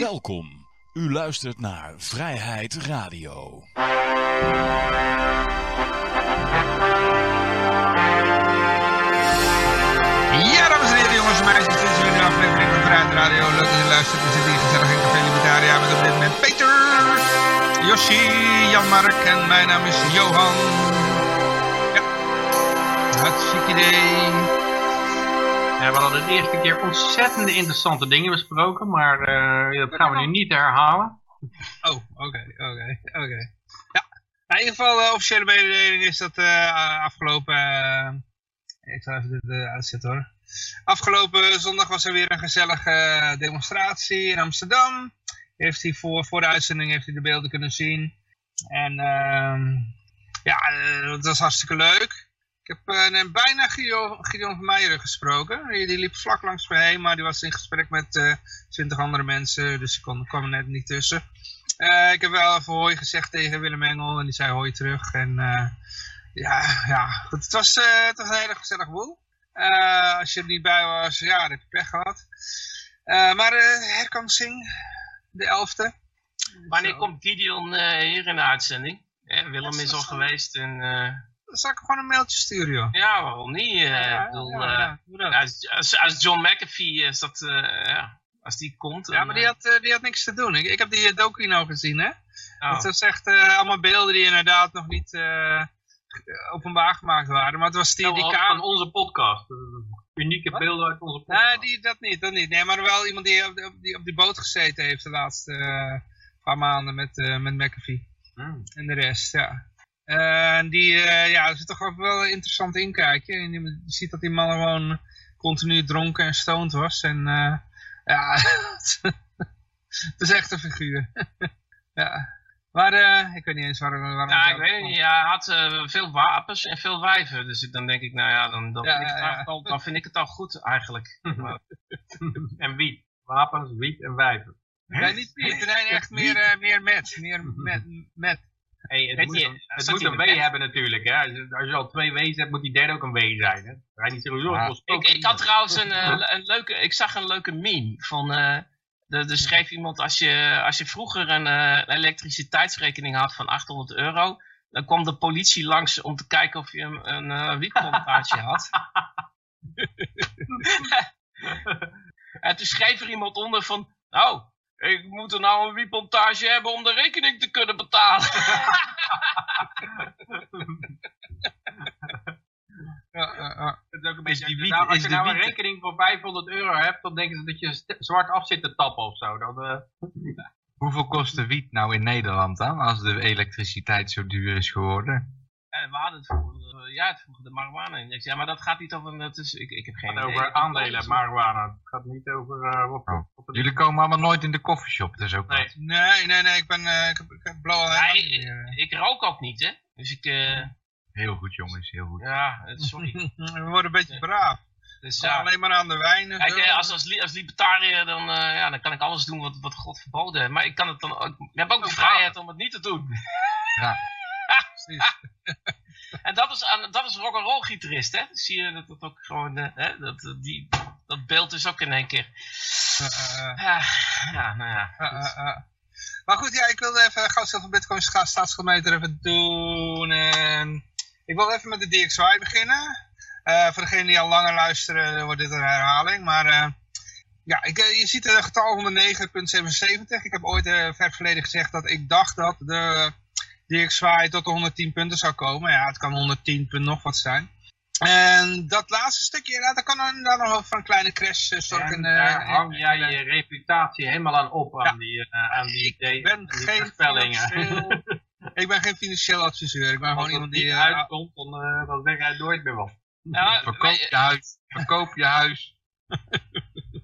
Welkom. U luistert naar Vrijheid Radio. Ja, dames en heren, jongens en meisjes. Dit is weer een aflevering van Vrijheid Radio. Leuk dat u luistert. We zitten hier gezellig in Café Libertaria met op dit moment Peter, Yoshi, Jan-Mark en mijn naam is Johan. Ja, hartstikke idee. Ja, we hadden de eerste keer ontzettende interessante dingen besproken, maar eh, dat gaan we nu niet herhalen. Oh, oké, oké, oké. Ja, in ieder geval de officiële mededeling is dat eh, afgelopen... eh, ik zal even dit eh, uitzetten hoor. Afgelopen zondag was er weer een gezellige demonstratie in Amsterdam. Heeft hij voor, voor de uitzending heeft hij de beelden kunnen zien. En ehm, ja, eh, dat was hartstikke leuk. Ik heb eh, bijna Gideon, Gideon van Meijeren gesproken. Die, die liep vlak langs me heen, maar die was in gesprek met eh, twintig andere mensen. Dus ik kon, kwam er net niet tussen. Eh, ik heb wel even hoi gezegd tegen Willem Engel en die zei hoi terug. En ja, ja goed, het, was, het was een hele gezellig boel. Als je er niet bij was, ja, dan heb je pech gehad. Eh, maar herkansing, de elfde. Wanneer Zo. komt Gideon hier in de uitzending? Willem is al geweest en zal ik gewoon een mailtje sturen, joh. ja, waarom niet? Eh, Ja, bedoel, ja, eh, ja, dat. als, als, als John McAfee is dat, eh, ja, als die komt. Ja, maar die had, die had niks te doen. Ik, ik heb die docu nou gezien, hè. oh. Het was echt allemaal beelden die inderdaad nog niet openbaar gemaakt waren. Maar het was die, die Van onze podcast. Unieke Wat? beelden uit onze podcast. Nee, die, dat niet, dat niet. Nee, maar wel iemand die op, die op die boot gezeten heeft de laatste paar maanden met, met McAfee. Hmm. En de rest, ja. En die, eh, ja, is toch wel een interessant inkijkje. En je, ziet dat die man gewoon continu dronken en stoned was. En eh, ja, het is echt een figuur. ja. Maar eh, ik weet niet eens waarom... waarom ja, ik weet het niet. Ja, hij had veel wapens en veel wijven. Dus ik- dan denk ik, nou ja, dan, dan, Ja, vind, ik het ja, al, dan vind ik het al goed eigenlijk. En wiet. Wapens, wiet en wijven. Nee, niet. Nee, echt meer, eh, meer met. Meer met. met. Hey, het moet, je, het moet een W hebben natuurlijk. Hè. Als, je, als je al twee W's hebt, moet die derde ook een W zijn. Hè. Niet sowieso Ja. Ik, ik had trouwens een, eh, een leuke, ik zag een leuke meme van, eh er, er schreef iemand, als je, als je vroeger een eh, elektriciteitsrekening had van 800 euro, dan kwam de politie langs om te kijken of je een, een eh, wietplantage had. en toen schreef er iemand onder van, nou, ik moet er nou een wietplantage hebben om de rekening te kunnen betalen. Ja, ja, ja. Het is ook een beetje, die als je nou, als je nou een rekening voor 500 euro hebt, dan denken ze dat je zwart af zit te tappen of zo. Dan, eh, Hoeveel kost de wiet nou in Nederland dan, als de elektriciteit zo duur is geworden? Het vroeger, eh, ja, het vroeger de marijuana-index. Ja, maar dat gaat niet over, dat is, ik, ik heb geen het gaat idee. over aandelen marijuana. Het gaat niet over eh, wat, Oh. wat Jullie komen allemaal nooit in de koffieshop, dat is ook Nee. wat. Nee, nee, nee. Ik ben... eh, ik heb, ik heb Ja, ik, ik rook ook niet, hè. Dus ik, eh, Heel goed jongens, heel goed. ja, eh, sorry. We worden een beetje braaf. Dus Ja, ja, alleen maar aan de wijn en kijk, zo. eh, als, als, li- als libertariër, dan, eh, ja, dan kan ik alles doen wat, wat God verboden heeft. Maar ik kan het dan ook, ik heb ook de vrijheid om het niet te doen. Precies. En dat is, dat is rock'n'roll gitarist, hè. Zie je dat dat ook gewoon, eh, hè, dat, dat- die, dat beeld is ook in één keer. Eh, eh, eh. Ja, ja, nou ja. Uh, uh, uh. Maar goed, ja, ik wilde even zelf een bitcoin sta- staatsschuldmeter even doen. En ik wil even met de DXY beginnen. Eh, voor degenen die al langer luisteren, wordt dit een herhaling. Maar eh, ja, ik, eh, je ziet het getal 109.77. Ik heb ooit eh ver verleden gezegd dat ik dacht dat de DXY tot de 110 punten zou komen. Ja, het kan 110 punt nog wat zijn. En dat laatste stukje, ja, dat kan dan, dan nog voor een kleine crash eh, zorgen. Eh, daar hang jij je reputatie helemaal aan op, aan die, eh, aan die, Ik idee- ben die geen Ik ben geen financieel adviseur. Ik ben Als gewoon iemand die... eh, uitkomt, dan, eh, dan zeg jij nooit meer wat. Ja, Verkoop je huis, verkoop je huis.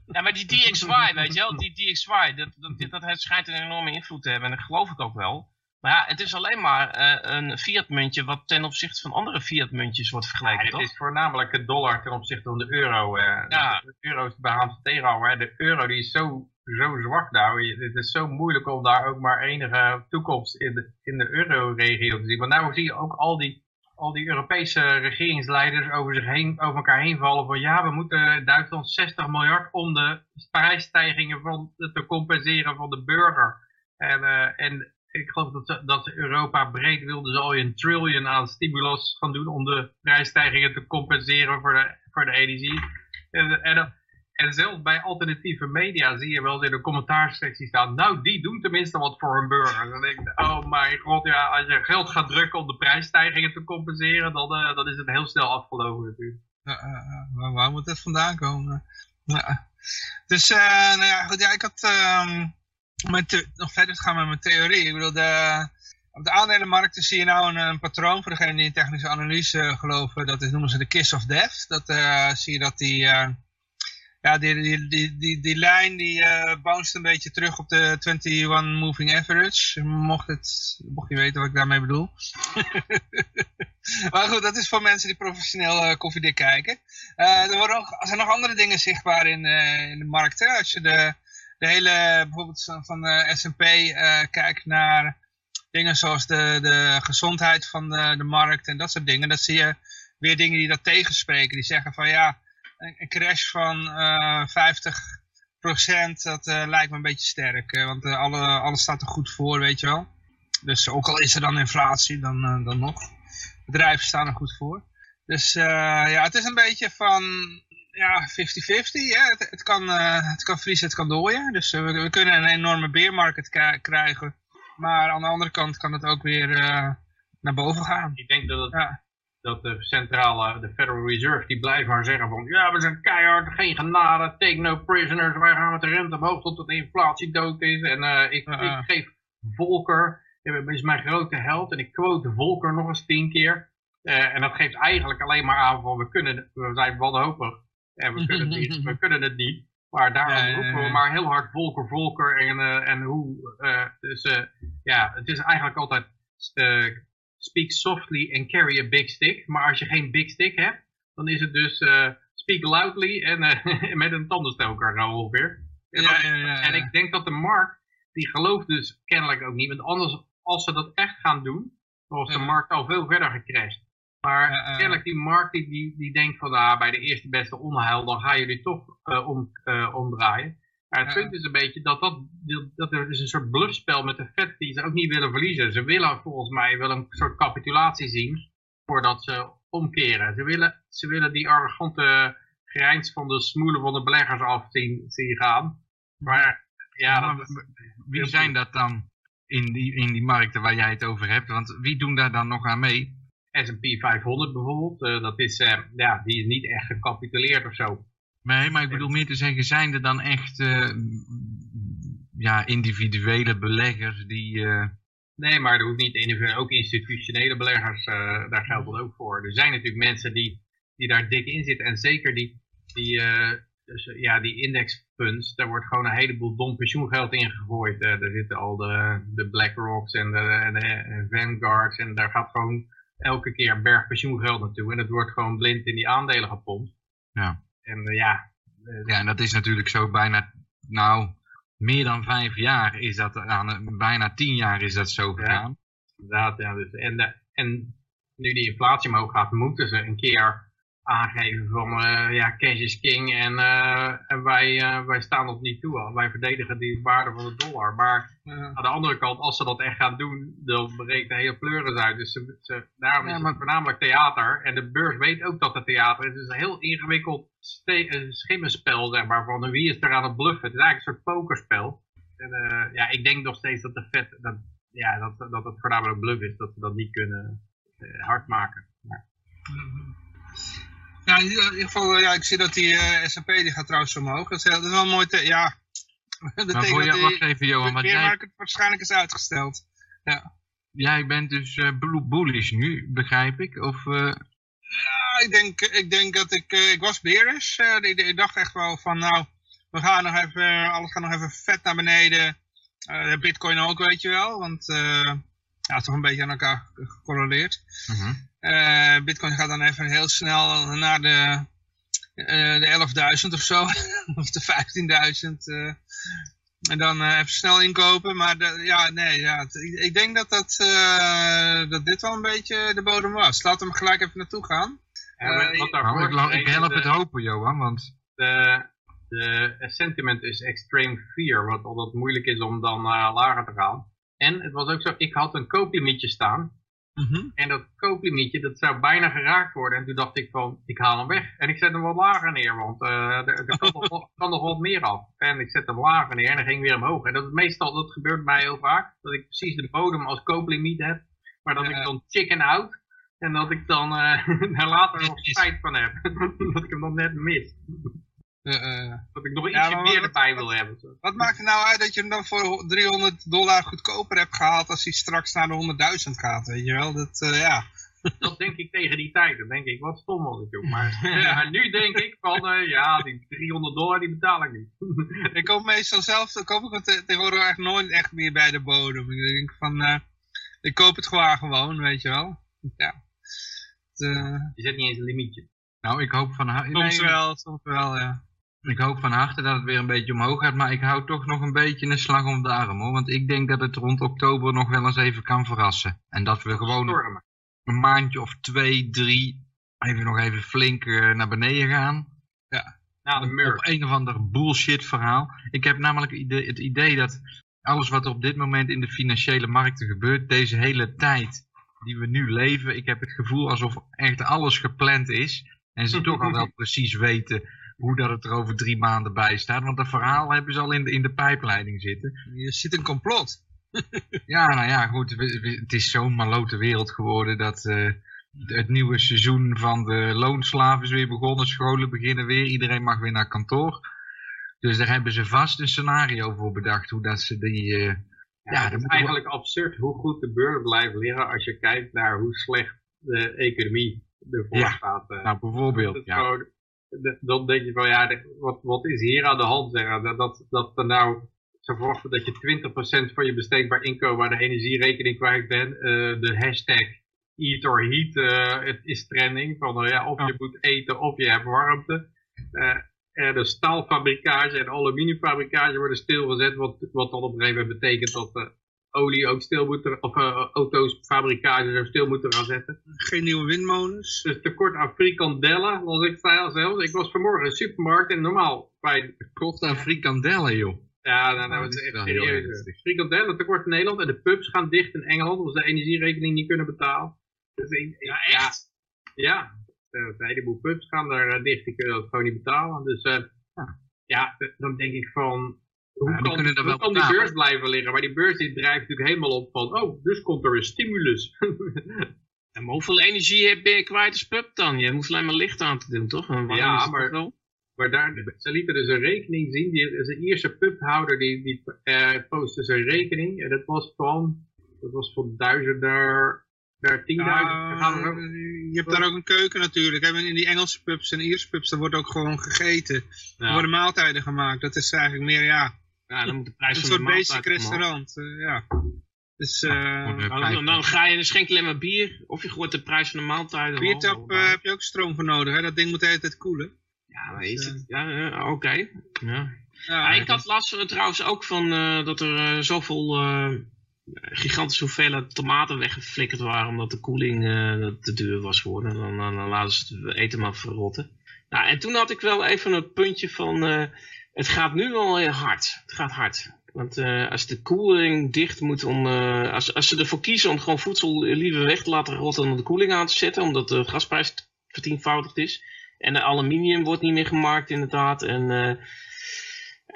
Ja, maar die DXY, weet je wel, die DXY, dat, dat, dat schijnt een enorme invloed te hebben en dat geloof ik ook wel. Maar ja, het is alleen maar eh, een fiat-muntje wat ten opzichte van andere fiat-muntjes wordt vergeleken, Ja, toch? het is voornamelijk het dollar ten opzichte van de euro. eh. Ja. De euro is de hè. De euro die is zo, zo zwak nou. Het is zo moeilijk om daar ook maar enige toekomst in de, in de euro-regio te zien. Want nou zie je ook al die al die Europese regeringsleiders over, zich heen, over elkaar heen vallen van ja, we moeten Duitsland 60 miljard om de prijsstijgingen van, te compenseren van de burger. En, uh, en ik geloof dat, ze, dat Europa breed wilde ze al een trillion aan stimulus gaan doen om de prijsstijgingen te compenseren voor de, voor de energie. En, en, en zelfs bij alternatieve media zie je wel eens in de commentaarsectie staan, nou die doen tenminste wat voor hun burger. Dan denk ik, oh mijn god, ja, als je geld gaat drukken om de prijsstijgingen te compenseren, dan, uh, dan is het heel snel afgelopen natuurlijk. Uh, waar moet het vandaan komen? Dus, nou ja, goed, ja, ik had... Um met nog verder gaan met mijn theorie. Ik bedoel, de, op de aandelenmarkten zie je nou een, patroon voor degene die in technische analyse geloven. Dat is, noemen ze de kiss of death. Dat uh, zie je dat die, uh, ja, die, die, die, die, lijn die uh, bounced een beetje terug op de 21 moving average. Mocht, het, mocht je weten wat ik daarmee bedoel. maar goed, dat is voor mensen die professioneel koffiedik kijken. er, worden ook, er zijn nog andere dingen zichtbaar in, de markt. Als je de de hele, bijvoorbeeld van de S&P uh, kijkt naar dingen zoals de, de gezondheid van de, de markt en dat soort dingen, dan zie je weer dingen die dat tegenspreken. Die zeggen van ja, een, crash van uh, 50% dat lijkt me een beetje sterk. Want alle, alles staat er goed voor, weet je wel. Dus ook al is er dan inflatie, dan, dan nog. Bedrijven staan er goed voor. Dus ja, het is een beetje van ja, 50-50. Ja. Het, het, kan, uh, het kan vriezen, het kan dooien. Dus uh, we, we, kunnen een enorme beermarkt krijgen. Maar aan de andere kant kan het ook weer uh, naar boven gaan. Ik denk dat, het, ja. dat de centrale, de Federal Reserve, die blijven maar zeggen van... Ja, we zijn keihard, geen genade, take no prisoners. Wij gaan met de rente omhoog tot de inflatie dood is. En ik, ik, geef Volker, is mijn grote held. En ik quote Volker nog eens tien keer. en dat geeft eigenlijk alleen maar aan van we kunnen, we zijn wanhopig. En we kunnen het niet. we kunnen het niet. Maar daarom roepen we maar heel hard Volker, Volker en, uh, en hoe. Uh, dus uh, ja, het is eigenlijk altijd speak softly and carry a big stick. Maar als je geen big stick hebt, dan is het dus speak loudly en met een tandenstoker zo ongeveer. En, ja, ja, ja, en ik denk dat de markt, die gelooft dus kennelijk ook niet. Want anders, als ze dat echt gaan doen, dan was de markt al veel verder gecrashed. Maar uh, kennelijk die markt die, die, die denkt van ah, bij de eerste beste onheil, dan gaan jullie toch uh, om, uh, omdraaien. Maar het punt is een beetje dat, dat, dat er is een soort bluffspel met de vet die ze ook niet willen verliezen. Ze willen volgens mij wel een soort capitulatie zien voordat ze omkeren. Ze willen, ze willen die arrogante grijns van de smoelen van de beleggers af zien, zien gaan. Maar ja, maar, wie zijn dat dan in die, in die markten waar jij het over hebt? Want wie doen daar dan nog aan mee? S&P 500 bijvoorbeeld, uh, dat is, uh, ja, die is niet echt gecapituleerd of zo. Nee, maar ik bedoel meer te zeggen, zijn er dan echt uh, ja, individuele beleggers die... Nee, maar er hoeft niet individueel, ook institutionele beleggers, daar geldt dat ook voor. Er zijn natuurlijk mensen die, die daar dik in zitten en zeker die, die, dus, ja, die indexfunds, daar wordt gewoon een heleboel dom pensioengeld in gegooid. daar zitten al de, de BlackRocks en de, en de Vanguards en daar gaat gewoon elke keer een berg pensioengeld naartoe. En het wordt gewoon blind in die aandelen gepompt. Ja. En uh, ja. Uh, ja, en dat is natuurlijk zo bijna, nou, meer dan vijf jaar is dat, aan, bijna tien jaar is dat zo gegaan. Ja, inderdaad, ja. Dus, en, de, en nu die inflatie omhoog gaat, moeten ze een keer aangeven van uh, ja, cash is king en, uh, en wij, uh, wij staan op niet toe. Wij verdedigen die waarde van de dollar. Maar aan de andere kant, als ze dat echt gaan doen, dan breekt de hele pleuris uit. Dus ze, ze, daarom is het voornamelijk theater. En de beurs weet ook dat het theater is. Het is een heel ingewikkeld schimmenspel, zeg maar, van wie is er aan het bluffen. Het is eigenlijk een soort pokerspel. En ja, ik denk nog steeds dat de vet, dat, ja, dat, dat het voornamelijk bluff is, dat ze dat niet kunnen hard maken. Maar... Ja, in ieder geval, ja, ik zie dat die uh, S&P die gaat trouwens omhoog. Dat is, dat is wel mooi. Te, ja, dat maar voor je, wacht even Johan, want jij... waarschijnlijk is uitgesteld. Ja. Jij bent dus uh, bullish nu, begrijp ik? Of, uh... Ja, ik denk, ik denk dat ik, uh, ik was bearish. Ik, ik, dacht echt wel van, nou, we gaan nog even, alles gaat nog even vet naar beneden. Bitcoin ook, weet je wel, want ja, toch een beetje aan elkaar gecorreleerd. Mhm. uh, Bitcoin gaat dan even heel snel naar de, uh, de 11.000 of zo, of de 15.000. Uh, En dan eh, even snel inkopen. Maar de, ja, nee, ja, ik, ik denk dat, dat, eh, dat dit wel een beetje de bodem was. Laten we hem gelijk even naartoe gaan. Ja, Eh, wat Nou, ik, help de- het hopen, Johan, want de, de sentiment is extreme fear, wat altijd moeilijk is om dan eh, lager te gaan. En het was ook zo, ik had een kooplimietje staan. En dat kooplimietje, dat zou bijna geraakt worden. En toen dacht ik van, ik haal hem weg. En ik zet hem wat lager neer, want eh, er, er kan, nog, kan nog wat meer af. En ik zet hem lager neer en dan ging weer omhoog. En dat is meestal, dat gebeurt mij heel vaak. Dat ik precies de bodem als kooplimiet heb. Maar dat Ja. ik dan chicken out. En dat ik dan eh, daar later nog spijt van heb. dat ik hem dan net mis. Eh, eh, Dat ik nog ietsje meer wat- erbij wat- wil hebben. wat maakt het nou uit dat je hem dan voor 300 dollar goedkoper hebt gehaald als hij straks naar de 100.000 gaat, weet je wel? Dat, eh, ja. Dat denk ik tegen die tijd. Dan denk ik, wat stom was ik toen. Maar ja, nu denk ik van, eh, ja, die 300 dollar die betaal ik niet. Ik koop meestal zelf, dan koop ik het tegenwoordig echt nooit echt meer bij de bodem. Ik denk van, eh, ik koop het gewoon gewoon, weet je wel. Ja. Het, eh, Je zet niet eens een limietje. nou, ik hoop van soms wel, soms wel, ja. Ik hoop van harte dat het weer een beetje omhoog gaat, maar ik hou toch nog een beetje een slag om de arm hoor. Want ik denk dat het rond oktober nog wel eens even kan verrassen. En dat we gewoon Stormen. een maandje of twee, drie even nog even flink eh, naar beneden gaan. Na de merge. Op een of ander bullshit verhaal. Ik heb namelijk het idee dat alles wat er op dit moment in de financiële markten gebeurt, deze hele tijd die we nu leven, ik heb het gevoel alsof echt alles gepland is. En ze toch al wel precies weten hoe dat het er over drie maanden bij staat. Want dat verhaal hebben ze al in de, in de pijpleiding zitten. Je ziet een complot. Ja, nou ja, goed. het is zo'n malote wereld geworden dat eh, het nieuwe seizoen van de loonslaven is weer begonnen. Scholen beginnen weer. Iedereen mag weer naar kantoor. Dus daar hebben ze vast een scenario voor bedacht. Hoe dat ze die... eh, Ja, Ja, het is eigenlijk absurd hoe goed de beurs blijft liggen als je kijkt naar hoe slecht de economie ervoor Ja, staat. eh. nou, bijvoorbeeld. Ja. gewoon- dan denk je van ja, wat, wat is hier aan de hand? Zeg? Dat, dat, dat er nou, ze verwachten dat je 20% van je besteedbaar inkomen aan de energierekening kwijt bent. Eh, de hashtag eat or heat eh, het is trending. Van, eh, ja, of je moet eten of je hebt warmte. En de staalfabrikage en aluminiumfabrikage worden stilgezet. Wat, wat dan op een gegeven moment betekent dat olie ook stil moet, er- of eh, auto's, fabrikages ook stil moeten gaan zetten. Geen nieuwe windmolens. Dus tekort aan frikandellen, als ik zei al zelfs. Ik was vanmorgen in de supermarkt en normaal bij... Kocht aan frikandellen, joh. Ja, nou, Nou, nou dat het is echt serieus. Frikandellen tekort in Nederland en de pubs gaan dicht in Engeland, omdat ze de energierekening niet kunnen betalen. Dus ik, ja, echt? Ja, ja. Eh, een heleboel pubs gaan daar eh, dicht, die kunnen dat gewoon niet betalen. Dus eh, ja, dan denk ik van... Hoe Ja, kan, kunnen hoe wel kan die beurs blijven liggen? Maar die beurs die drijft natuurlijk helemaal op van... Oh, dus komt er een stimulus. Maar hoeveel energie heb je kwijt als pub dan? Je hoeft alleen maar licht aan te doen, toch? En Ja, maar- wel? Maar daar, ze lieten dus een rekening zien. Die, een Ierse pubhouder die, die eh, postte zijn rekening. En dat was van, dat was van 1000 naar, naar 10.000. Ja, Gaan we zo- je hebt daar ook een keuken natuurlijk. In die Engelse pubs en Ierse pubs, daar wordt ook gewoon gegeten. Er worden maaltijden gemaakt. Dat is eigenlijk meer, ja, Ja, dan moet de een prijs van soort basic restaurant. eh, ja. Dus eh Dan, ga je, dan schenk je alleen maar bier. Of je gooit de prijs van de maaltijd biertap eh, heb je ook stroom voor nodig. Hè? Dat ding moet de hele tijd koelen. Ja, maar is het? Ja, oké. Ja. Ja, Ja, ik had last trouwens ook van dat er zoveel gigantische hoeveelheden tomaten weggeflikkerd waren omdat de koeling te duur was geworden. Dan, dan, dan laten ze het eten maar verrotten. Nou, en toen had ik wel even een puntje van, het gaat nu heel hard. Het gaat hard. Want eh, als de koeling dicht moet om, eh, als, als ze ervoor kiezen om gewoon voedsel liever weg te laten rotten dan de koeling aan te zetten, omdat de gasprijs vertienvoudigd is. En de aluminium wordt niet meer gemaakt inderdaad. En, eh,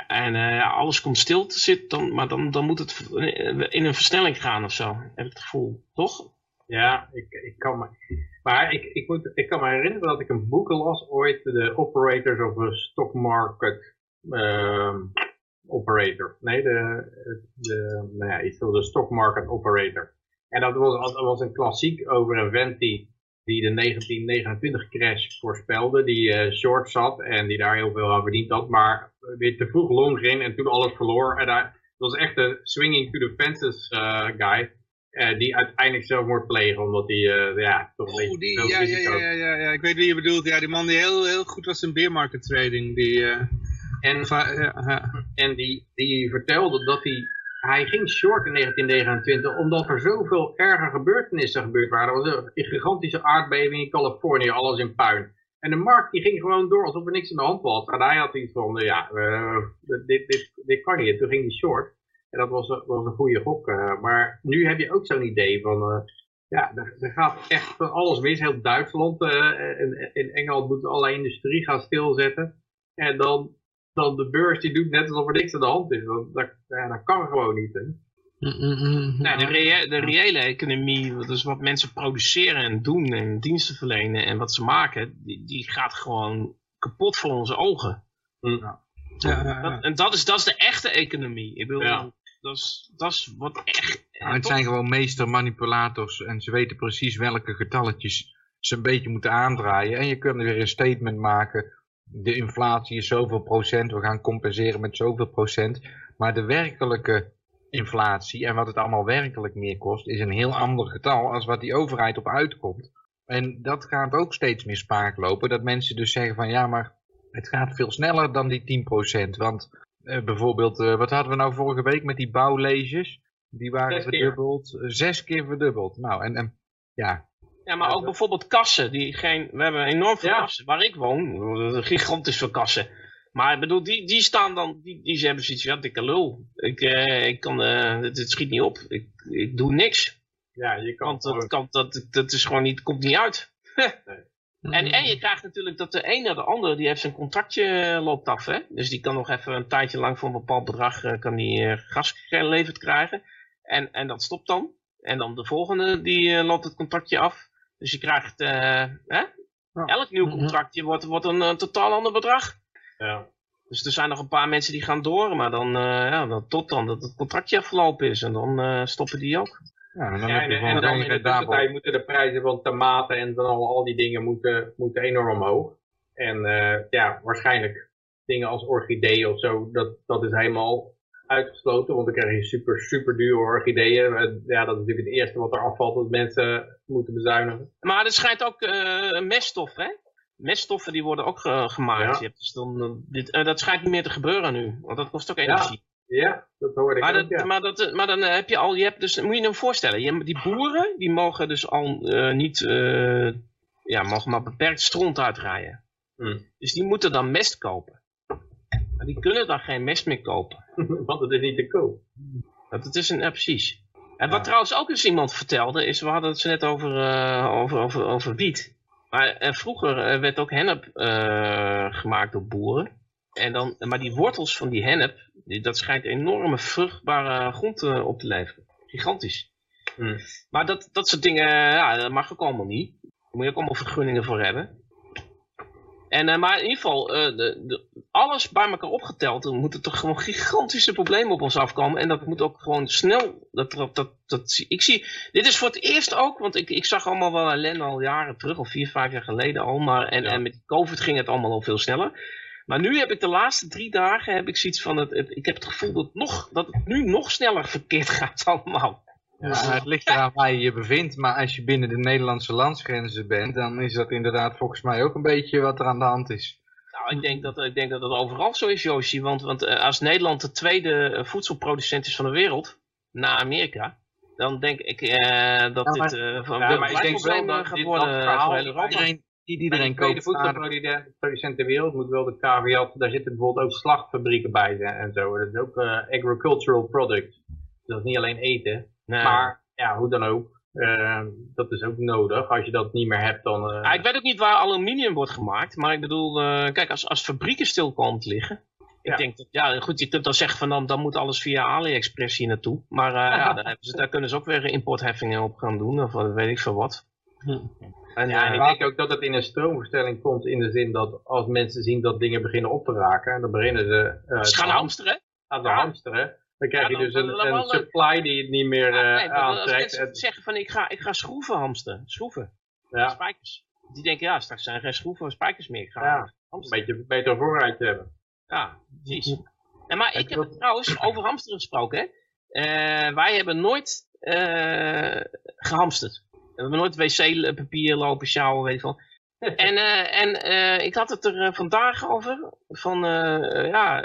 en ja, alles komt stil te zitten, dan, maar dan, dan moet het in een versnelling gaan of zo, heb ik het gevoel. Toch? Ja, ik, ik kan me... Maar ik, ik, moet, ik kan me herinneren dat ik een boek las ooit, de Operators of a Stock Market Operator. Nee, de, de, nou ja, iets van de Stock Market Operator. En dat was, dat was een klassiek over een vent die, die de 1929 crash voorspelde, die eh, short zat en die daar heel veel aan verdiend had, maar weer te vroeg long ging en toen alles verloor. En daar, dat was echt een swinging to the fences eh, guy. eh, die uiteindelijk zelfmoord plegen, omdat hij ja, toch een Oh, beetje die, ja, ja, ja, ja, ja, ik weet wie je bedoelt. Ja, die man die heel, heel goed was in beermarket trading. Die, En, eh, ja, ja. en die, die vertelde dat hij, hij ging short in 1929 omdat er zoveel erge gebeurtenissen gebeurd waren. Er was een gigantische aardbeving in Californië, alles in puin. En de markt die ging gewoon door alsof er niks aan de hand was. En hij had iets van, ja, eh, dit, dit, dit kan niet. Toen ging hij short. En dat was, was een goede gok. eh, maar nu heb je ook zo'n idee van, eh, ja, er, er gaat echt van alles mis. Heel Duitsland eh, en in Engeland moet alle industrie gaan stilzetten. En dan, dan de beurs die doet net alsof er niks aan de hand is. Dat, dat, ja, dat kan gewoon niet. Hè? Mm, mm, mm. Nou, de, rea- de reële economie, dus wat mensen produceren en doen en diensten verlenen en wat ze maken, die, die gaat gewoon kapot voor onze ogen. Ja, ja, ja. Dat, en dat is, dat is de echte economie. Ik bedoel, Ja. dat, is, dat is wat echt... Nou, het zijn gewoon meestermanipulators en ze weten precies welke getalletjes ze een beetje moeten aandraaien. En je kunt weer een statement maken, de inflatie is zoveel procent, we gaan compenseren met zoveel procent. Maar de werkelijke inflatie en wat het allemaal werkelijk meer kost, is een heel ander getal als wat die overheid op uitkomt. En dat gaat ook steeds meer spaak lopen, dat mensen dus zeggen van ja, maar het gaat veel sneller dan die 10%. Want eh, bijvoorbeeld, eh, wat hadden we nou vorige week met die bouwleges? Die waren Zes verdubbeld, eh, zes keer verdubbeld. Nou, en, en ja, Ja, maar ook bijvoorbeeld kassen. Die geen, we hebben enorm veel Ja. kassen. Waar ik woon, gigantisch veel kassen. Maar ik bedoel, die, die staan dan, die, die hebben zoiets van, ja, dikke lul. Ik, eh, ik kan, eh, dit schiet niet op. Ik, ik doe niks. Ja, je kan Want dat, kan, dat, dat is gewoon niet, komt niet uit. En, en je krijgt natuurlijk dat de een naar de ander, die heeft zijn contractje eh, loopt af. Hè? Dus die kan nog even een tijdje lang voor een bepaald bedrag eh, kan die, gas geleverd krijgen. En, en dat stopt dan. En dan de volgende, die loopt het contractje af. Dus je krijgt, eh, hè? elk nieuw Mhm. contractje wordt, wordt een eh, totaal ander bedrag. ja. Dus er zijn nog een paar mensen die gaan door, maar dan, eh, ja, dan tot dan dat het contractje afgelopen is. En dan eh, stoppen die ook. ja en dan Ja, en, en dan in de tussentijd moeten de prijzen van tomaten en van al, al die dingen moeten, moeten enorm omhoog. En eh, ja, waarschijnlijk dingen als orchideeën of zo, dat, dat is helemaal uitgesloten. Want dan krijg je super, super dure orchideeën. Ja, dat is natuurlijk het eerste wat er afvalt dat mensen moeten bezuinigen. Maar er schijnt ook eh meststof, hè? Meststoffen die worden ook ge- gemaakt. Ja. Dus dan, eh, dit, eh, dat schijnt niet meer te gebeuren nu, want dat kost ook energie. Ja, dat hoorde ik Maar, ook, dat, ja. maar, dat, maar dan heb je al, je hebt dus, moet je je voorstellen, je, die boeren die mogen dus al niet, ja, mogen maar beperkt stront uitrijden. Hmm. Dus die moeten dan mest kopen. Maar die kunnen dan geen mest meer kopen. Want het is niet te koop. Dat het is een, ja, precies. En wat Ja. trouwens ook eens iemand vertelde, is, we hadden het zo net over, eh, over, over, over wiet. Maar eh, vroeger eh, werd ook hennep gemaakt door boeren. En dan, maar die wortels van die hennep, die, dat schijnt enorme vruchtbare grond op te leveren. Gigantisch. Hmm. Maar dat, dat soort dingen, ja, dat mag ook allemaal niet. Daar moet je ook allemaal vergunningen voor hebben. En, eh, maar in ieder geval, eh, de, de- alles bij elkaar opgeteld, dan moeten toch gewoon gigantische problemen op ons afkomen. En dat moet ook gewoon snel. Dat, dat, dat, dat, ik zie, dit is voor het eerst ook, want ik, ik zag allemaal wel ellende al jaren terug, al vier, vijf jaar geleden al. Maar, en, Ja. en met COVID ging het allemaal al veel sneller. Maar nu heb ik de laatste drie dagen, heb ik zoiets van, het, het- ik heb het gevoel dat, nog, dat het nu nog sneller verkeerd gaat allemaal. Ja, het ligt eraan waar je je bevindt, maar als je binnen de Nederlandse landsgrenzen bent, dan is dat inderdaad volgens mij ook een beetje wat er aan de hand is. Nou, ik denk dat, ik denk dat het overal zo is, Joosje. Want, want eh, als Nederland de tweede eh, voedselproducent is van de wereld, na Amerika, dan denk ik eh, dat Ja, maar- dit eh van Ja, maar ik denk wel dat gaat dit- worden dat verhaal- voor heel Europa. Iedereen, niet Bij iedereen de tweede koopt vader. voedselproducent ter wereld moet wel de caveat, daar zitten bijvoorbeeld ook slachtfabrieken bij en zo. Dat is ook agricultural product. Dus dat is niet alleen eten. Nee. Maar ja, hoe dan ook. eh, dat is ook nodig. Als je dat niet meer hebt, dan... eh, Ja, ik weet ook niet waar aluminium wordt gemaakt, maar ik bedoel, eh, kijk, als, als fabrieken stil komen te liggen, Ja. ik denk dat, ja, goed, je kunt dan zeggen van dan, dan moet alles via AliExpress hier naartoe. Maar eh, ja, daar, ze, daar kunnen ze ook weer importheffingen op gaan doen, of weet ik veel wat. En, ja, en eh, ik denk ook dat het in een stroomverstelling komt in de zin dat als mensen zien dat dingen beginnen op te raken, dan beginnen ze ze gaan te hamsteren. aan te Ja. hamsteren. Dan krijg Ja, je dus een, dan- supply die het niet meer Ja, eh, nee, maar als aantrekt. mensen En- zeggen van ik ga, ik ga schroeven hamsteren, schroeven, ja, spijkers. Die denken ja, straks zijn er geen schroeven of spijkers meer. Ik ga Ja. een beetje beter vooruit hebben. Ja, precies. Maar ik heb het trouwens over hamsteren gesproken. Hè? Eh, wij hebben nooit eh, gehamsterd. We hebben nooit wc-papier lopen sjouwen, weet je wel. En, eh, en eh, ik had het er eh, vandaag over. Van, eh, ja,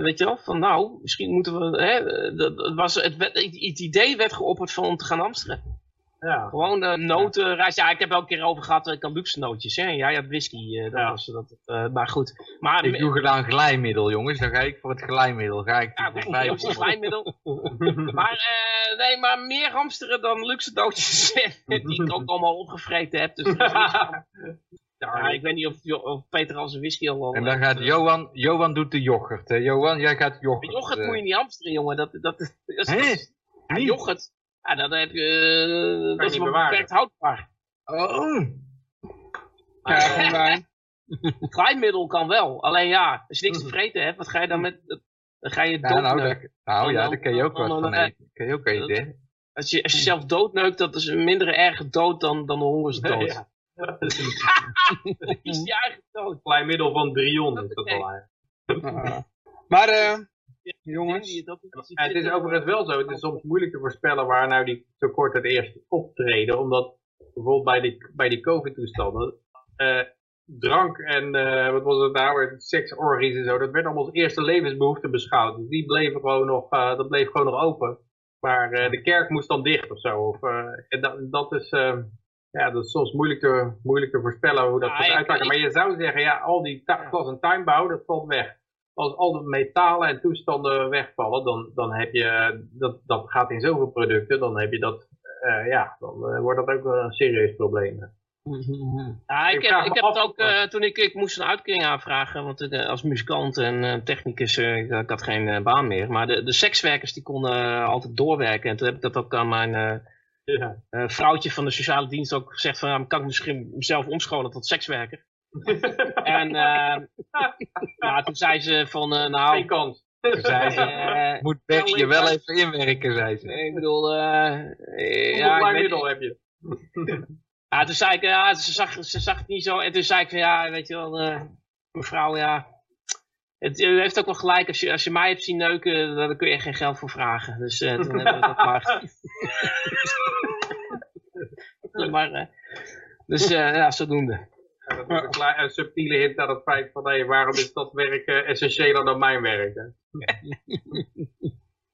weet je wel, van nou, misschien moeten we... Hè, dat, was, het, het idee werd geopperd van om te gaan hamsteren. Ja. Gewoon de notenreis. Ja, ik heb er ook een keer over gehad. Ik kan luxe nootjes. Hè? Ja, je hebt whisky. eh, dat Ja. was, dat, eh, maar goed. Maar, Ik doe gedaan glijmiddel, jongens. Dan ga ik voor het glijmiddel. Ga ik ja, goed, op- glijmiddel. Maar, eh, nee, maar meer hamsteren dan luxe nootjes. die ik ook allemaal opgevreten heb. Dus ja, ik weet niet of, of Peter al zijn whisky al... al En dan heeft, gaat eh, Johan, Johan doet de yoghurt. Hè? Johan, jij gaat yoghurt. Yoghurt eh, moet je niet hamsteren, jongen. Dat, dat, dat, is- Hè? dat is- ja. Ja, dat heb je... eh, dat is niet maar bewaren. beperkt houdbaar. Oh. Ja, gewoon wijn. Glijmiddel kan wel. Alleen ja, als je niks te vreten hebt, wat ga je dan met... Dan ga je Ja, nou, doodneuken. daar, nou ja, Dan- daar kun je ook wat van eten. Kun je ook eten, hè? Als je, als je zelf doodneukt, dat is een minder erge dood dan, dan de hongersdood. Ja. is die eigen dood. Klein middel van 300 is dat al eigenlijk. Ja. Maar, eh, jongens. Die- Ja, het is overigens wel zo. Het is soms moeilijk te voorspellen waar nou die tekorten het eerst optreden. Omdat bijvoorbeeld bij die, bij die COVID-toestanden. eh, drank en eh, wat was het nou, seksorgies en zo. Dat werd allemaal als eerste levensbehoefte beschouwd. Dus die bleven gewoon nog, eh, dat bleef gewoon nog open. Maar de kerk moest dan dicht of zo. Of, en dat, dat is. ja, dat is soms moeilijk te, moeilijk te voorspellen hoe dat gaat uitpakken. Maar je zou zeggen, ja, al die glas- en tuinbouw, dat valt weg als al de metalen en toestanden wegvallen, dan, dan heb je, dat, dat gaat in zoveel producten, dan heb je dat, eh, ja, dan eh, wordt dat ook een serieus probleem. Ja, ik heb, ik heb het ook, eh, toen ik, ik moest een uitkering aanvragen, want als muzikant en technicus, ik, ik had geen baan meer. Maar de, de sekswerkers die konden altijd doorwerken. En toen heb ik dat ook aan mijn Ja. vrouwtje van de sociale dienst ook gezegd van, kan ik misschien mezelf omscholen tot sekswerker? En eh, ja, toen zei ze van, eh, Geen nou, kans. Zei ze, eh, moet Becky je wel even inwerken, zei ze. ik bedoel, Hoeveel ja, weet middel heb je? Ja, toen zei ik, ja, ze zag, ze zag het niet zo. En toen zei ik van, ja, weet je wel, eh, mevrouw, ja. Het, u heeft ook wel gelijk, als je, als je mij hebt zien neuken, dan kun je er geen geld voor vragen. Dus eh, toen hebben we dat maar... maar eh, dus eh, ja, zodoende. Dat is een, klein, een subtiele hint aan het feit van, hé, waarom is dat werk eh, essentiëler dan mijn werk? Hè?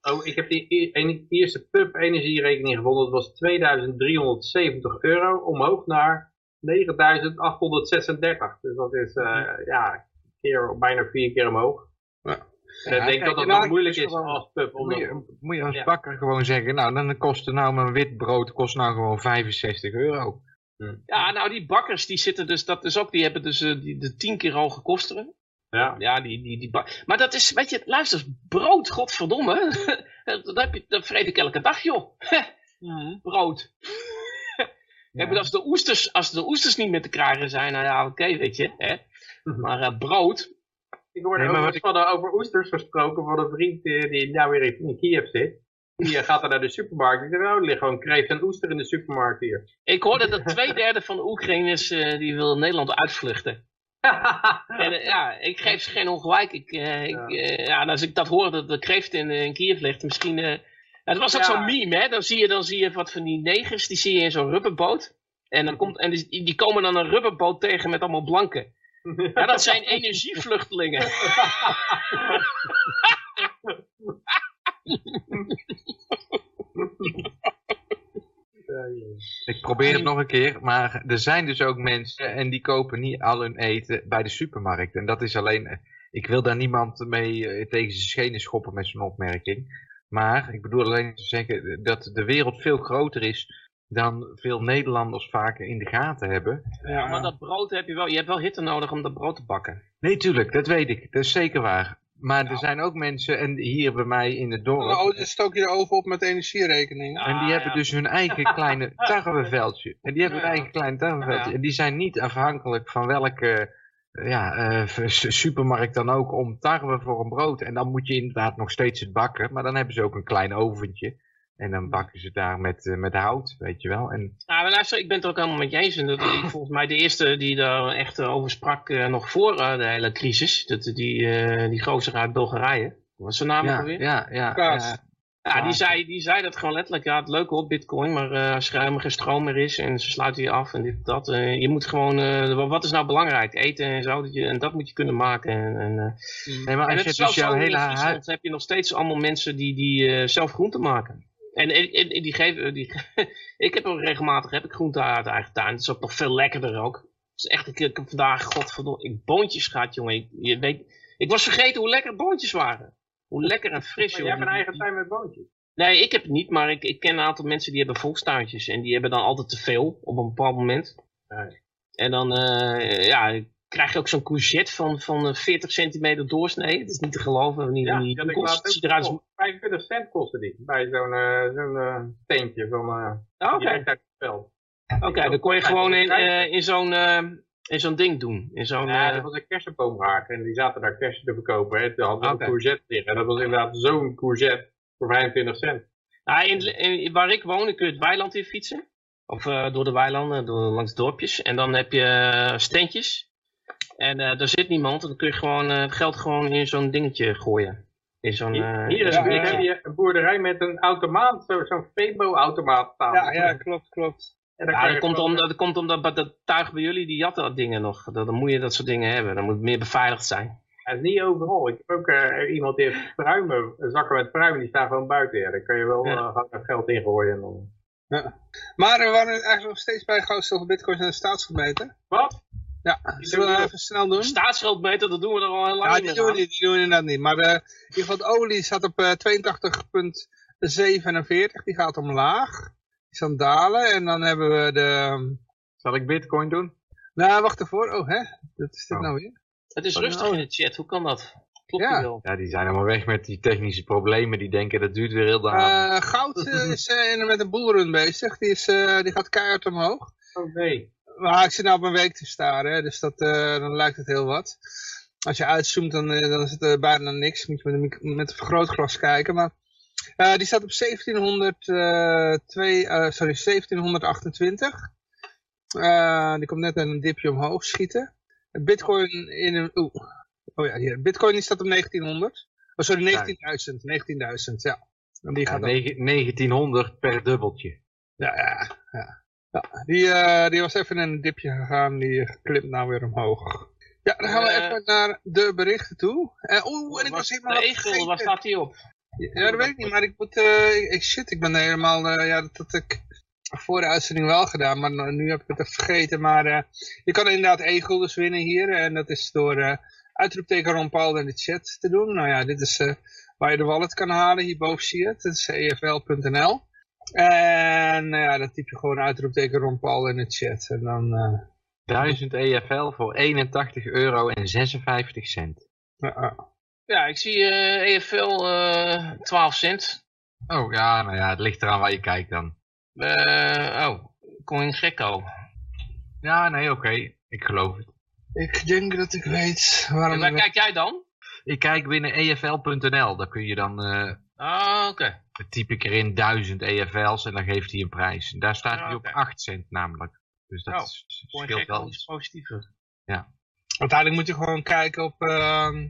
oh, ik heb die e- eerste pub energierekening gevonden, dat was 2370 euro, omhoog naar 9836. Dus dat is, eh, ja, keer, bijna vier keer omhoog. Ja. En ik Ja, denk dat dat nou, nog moeilijk is als pub. Moet je, moet je als Ja. bakker gewoon zeggen, nou dan kost nou mijn wit brood kost nou gewoon 65 euro. Ja, nou die bakkers, die zitten dus, dat is ook, die hebben dus eh, die, de tien keer hoge kosten. ja. Ja, die, die, die bak- Maar dat is, weet je, luister, brood, godverdomme. dat, heb je, dat vreet ik elke dag, joh. brood. Bedoel, als de, oesters, als de oesters niet meer te krijgen zijn, nou ja, oké, weet je. Hè? Maar eh, brood, Ik hoorde Nee, maar overigens wat van, eh, over oesters gesproken van een vriend die nou weer in Kiev zit. Die eh, gaat dan naar de supermarkt. Die zegt, nou, er ligt gewoon kreeft en oester in de supermarkt hier. ik hoorde dat twee derde van de Oekraïners, eh, die wil Nederland uitvluchten. En eh, ja, ik geef ze geen ongelijk. Ik, eh, ik, Ja. ja, als ik dat hoor, dat de kreeft in, in Kiev ligt, misschien... het was ook Ja. zo'n meme, hè. Dan zie, je, dan zie je wat van die negers, die zie je in zo'n rubberboot. En, dan komt, en die, die komen dan een rubberboot tegen met allemaal blanken. Ja, dat zijn energievluchtelingen. Ik probeer het nog een keer, maar er zijn dus ook mensen en die kopen niet al hun eten bij de supermarkt. En dat is alleen, ik wil daar niemand mee eh, tegen zijn schenen schoppen met zo'n opmerking. Maar ik bedoel alleen te zeggen dat de wereld veel groter is dan veel Nederlanders vaak in de gaten hebben. Ja, maar dat brood heb je wel. Je hebt wel hitte nodig om dat brood te bakken. Nee, tuurlijk, dat weet ik. Dat is zeker waar. Maar Nou. er zijn ook mensen, en hier bij mij in het dorp, Oh, dan stook je de oven op met energierekening. En die Ah, hebben ja. dus hun eigen kleine tarweveldje. En die hebben hun eigen kleine tarweveldje. Ja. En die zijn niet afhankelijk van welke eh, ja, eh, supermarkt dan ook om tarwe voor een brood. En dan moet je inderdaad nog steeds het bakken. Maar dan hebben ze ook een klein oventje. En dan bakken ze daar met, eh, met hout, weet je wel. En Nou, maar luister, ik ben het ook helemaal met je eens. En dat, ik, volgens mij de eerste die daar echt eh, over sprak, eh, nog voor de hele crisis. Dat, die, die gozer uit Bulgarije. Wat was zijn naam ja, alweer? ja, ja, Kaas. ja. Die zei, die zei dat gewoon letterlijk. Ja, het leuke op bitcoin, maar als er helemaal geen stroom meer is en ze sluiten je af en dit dat. je moet gewoon, wat is nou belangrijk? Eten en zo, dat je, en dat moet je kunnen maken. En, en, Nee, maar als je dus jouw hele huis... Heb je nog steeds allemaal mensen die, die zelf groenten maken. En, en, en die geven, die, ik heb ook regelmatig heb ik groenten uit eigen tuin. Het is ook nog veel lekkerder ook. Het is echt, ik, ik heb vandaag, godverdomme, ik boontjes gehad, jongen. Ik, je weet, ik was vergeten hoe lekker boontjes waren. Hoe lekker en fris, Maar jij jongen. hebt een eigen tuin met boontjes. Nee, ik heb het niet, maar ik, ik ken een aantal mensen die hebben volkstuintjes. En die hebben dan altijd te veel op een bepaald moment. Nee. En dan eh, ja, krijg je ook zo'n courgette van, van eh, 40 centimeter doorsnee. Dat is niet te geloven. Niet, Ja, niet, dat kost. laat Het ziet eruit als... ook 25 cent kostte die. Bij zo'n eh, zo'n eh, steentje van eh Ah, uit het veld. Oké, dan kon je gewoon in, eh, in zo'n eh, in zo'n ding doen. In zo'n... Ja, eh, dat was een kersenboomhaak en die zaten daar kersen te verkopen. Hè. Toen hadden een courgette liggen. En dat was inderdaad zo'n courgette voor 25 cent. Nou, in, in- waar ik woon, kun je het weiland in fietsen. Of eh, door de weilanden, door, langs dorpjes. En dan heb je eh, steentjes. En eh daar zit niemand. En dan kun je gewoon eh, het geld gewoon in zo'n dingetje gooien. In zo'n... Hier, eh, hier ja, heb je een boerderij met een automaat, zo- zo'n Febo-automaat staan. Ja, ja, klopt, klopt. En Ja, dat komt, omdat, dat komt omdat dat tuig bij jullie, die jatten dat dingen nog. Dan, dan moet je dat soort dingen hebben. Dan moet het meer beveiligd zijn. Is niet overal. Ik heb ook eh, iemand die heeft pruimen, zakken met pruimen, die staan gewoon buiten. Ja. Daar kun je wel Ja. eh, geld in gooien. En dan... Maar we waren eigenlijk nog steeds bij goud, zilver, bitcoins en de staatsgemeente. Wat? Ja, zullen we even snel doen? Staatsschuldmeter, dat doen we er al heel lang Ja, niet die meer doen we die doen we inderdaad niet. Maar eh, in ieder geval de olie staat op eh 82,47. Die gaat omlaag. Die is aan het dalen. En dan hebben we de... Zal ik bitcoin doen? Nou, wacht ervoor. Oh, hè? Wat is dit Oh. nou weer? Het is Oh, rustig oh. in de chat, hoe kan dat? Klopt Ja. die wel? Ja, die zijn allemaal weg met die technische problemen. Die denken dat duurt weer heel de avond. Eh, goud eh, is eh, met een boelrun bezig. Die, is, eh, die gaat keihard omhoog. Oh nee. Maar ik zit nou op een week te staren, hè, dus dat, eh, dan lijkt het heel wat. Als je uitzoomt, dan, eh, dan is het eh, bijna niks. Moet je met een, met een vergrootglas kijken. Maar die staat op 1702, eh, sorry, 1728. Eh, die komt net een dipje omhoog schieten. Bitcoin in een... Oeh. Oh ja, hier. Bitcoin die staat op 1900. Oh, sorry, 19.000. 19.000, ja. En die gaat op. negen- 1900 per dubbeltje. Ja, ja, ja. Ja die, eh, die was even in een dipje gegaan, die klimt nou weer omhoog. Ja, dan gaan we Eh. even naar de berichten toe. Eh Oeh, en ik was helemaal De egel, waar staat die op? Ja, dat weet ik niet, maar ik moet, ik, shit, ik ben helemaal, ja, dat had ik voor de uitzending wel gedaan, maar nu- heb ik het vergeten. Maar je kan inderdaad egel dus winnen hier, en dat is door uitroepteken Ron Paul in de chat te doen. Nou ja, dit is waar je de wallet kan halen, hierboven zie je het, dat is efl.nl. En nou ja, dan typ je gewoon uitroepteken Ron Paul in de chat, en dan... eh, 1000 EFL voor 81 euro en 56 cent. ja, ja. Ik zie eh EFL eh 12 cent. Oh ja, nou ja, het ligt eraan waar je kijkt dan. Eh, oh, Coin Gecko. Ja, nee, oké. Ik geloof het. ik denk dat ik weet waarom... En waar we- kijk jij dan? Ik kijk binnen E EFL.nl. Daar kun je dan, eh Ah, oké. typ ik erin 1000 EFL's en dan geeft hij een prijs. En daar staat Ja, hij op oké. 8 cent namelijk. Dus dat Oh, is- scheelt wel is iets. positiever. Uiteindelijk moet je gewoon kijken op, ehm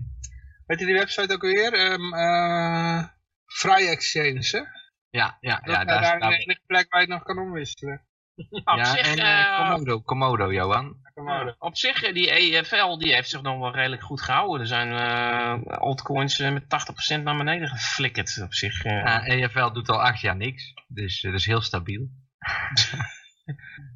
weet je die website ook weer? Ehm eh Vrij Exchange, hè? Ja, ja, Dat ja, is daar staat... de enige plek waar je het nog kan omwisselen. Op Ja, zich, en eh, Komodo, Komodo, Johan. Ja, op zich, eh, die EFL die heeft zich nog wel redelijk goed gehouden. Er zijn eh, altcoins eh, met 80% naar beneden geflikkerd op zich. Ja, EFL doet al 8 jaar niks. Dus dat is heel stabiel.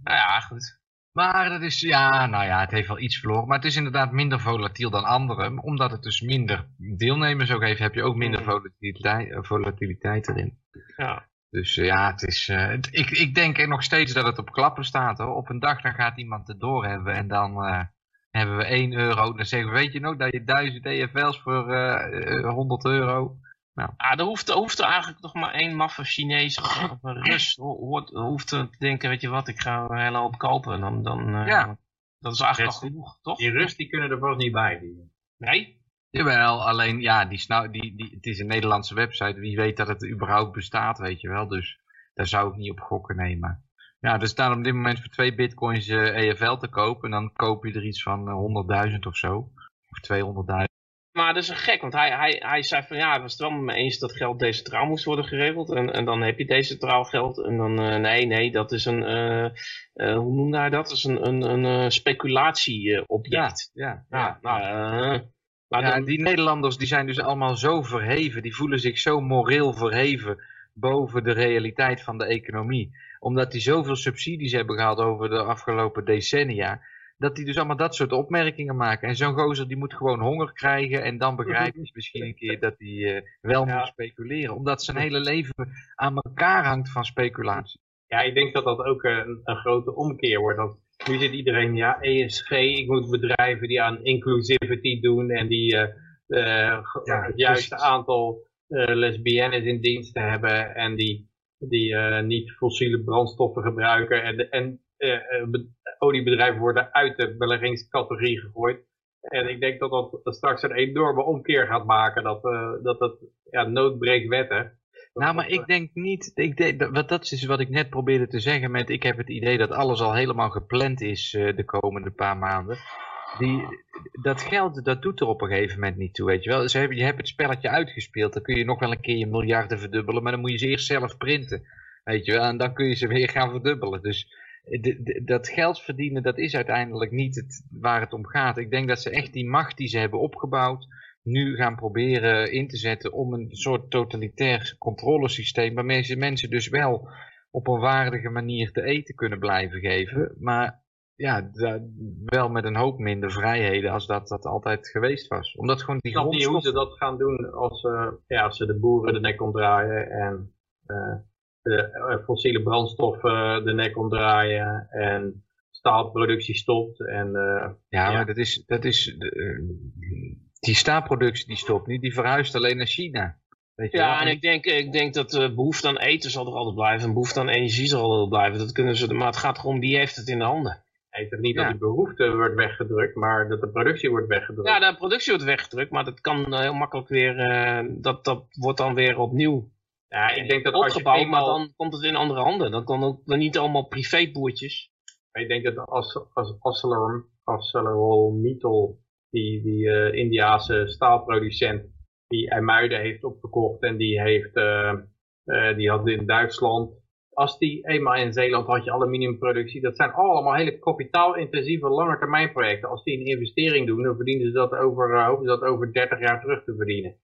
Nou ja, goed. Maar dat is, ja, nou ja, het heeft wel iets verloren. Maar het is inderdaad minder volatiel dan andere. Omdat het dus minder deelnemers ook heeft, heb je ook minder Mm. volatiliteit, volatiliteit erin. Ja. Dus eh, ja, het is, eh, ik, ik denk nog steeds dat het op klappen staat hoor. Op een dag dan gaat iemand het doorhebben en dan eh, hebben we 1 euro. Dan zeggen we, weet je nog dat je 1000 EFL's voor eh, eh, 100 euro. Ah, er hoeft, er hoeft er eigenlijk nog maar één maffe Chinees of, een Rus hoort, hoeft te denken, weet je wat, ik ga een hele hoop kopen. En dan, dan, eh, Ja. Dat is eigenlijk al genoeg, toch? Die rust die kunnen er vast niet bij. Die. Nee? Jawel, alleen ja, die, snau- die, die, het is een Nederlandse website. Wie weet dat het überhaupt bestaat, weet je wel. Dus daar zou ik niet op gokken nemen. Ja, er staan op dit moment voor twee bitcoins eh, EFL te kopen. En dan koop je er iets van eh, 100.000 of zo. Of 200.000. Maar dat is een gek, want hij, hij, hij zei van ja, hij was het wel met me eens dat geld decentraal moest worden geregeld. En, en dan heb je decentraal geld. En dan, uh, nee, nee, dat is een, uh, hoe noemde hij dat? Dat is een, een, een speculatieobject. Ja, ja. ja. Nou, maar ja, dan... die Nederlanders die zijn dus allemaal zo verheven, die voelen zich zo moreel verheven boven de realiteit van de economie. Omdat die zoveel subsidies hebben gehad over de afgelopen decennia dat die dus allemaal dat soort opmerkingen maken. En zo'n gozer die moet gewoon honger krijgen en dan begrijpt hij misschien een keer dat hij uh, wel moet speculeren. Omdat zijn hele leven aan elkaar hangt van speculatie. Ja, ik denk dat dat ook een, een grote omkeer wordt. Dat nu zit iedereen, ja, ESG, ik moet bedrijven die aan inclusivity doen en die uh, uh, ja, het juiste aantal lesbiennes in dienst hebben en die, die niet fossiele brandstoffen gebruiken en, en oliebedrijven worden uit de beleggingscategorie gegooid. En ik denk dat dat straks een enorme omkeer gaat maken. Dat dat, dat ja, nood breekt wetten. Nou, maar ik denk niet, ik denk, wat, dat is wat ik net probeerde te zeggen met, ik heb het idee dat alles al helemaal gepland is uh, de komende paar maanden. Die, dat geld, dat doet er op een gegeven moment niet toe, weet je wel. Ze hebben, je hebt het spelletje uitgespeeld, dan kun je nog wel een keer je miljarden verdubbelen, maar dan moet je ze eerst zelf printen, weet je wel. En dan kun je ze weer gaan verdubbelen. Dus dat geld verdienen, dat is uiteindelijk niet het, waar het om gaat. Ik denk dat ze echt die macht die ze hebben opgebouwd, nu gaan proberen in te zetten om een soort totalitair controlesysteem, waarmee ze mensen dus wel op een waardige manier te eten kunnen blijven geven. Maar ja, wel met een hoop minder vrijheden als dat dat altijd geweest was. Omdat gewoon die Ik snap niet hoe ze dat gaan doen als, uh, ja, als ze de boeren de nek omdraaien en... Uh de eh, fossiele brandstoffen de nek omdraaien en staalproductie stopt. En, uh, ja, maar dat is, dat is die staalproductie die stopt niet, die verhuist alleen naar China. Weet je ja, wel? en ik denk, ik denk dat de behoefte aan eten zal er altijd blijven, en behoefte aan energie zal er altijd blijven. Dat kunnen ze, maar het gaat gewoon, wie heeft het in de handen? Zegt niet ja. dat de behoefte wordt weggedrukt, maar dat de productie wordt weggedrukt. Ja, de productie wordt weggedrukt, maar dat kan heel makkelijk weer, uh, dat, dat wordt dan weer opnieuw ja, ik denk dat opgebouwd, als je eenmaal... maar dan komt het in andere handen. Dan kan ook dan niet allemaal privéboertjes. Ik denk dat als, als ArcelorMittal, die, die uh, Indiase staalproducent, die IJmuiden heeft opgekocht en die heeft, uh, uh, die had in Duitsland, als die eenmaal in Zeeland had je aluminiumproductie, dat zijn allemaal hele kapitaalintensieve langetermijnprojecten. Als die een investering doen, dan verdienen ze dat over, hopen ze dat over 30 jaar terug te verdienen.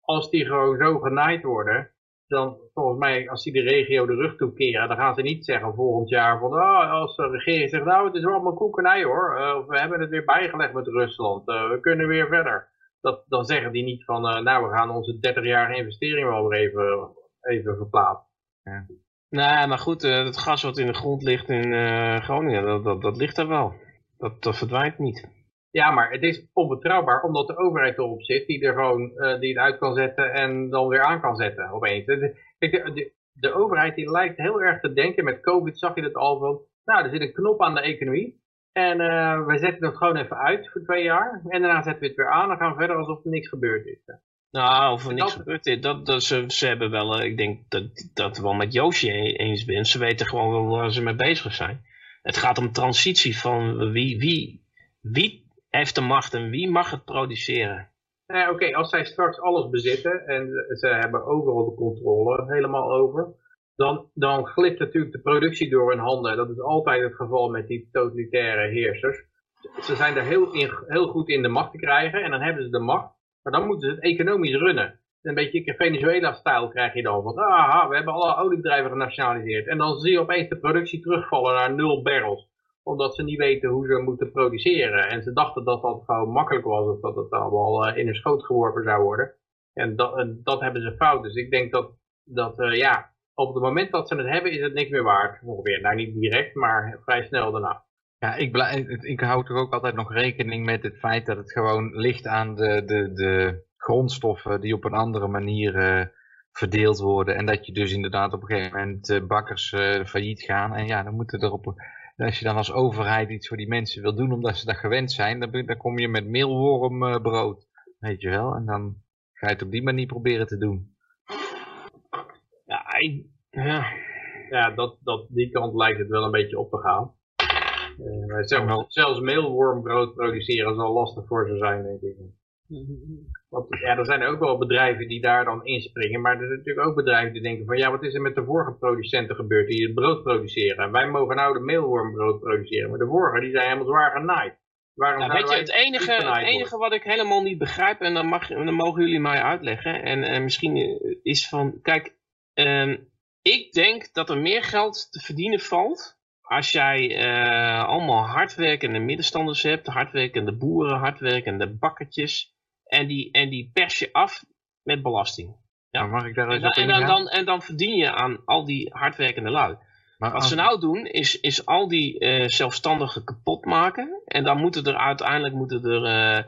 Als die gewoon zo genaaid worden, dan volgens mij, als die de regio de rug toekeren, dan gaan ze niet zeggen volgend jaar van, oh, als de regering zegt, nou, het is allemaal koekenij hoor, uh, we hebben het weer bijgelegd met Rusland, uh, we kunnen weer verder. Dat, dan zeggen die niet van, uh, nou, we gaan onze 30-jarige investering wel weer even, even verplaatsen. Ja. Nee, maar goed, het gas wat in de grond ligt in Groningen, dat, dat, dat ligt er wel. Dat, dat verdwijnt niet. Ja, maar het is onbetrouwbaar omdat de overheid erop zit die er gewoon uh, die het uit kan zetten en dan weer aan kan zetten opeens. De, de, de, overheid die lijkt heel erg te denken, met COVID zag je dat al van, nou er zit een knop aan de economie en uh, wij zetten het gewoon even uit voor twee jaar en daarna zetten we het weer aan en gaan we verder alsof er niks gebeurd is. Nou, of er niks gebeurd is, dat, dat, ze, ze hebben wel, uh, ik denk dat dat wel met Joosje eens ben, ze weten gewoon wel waar ze mee bezig zijn. Het gaat om transitie van wie, wie, wie heeft de macht en wie mag het produceren? Eh, Oké, als zij straks alles bezitten en ze hebben overal de controle helemaal over, dan, dan glipt natuurlijk de productie door hun handen. Dat is altijd het geval met die totalitaire heersers. Ze zijn er heel, in, heel goed in de macht te krijgen en dan hebben ze de macht, maar dan moeten ze het economisch runnen. Een beetje Venezuela-stijl krijg je dan. Van, aha, we hebben alle oliebedrijven genationaliseerd. En dan zie je opeens de productie terugvallen naar nul barrels omdat ze niet weten hoe ze moeten produceren. En ze dachten dat dat gewoon makkelijk was, of dat het allemaal uh, in een schoot geworpen zou worden. En dat, dat hebben ze fout. Dus ik denk dat, dat uh, ja, op het moment dat ze het hebben, is het niks meer waard. Ongeveer, nou niet direct, maar vrij snel daarna. Ja, ik, ik, hou toch ook altijd nog rekening met het feit dat het gewoon ligt aan de, de, de grondstoffen die op een andere manier uh, verdeeld worden. En dat je dus inderdaad op een gegeven moment bakkers failliet gaan. En ja, dan moeten er op en als je dan als overheid iets voor die mensen wil doen omdat ze dat gewend zijn, dan, dan kom je met meelwormbrood, weet je wel. En dan ga je het op die manier proberen te doen. Ja, ja. ja dat, dat, die kant lijkt het wel een beetje op te gaan. Uh, zelfs, zelfs meelwormbrood produceren zal lastig voor ze zijn, denk ik. Want ja, er zijn ook wel bedrijven die daar dan inspringen, maar er zijn natuurlijk ook bedrijven die denken van ja, wat is er met de vorige producenten gebeurd die het brood produceren? Wij mogen nou de meelwormbrood produceren, maar de vorige die zijn helemaal zwaar genaaid. Waarom Nou, weet je, het enige, het enige wat ik helemaal niet begrijp, en dan, mag, dan mogen jullie mij uitleggen, en, en misschien eh, is van, kijk, ehm, ik denk dat er meer geld te verdienen valt als jij eh, allemaal hardwerkende middenstanders hebt, hardwerkende boeren, hardwerkende bakkertjes, en die, en die pers je af met belasting. Ja. Maar mag ik daar En eens dan, op en, dan, en dan verdien je aan al die hardwerkende lui. Maar Wat als- ze nou doen, is, is al die eh zelfstandigen kapot maken. En dan moeten er uiteindelijk moeten er eh,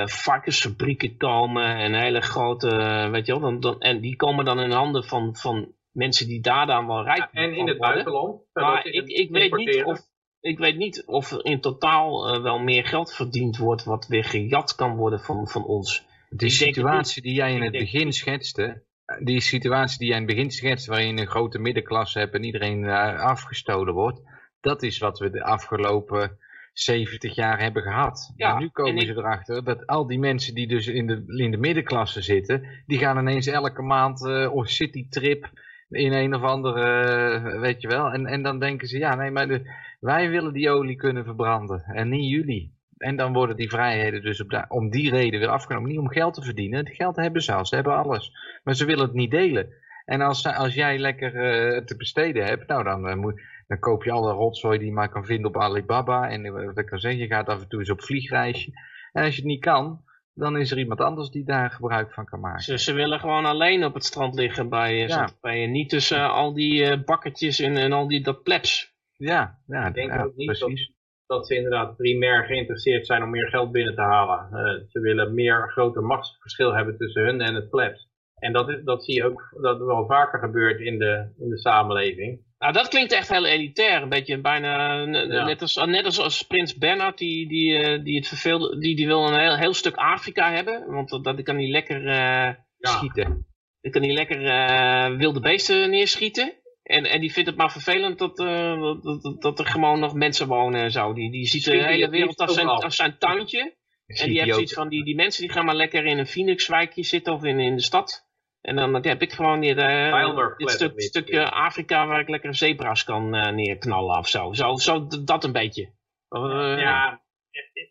eh, varkensfabrieken komen en hele grote, weet je wel. Dan, dan, en die komen dan in handen van, van mensen die daar dan wel rijk En in het buitenland. Maar ik, ik, weet niet of, ik weet niet of er in totaal eh, wel meer geld verdiend wordt wat weer gejat kan worden van, van ons. Die Ik situatie die jij in het begin schetste, die situatie die jij in het begin schetste, waarin je een grote middenklasse hebt en iedereen afgestolen wordt, dat is wat we de afgelopen 70 jaar hebben gehad. Ja, nu komen en ik- ze erachter dat al die mensen die dus in de, in de middenklasse zitten, die gaan ineens elke maand eh of citytrip in een of andere, eh, weet je wel, en, en dan denken ze, ja nee, maar wij willen die olie kunnen verbranden en niet jullie. En dan worden die vrijheden dus op om die reden weer afgenomen. Niet om geld te verdienen. Het geld hebben ze al. Ze hebben alles. Maar ze willen het niet delen. En als, als jij lekker eh, te besteden hebt, nou dan, eh, dan koop je alle rotzooi die je maar kan vinden op Alibaba. En wat ik kan zeggen, je gaat af en toe eens op vliegreisje. En als je het niet kan, dan is er iemand anders die daar gebruik van kan maken. Ze, ze willen gewoon alleen op het strand liggen bij, eh, Ja. Zandvoort. Niet tussen al die eh, bakkertjes en, en al die dat plebs. Ja, ja, Ik denk ja, ook niet precies. dat ze inderdaad primair geïnteresseerd zijn om meer geld binnen te halen. Eh, ze willen meer groter machtsverschil hebben tussen hun en het plebs. En dat, is, dat zie je ook dat wel vaker gebeurt in de, in de samenleving. Nou, dat klinkt echt heel elitair. Een beetje bijna, Ja. net, als, net als, als Prins Bernhard, die, die, eh, die het verveelde, die, die wil een heel, heel stuk Afrika hebben. Want dat, dat kan hij lekker, eh, Ja. Schieten. dan kan hij lekker eh, wilde beesten neerschieten. En, en die vindt het maar vervelend dat, dat, dat, dat er gewoon nog mensen wonen en zo. Die, die ziet de hele wereld als zijn, als zijn tuintje. En die heeft zoiets van, die, die mensen die gaan maar lekker in een Phoenixwijkje zitten of in, in de stad. En dan heb ik gewoon hier, eh, dit stuk, stukje Afrika waar ik lekker zebra's kan eh, neerknallen of zo. Zo, zo dat een beetje. Eh, ja,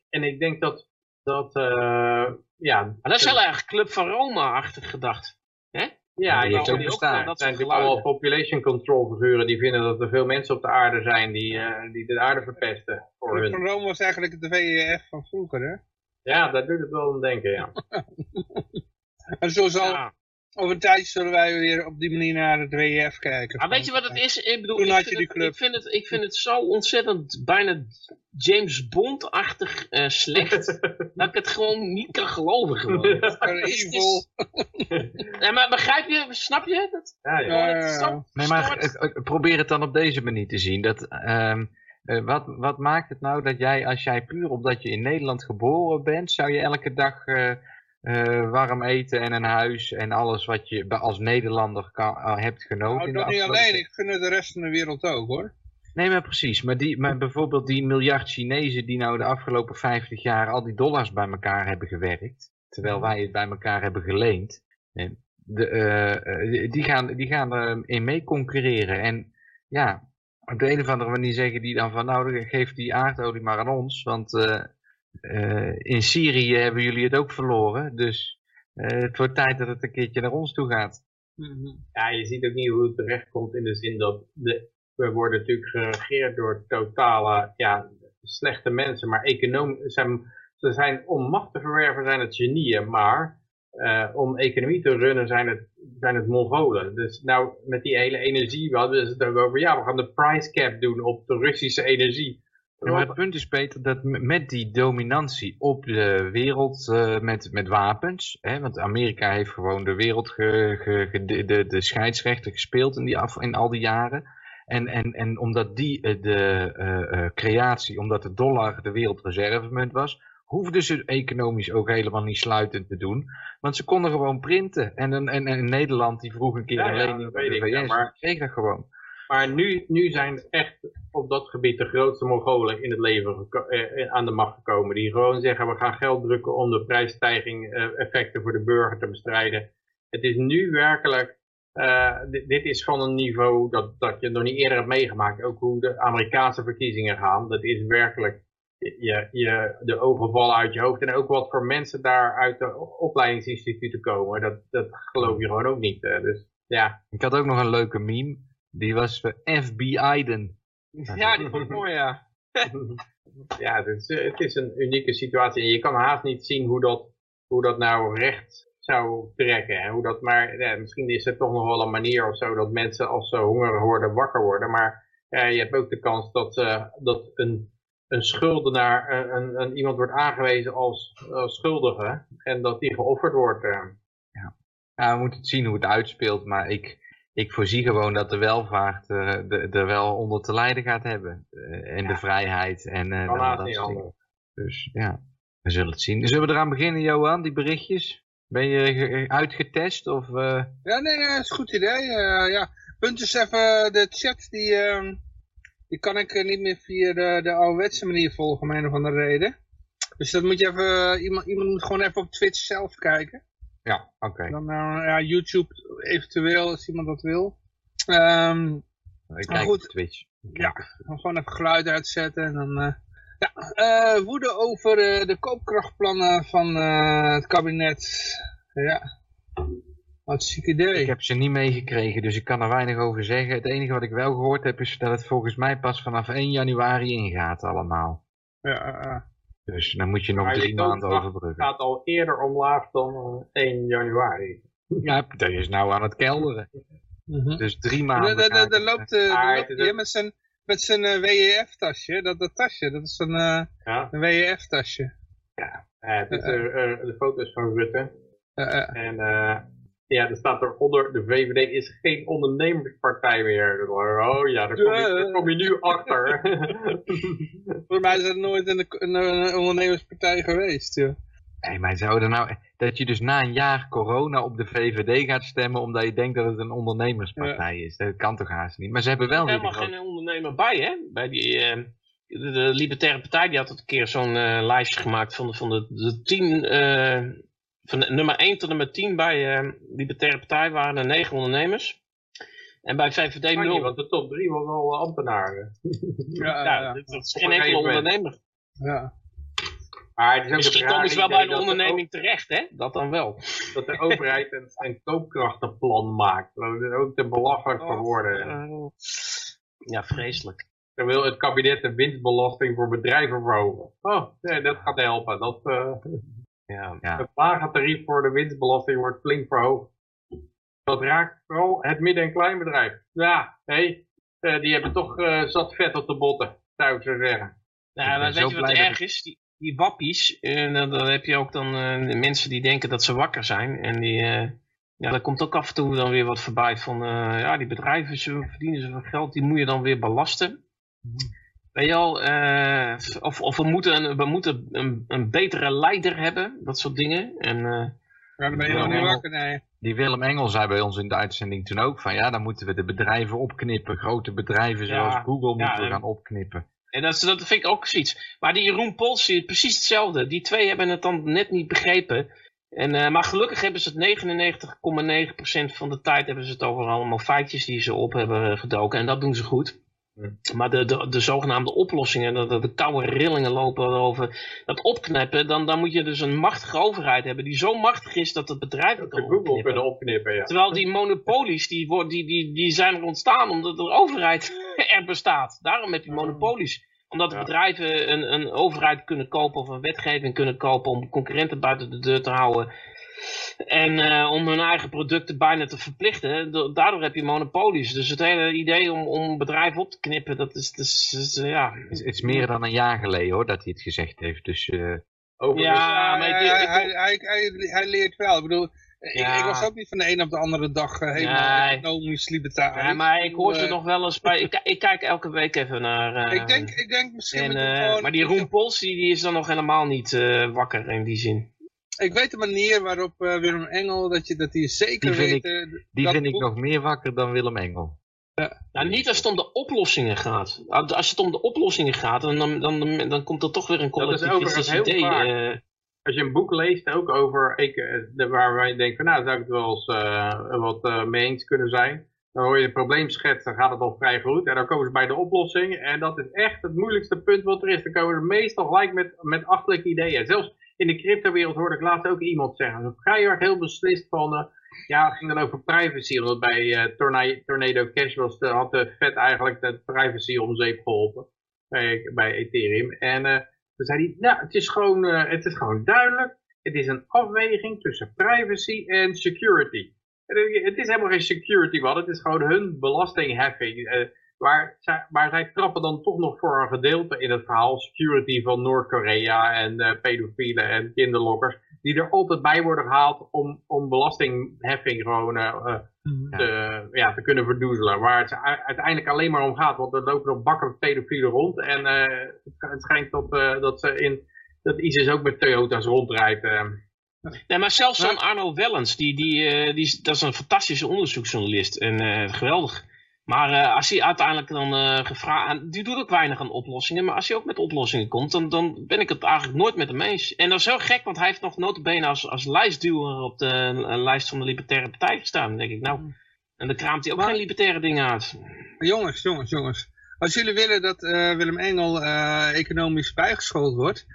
en ik denk dat, dat eh, ja, Maar dat is heel erg Club van Rome-achtig gedacht. ja, die je heeft ook bestaan. Er Dat zijn natuurlijk allemaal population control figuren die vinden dat er veel mensen op de aarde zijn die, eh, die de aarde verpesten voor Club hun. van Rome was eigenlijk de WEF van vroeger, hè? Ja, daar doet het wel aan denken, ja. En zo zal, Ja. Over een tijdje zullen wij weer op die manier naar het WEF kijken. Maar weet je wat het is? Ik bedoel, Toen ik had vind, je die het, club. ik, vind het, ik vind het zo ontzettend bijna James Bond-achtig eh, slecht. dat ik het gewoon niet kan geloven. Gewoon. Evil. Ja, maar begrijp je, snap je? Dat, ja, ja. Nee, maar probeer het dan op deze manier te zien. Dat, ehm, eh, wat, wat maakt het nou dat jij, als jij puur omdat je in Nederland geboren bent, zou je elke dag eh, eh, warm eten en een huis en alles wat je als Nederlander kan, eh, hebt genoten? Nou, dat niet alleen. Ik gun het de rest van de wereld ook, hoor. Nee, maar precies. Maar, die, maar bijvoorbeeld die miljard Chinezen die nou de afgelopen 50 jaar al die dollars bij elkaar hebben gewerkt, terwijl wij het bij elkaar hebben geleend, eh, de, die gaan, die gaan erin mee concurreren. En ja, op de een of andere manier zeggen die dan van nou, geef die aardolie maar aan ons, want in Syrië hebben jullie het ook verloren, dus eh, het wordt tijd dat het een keertje naar ons toe gaat. ja, je ziet ook niet hoe het terecht komt in de zin dat de, we worden natuurlijk geregeerd door totale ja, slechte mensen, maar econoom, zijn, ze zijn om macht te verwerven zijn het genieën, maar eh, om economie te runnen zijn het, zijn het Mongolen. Dus nou met die hele energie, we hadden het ook over, ja we gaan de price cap doen op de Russische energie. Ja, maar het punt is, Peter, dat met die dominantie op de wereld eh, met, met wapens, hè, want Amerika heeft gewoon de wereld, ge, ge- ge- de, de, scheidsrechter gespeeld in, die af, in al die jaren. En, en, en omdat die eh, de eh, creatie, omdat de dollar de wereldreservemunt was, hoefden ze economisch ook helemaal niet sluitend te doen. Want ze konden gewoon printen. En, en, en Nederland die vroeg een keer Ja, een ja, lening van weet de ik, ja, VS, maar- kreeg dat gewoon. Maar nu, nu zijn echt op dat gebied de grootste Mongolen in het leven eh, aan de macht gekomen. Die gewoon zeggen, we gaan geld drukken om de prijsstijging eh, effecten voor de burger te bestrijden. Het is nu werkelijk, dit, dit, is van een niveau dat, dat je nog niet eerder hebt meegemaakt. Ook hoe de Amerikaanse verkiezingen gaan. Dat is werkelijk, je, je, de ogen vallen uit je hoofd. En ook wat voor mensen daar uit de opleidingsinstituten komen. Dat, dat geloof je gewoon ook niet. dus ja. Ik had ook nog een leuke meme. Die was FBI-den. Ja, die vond ik mooi, ja. ja, het is, het is een unieke situatie. En je kan haast niet zien hoe dat, hoe dat nou recht zou trekken. En hoe dat maar, ja, misschien is er toch nog wel een manier of zo dat mensen als ze honger worden wakker worden. Maar je hebt ook de kans dat, uh, dat een, een schuldenaar, een, een, iemand wordt aangewezen als, als schuldige. En dat die geofferd wordt. Uh. Ja. ja, we moeten zien hoe het uitspeelt. Maar ik, ik voorzie gewoon dat de welvaart er wel onder te lijden gaat hebben. Uh, en ja. de vrijheid en uh, dat soort dingen. Dus ja, we zullen het zien. Zullen we eraan beginnen, Johan, die berichtjes? Ben je uitgetest? Of, Ja, nee, dat is een goed idee. ja. Punt is even, de chat die, ehm, die kan ik niet meer via de, de ouderwetse manier volgen, om een of andere reden. Dus dat moet je even, iemand, iemand moet gewoon even op Twitch zelf kijken. Ja, oké. Dan uh, ja, YouTube eventueel, als iemand dat wil. Um, ik kijk goed, Twitch. Ja, dan gewoon even geluid uitzetten en dan... Uh, ja, uh, woede over de koopkrachtplannen van het kabinet. Ja, wat ziek idee. Ik heb ze niet meegekregen, dus ik kan er weinig over zeggen. Het enige wat ik wel gehoord heb is dat het volgens mij pas vanaf 1 januari ingaat allemaal. Ja, dus dan moet je nog maar drie maanden overbruggen. Het gaat al eerder omlaag dan 1 januari. Ja, dat is nou aan het kelderen. Mm -hmm. Dus drie maanden. Loopt, uh, loopt hij met zijn, met zijn uh, WEF-tasje. Dat, dat tasje, dat is een, uh, ja? een WEF-tasje. Ja, het is de foto's van Rutte. en ja, er staat eronder, de VVD is geen ondernemerspartij meer. Oh ja, daar kom je, daar kom je nu achter. Voor mij is het nooit een, een, een ondernemerspartij geweest, ja. Nee, maar zouden nou, dat je dus na een jaar corona op de VVD gaat stemmen omdat je denkt dat het een ondernemerspartij ja. is. Dat kan toch haast niet. Maar ze hebben wel... Er helemaal geen ondernemer bij, hè? Bij die, uh, de, de, Libertaire Partij die had een keer zo'n uh, lijstje gemaakt van de, van de, de tien... Uh, van nummer 1 tot nummer 10 bij uh, Libertaire Partij waren er 9 ondernemers. En bij VVD 0. want de top 3 was al ambtenaren. ja, ja, ja, dat is geen enkele ondernemer. Ja. Maar het is Misschien komen ze wel bij een onderneming terecht, hè? Dat dan wel. Dat de overheid een, een koopkrachtenplan maakt. Dat is ook te belachelijk voor worden. Uh, ja, vreselijk. Dan wil het kabinet de winstbelasting voor bedrijven verhogen. Oh, nee, dat gaat helpen. Dat, uh, ja, ja. Het lage tarief voor de winstbelasting wordt flink verhoogd. Dat raakt vooral het midden- en kleinbedrijf. Ja, hé, hey, die hebben toch uh, zat vet op de botten, zou ik zo zeggen. Ja, maar weet je wat erg is? Die, die wappies, uh, dan, dan, heb je ook dan uh, de mensen die denken dat ze wakker zijn. En die, ja, daar komt ook af en toe dan weer wat voorbij van, ja, die bedrijven ze verdienen zoveel geld, die moet je dan weer belasten. Mm. Weet je al, uh, of, of we moeten, een, we moeten een, een, betere leider hebben, dat soort dingen. En, uh, ja, ben je nog niet wakker, nee. Die Willem Engel zei bij ons in de uitzending toen ook van ja, dan moeten we de bedrijven opknippen. Grote bedrijven zoals ja, Google moeten ja, we gaan opknippen. En dat, dat vind ik ook zoiets. Maar die Jeroen Pols, precies hetzelfde. Die twee hebben het dan net niet begrepen. En, uh, maar gelukkig hebben ze het 99,9% van de tijd hebben ze het over allemaal feitjes die ze op hebben gedoken. En dat doen ze goed. Maar de, de, de zogenaamde oplossingen, de, de koude rillingen lopen over dat opknippen, dan, dan moet je dus een machtige overheid hebben die zo machtig is dat het bedrijven kan opknippen. kunnen opknippen. Ja. Terwijl die monopolies, die, die, die, die zijn er ontstaan omdat de overheid er bestaat. Daarom heb je monopolies. Omdat bedrijven een, een overheid kunnen kopen of een wetgeving kunnen kopen om concurrenten buiten de deur te houden. En uh, om hun eigen producten bijna te verplichten, daardoor heb je monopolies. Dus het hele idee om, om bedrijven op te knippen, dat is, dat is, is ja... Het is meer dan een jaar geleden hoor, dat hij het gezegd heeft. Dus, uh... Over ja, maar ik, hij, hij, hij, hij, leert wel. Ik bedoel, ik, ik, was ook niet van de een op de andere dag uh, helemaal nee. economisch libertarisch. Ja, maar ik hoor ze nog wel eens bij. Ik, ik, kijk elke week even naar. Uh, ik, denk, ik denk misschien. En, gewoon, maar die Roen Pols die, die is dan nog helemaal niet uh, wakker in die zin ik weet de manier waarop uh, Willem Engel, dat, je, dat hij zeker die weet... Ik, die vind ik nog meer wakker dan Willem Engel. Nou, niet als het om de oplossingen gaat. Als het om de oplossingen gaat, dan, dan, dan, dan komt er toch weer een Dat is collectivistisch idee. vaak. eh, Als je een boek leest, ook over, ik, eh, waar wij denken van nou, daar zou ik het wel eens eh, wat eh, mee eens kunnen zijn. Dan hoor je een probleem schetsen, dan gaat het al vrij goed. En dan komen ze bij de oplossing. En dat is echt het moeilijkste punt wat er is. Dan komen ze meestal gelijk met, met achterlijke ideeën. Zelfs in de cryptowereld hoorde ik laatst ook iemand zeggen. Zo vrij hard heel beslist van, eh, ja, het ging dan over privacy. Want bij eh, Torna- Tornado Cash was de, had de Fed eigenlijk de privacy om zeep geholpen. Bij, Ethereum. En eh toen zei hij, nou, het is, gewoon, het is gewoon duidelijk. Het is een afweging tussen privacy en security. Het is helemaal geen security wat, het is gewoon hun belastingheffing. Maar, zij, maar zij trappen dan toch nog voor een gedeelte in het verhaal security van Noord-Korea en eh, pedofielen en kinderlokkers. Die er altijd bij worden gehaald om, om belastingheffing gewoon eh, eh, te, ja, te kunnen verdoezelen. Waar het uiteindelijk alleen maar om gaat. Want er lopen nog bakken pedofielen rond. En eh, het, schijnt dat, eh, dat, ze in, dat ISIS ook met Toyota's rondrijdt. Nee, maar zelfs zo'n Arno Wellens, die, die, eh, die, is- dat is een fantastische onderzoeksjournalist. En eh, geweldig. Maar eh, als hij uiteindelijk dan eh gevraagd... Die doet ook weinig aan oplossingen. Maar als hij ook met oplossingen komt, dan, dan ben ik het eigenlijk nooit met hem eens. En dat is heel gek, want hij heeft nog notabene als, als lijstduwer op de lijst van de Libertaire Partij gestaan. Dan denk ik, nou... En dan kraamt hij ook Maar- geen libertaire dingen uit. Jongens, jongens, jongens. Als jullie willen dat eh, Willem Engel economisch bijgeschoold wordt.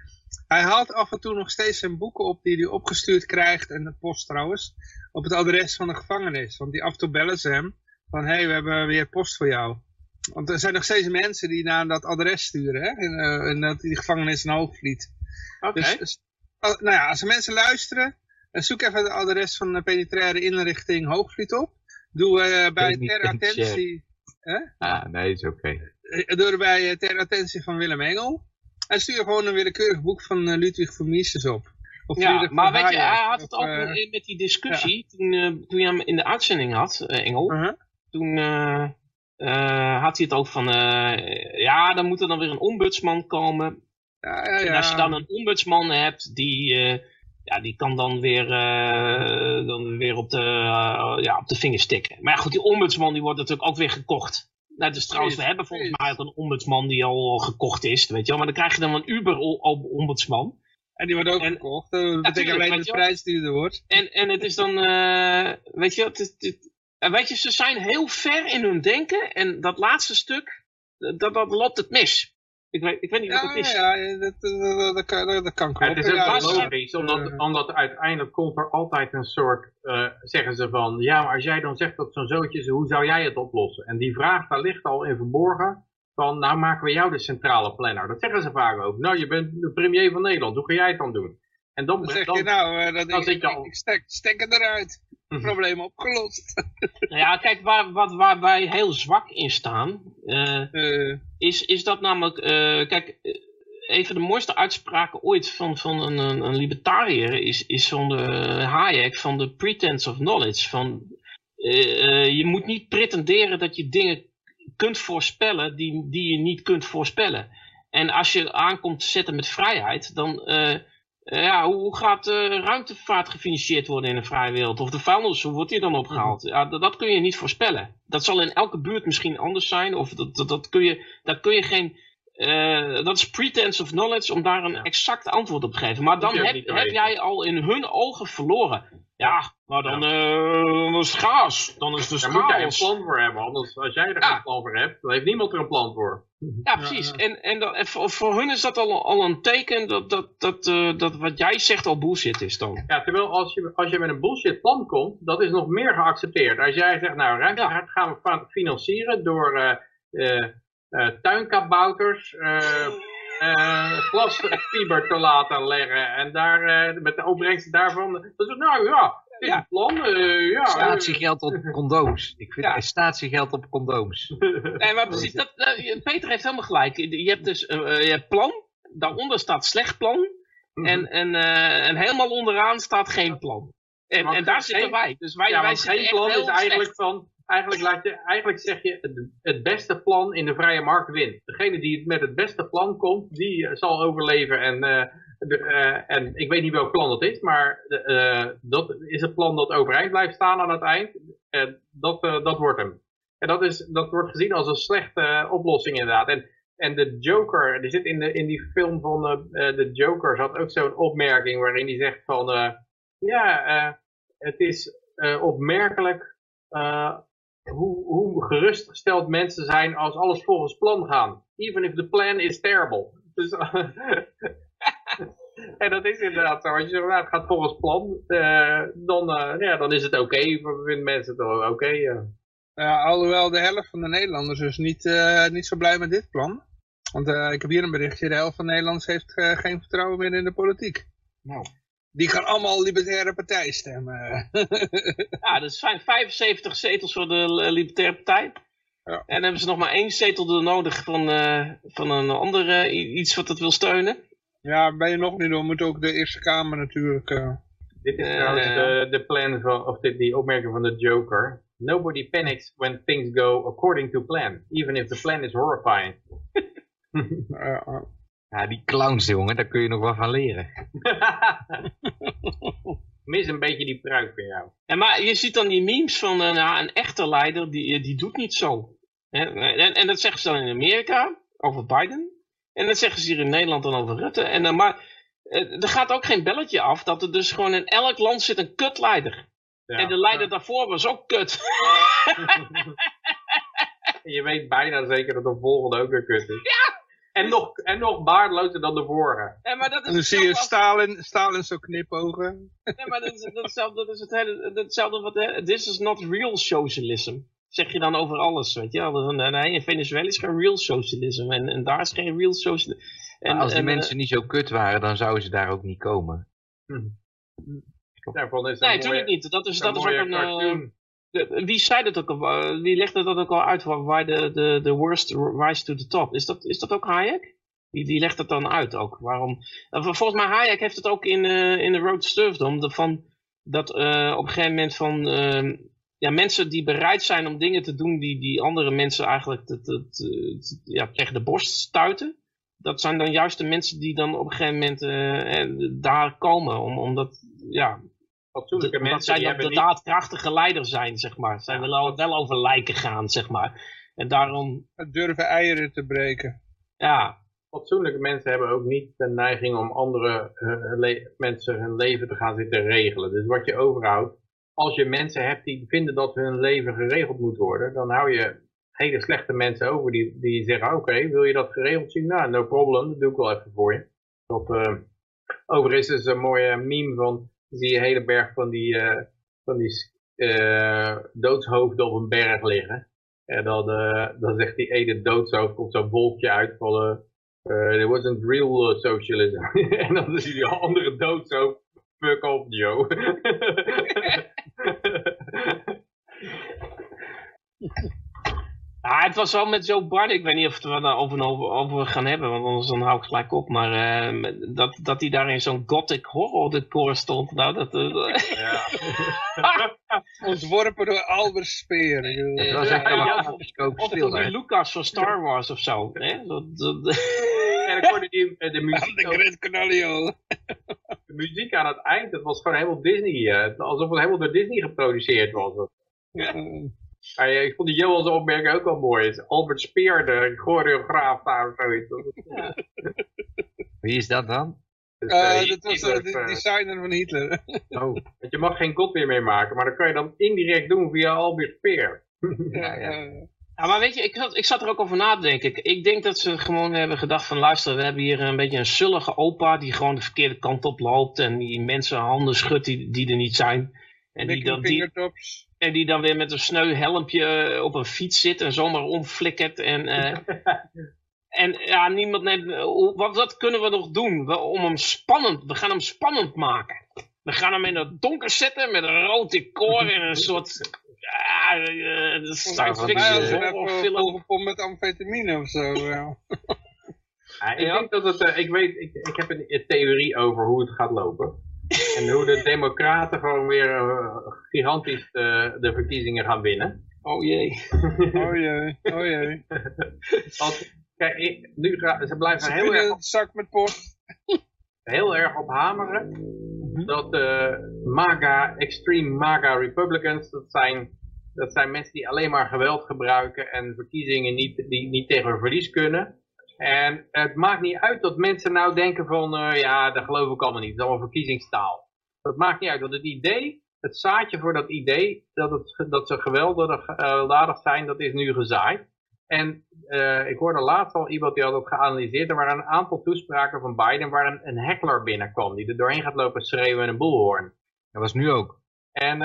Hij haalt af en toe nog steeds zijn boeken op die hij opgestuurd krijgt. En de post trouwens. Op het adres van de gevangenis. Want die af en toe bellen ze hem. Van hé, hey, we hebben weer post voor jou. Want er zijn nog steeds mensen die naar dat adres sturen. Hè? In, eh, in dat, die gevangenis in Hoogvliet. Oké. Dus, dus, nou ja, als er mensen luisteren. eh, zoek even het adres van de penetraire inrichting Hoogvliet op. Doe eh, bij ter attentie. Ah, nee, is oké. Door bij ter attentie van Willem Engel. En stuur gewoon een willekeurig boek van Ludwig van Mises op. Of Ja, maar weet je, hij had het ook met die discussie, toen, eh, toen je hem in de uitzending had, Engel, uh-huh. Toen eh, eh, had hij het ook van, eh, ja, dan moet er dan weer een ombudsman komen. ja, ja, En als je ja. dan een ombudsman hebt, die, ja, die kan dan weer, dan weer op, de, ja, op de vingers tikken. Maar ja, goed, die ombudsman die wordt natuurlijk ook weer gekocht. Nou, dus trouwens, we hebben volgens mij ook een ombudsman die al gekocht is, weet je wel. Maar dan krijg je dan een Uber-ombudsman. En die wordt ook En- gekocht. Dat betekent alleen de prijs duurder wordt. En, en het is dan, weet je, het, is- het- en weet je, ze zijn heel ver in hun denken. En dat laatste stuk, eh, dat, dat loopt het mis. Ik weet, ik weet niet wat het is. ja, ja, dat, dat, dat, dat kan, dat, kan kloppen. het is ook ja, logisch, omdat, omdat uiteindelijk komt er altijd een soort, eh, zeggen ze van, ja, maar als jij dan zegt dat zo'n zootje is, hoe zou jij het oplossen? En die vraag, daar ligt al in verborgen, van, nou maken we jou de centrale planner. Dat zeggen ze vaak ook. Nou, je bent de premier van Nederland, hoe ga jij het dan doen? En dan, Dan zeg dan- je nou, eh, dat dan ik, zit je ik, al- ik stek, stek het eruit. Mhm. Probleem opgelost. Nou ja, kijk, waar, wat, waar wij heel zwak in staan, eh, Eh, is, is dat namelijk, eh, kijk, een van de mooiste uitspraken ooit van, van een, een, een libertariër is, is van de Hayek, van de pretense of knowledge. Van, je moet niet pretenderen dat je dingen kunt voorspellen die, die je niet kunt voorspellen. En als je aankomt te zetten met vrijheid, dan, ja, hoe gaat de ruimtevaart gefinancierd worden in een vrije wereld? Of de vuilnis, hoe wordt die dan opgehaald? Ja, dat, dat kun je niet voorspellen. Dat zal in elke buurt misschien anders zijn. Of dat, dat, dat kun je, daar kun je geen... eh, dat is pretense of knowledge om daar een exact antwoord op te geven. Maar dan heb, heb jij al in hun ogen verloren. Ja, maar dan, eh, dan is het chaos. Dan is het daar moet jij een plan voor hebben, anders als jij er Ja. geen plan voor hebt, dan heeft niemand er een plan voor. Ja, precies. En, en, dat, en voor, voor hun is dat al, al een teken dat, dat, dat, eh, dat wat jij zegt al bullshit is dan. Ja, terwijl als je, als je met een bullshit plan komt, dat is nog meer geaccepteerd. Als jij zegt, nou, ruimtevaart gaan we financieren door eh, tuinkabouters eh, eh, glasfiber te laten leggen. En daar, eh, met de opbrengst daarvan, dat is, nou ja, is Ja. plan. eh, ja, Statiegeld op condooms. Ik vind Ja. eh, statiegeld op condooms. Nee, maar precies, dat, eh, Peter heeft helemaal gelijk. Je hebt dus eh, eh, je hebt plan, daaronder staat slecht plan. En, en, eh, en helemaal onderaan staat geen plan. En, en daar geen- zitten wij. Dus wij, ja, wij zitten geen echt plan heel is eigenlijk slecht. van, eigenlijk, laat je, eigenlijk zeg je, het, beste plan in de vrije markt wint. Degene die met het beste plan komt, die eh, zal overleven. En, eh, eh, en ik weet niet welk plan dat is, maar dat is het plan dat overeind blijft staan aan het eind. En dat, dat wordt hem. En dat, is, dat wordt gezien als een slechte oplossing inderdaad. En, en de Joker, die zit in, de, in die film van eh, de Joker, zat ook zo'n opmerking waarin hij zegt van, ja, het is opmerkelijk hoe, hoe gerustgesteld mensen zijn als alles volgens plan gaat. Even if the plan is terrible. Dus, en dat is inderdaad zo. Als je zegt, nou, het gaat volgens plan, eh, dan, eh, ja, dan is het oké. Vinden mensen het oké. alhoewel de helft van de Nederlanders dus niet, eh, niet zo blij met dit plan. Want eh, ik heb hier een berichtje, de helft van de Nederlanders heeft eh, geen vertrouwen meer in de politiek. Nou. Die gaan allemaal libertaire partij stemmen. Ja, dat zijn 75 zetels voor de eh, Libertaire Partij. Ja. En dan hebben ze nog maar één zetel er nodig van, eh, van een ander eh, iets wat het wil steunen. ja, ben je nog niet door, moet ook de Eerste Kamer natuurlijk. eh. Dit is trouwens de, de plan van, of dit, die opmerking van de Joker. Nobody panics when things go according to plan. Even if the plan is horrifying. Ja, die clowns, jongen, daar kun je nog wel van leren. Mis een beetje die pruik bij jou. En maar je ziet dan die memes van eh, nou, een echte leider, die, eh, die doet niet zo. En, en dat zeggen ze dan in Amerika over Biden. En dat zeggen ze hier in Nederland dan over Rutte. En, dan maar eh, er gaat ook geen belletje af dat er dus gewoon in elk land zit een kutleider. Ja. En de leider daarvoor was ook kut. Je weet bijna zeker dat de volgende ook weer kut is. Ja! En nog, en nog baardlozer dan de vorige. Ja, maar dat is En dan zie je Stalin, Stalin zo knipogen. nee, maar dat is, dat, is hetzelfde, dat is het hele, hetzelfde wat... hè, This is not real socialism. Zeg je dan over alles, weet je wel. Dan, Nee, in Venezuela is geen real socialism. En, en daar is geen real socialism. En, als die en, eh, mensen niet zo kut waren, dan zouden ze daar ook niet komen. Daarvan is Nee, natuurlijk mooie- niet. Dat is, dat is ook een... eh, wie zei dat ook al? eh, Wie legde dat ook al uit? waar- de, de, de worst rise to the top. Is dat, is dat ook Hayek? Die, die legt het dan uit ook. Waarom? eh, volgens mij Hayek heeft het ook in, in de Road to Van, dat op een gegeven moment van... eh, ja, mensen die bereid zijn om dingen te doen die, die andere mensen eigenlijk te, te, ja, tegen de borst stuiten. Dat zijn dan juist de mensen die dan op een gegeven moment daar komen. Om, omdat, ja, Fatsoenlijke dat mensen zij die hebben de niet... daadkrachtige leider zijn, zeg maar. Zij willen al wel over lijken gaan, zeg maar. En daarom, Het durven eieren te breken. ja, Fatsoenlijke mensen hebben ook niet de neiging om andere eh, le- mensen hun leven te gaan zitten regelen. Dus wat je overhoudt, als je mensen hebt die vinden dat hun leven geregeld moet worden, dan hou je hele slechte mensen over die, die zeggen, oké, wil je dat geregeld zien? Nou, no problem, dat doe ik wel even voor je. Dat, eh, overigens is een mooie meme van, zie je een hele berg van die, eh, van die eh, doodshoofden op een berg liggen. En dan, eh, dan zegt die ene doodshoofd, komt zo'n wolkje uit van, eh, eh, there wasn't real uh, socialism. en dan zie je die andere doodshoofd, fuck off Joe. Ja, het was wel met Joe Biden. Ik weet niet of we het daar over, over, over gaan hebben, want anders dan hou ik gelijk op. Maar eh, dat, dat hij daar in zo'n gothic horror decor stond, nou, dat... eh, ja. Ontworpen door Albert Speer. Het was echt ja, allemaal of- die Lucas van Star Wars of zo. Hè? Dat, dat, En ik hoorde die, eh, de, Aan muziek, de Canario. de muziek aan het eind, het was gewoon helemaal Disney. eh, alsof het helemaal door Disney geproduceerd was. Ik vond die Johan's opmerking ook wel mooi. Het is Albert Speer, de choreograaf daar of zoiets. Wie is dat dan? dus, Eh, eh, dat was eh, de designer van Hitler. Oh, Want je mag geen god meer mee maken, maar dat kan je dan indirect doen via Albert Speer. ja, ja. Ja, maar weet je, ik zat, ik zat er ook over na te denken. Ik, ik denk dat ze gewoon hebben gedacht van... luister, we hebben hier een beetje een zullige opa... die gewoon de verkeerde kant op loopt... en die mensen handen schudt die, die er niet zijn. En die, dan, die, en die dan weer met een sneu helmpje eh, op een fiets zit... en zomaar omflikkert. En, eh, en ja, niemand neemt... hoe- Wat, wat kunnen we nog doen We- om hem spannend... We gaan hem spannend maken. We gaan hem in het donker zetten met een rood decor en een soort... Ja, dat is science fiction horrorfilm. volgepompt met amfetamine of zo. Ja. Ik denk dat het, ik weet, ik, ik heb een, een theorie over hoe het gaat lopen. En hoe de democraten gewoon weer eh, gigantisch de, de verkiezingen gaan winnen. Oh jee. Oh jee, oh jee. Want, kijk, ik- nu ga, ze blijven Ze heel erg, het zak met post. heel erg op hameren. Dat de MAGA, extreme MAGA Republicans, dat zijn Dat zijn mensen die alleen maar geweld gebruiken en verkiezingen niet, die niet tegen verlies kunnen. En het maakt niet uit dat mensen nou denken van, uh, ja, dat geloof ik allemaal niet. Het is allemaal verkiezingstaal. Dat maakt niet uit, want het idee, het zaadje voor dat idee, dat, het, dat ze gewelddadig uh, zijn, dat is nu gezaaid. En uh, ik hoorde laatst al iemand die had het geanalyseerd. Er waren een aantal toespraken van Biden waar een, een heckler binnenkwam. Die er doorheen gaat lopen schreeuwen in een boelhoorn. Dat was nu ook. En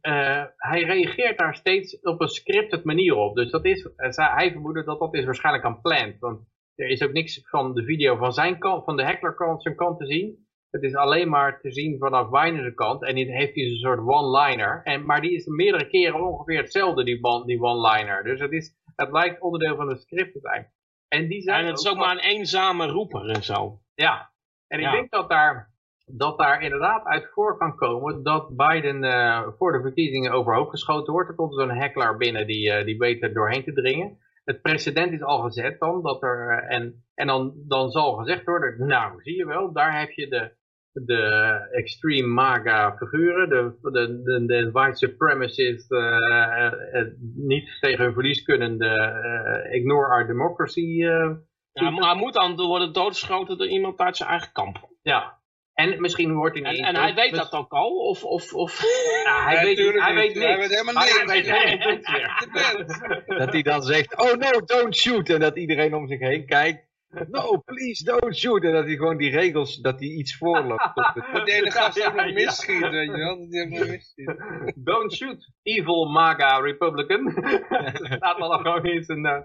uh, uh, hij reageert daar steeds op een scripted manier op. Dus dat is, hij vermoedde dat dat is waarschijnlijk aan plant. Want er is ook niks van de video van zijn kant, van de hecklerkant zijn kant te zien. Het is alleen maar te zien vanaf Biden's kant. En die heeft hij een soort one-liner. En, maar die is meerdere keren ongeveer hetzelfde, die, die one-liner. Dus het, is, het lijkt onderdeel van het script te zijn. En, die zijn en het is ook maar een eenzame roeper en zo. Ja, en ik denk dat daar, dat daar inderdaad uit voor kan komen dat Biden uh, voor de verkiezingen overhoop geschoten wordt. Er komt zo'n heckler binnen die, uh, die weet er doorheen te dringen. Het precedent is al gezet dan, dat er, uh, en, en dan, dan zal gezegd worden, nou zie je wel, daar heb je de, de extreme MAGA figuren, de, de, de, de white supremacists, uh, uh, niet tegen hun verlies kunnende ignore our democracy. ja, maar hij moet dan worden doodgeschoten door iemand uit zijn eigen kamp. Ja. En misschien wordt hij niet... En, en hij weet dat ook al? Of, of, of... Ja, hij, Ja, weet, hij weet niet. niks. Hij weet helemaal Hij niks. weet helemaal niks meer. Dat hij dan zegt, oh no, don't shoot. En dat iedereen om zich heen kijkt. No, please don't shoot. En dat hij gewoon die regels, dat hij iets voorloopt. Dat die ene gast ook nog ja. misschiet, weet je wel. Dat die misschiet. Don't shoot, evil MAGA Republican. Staat dan gewoon in zijn... eh,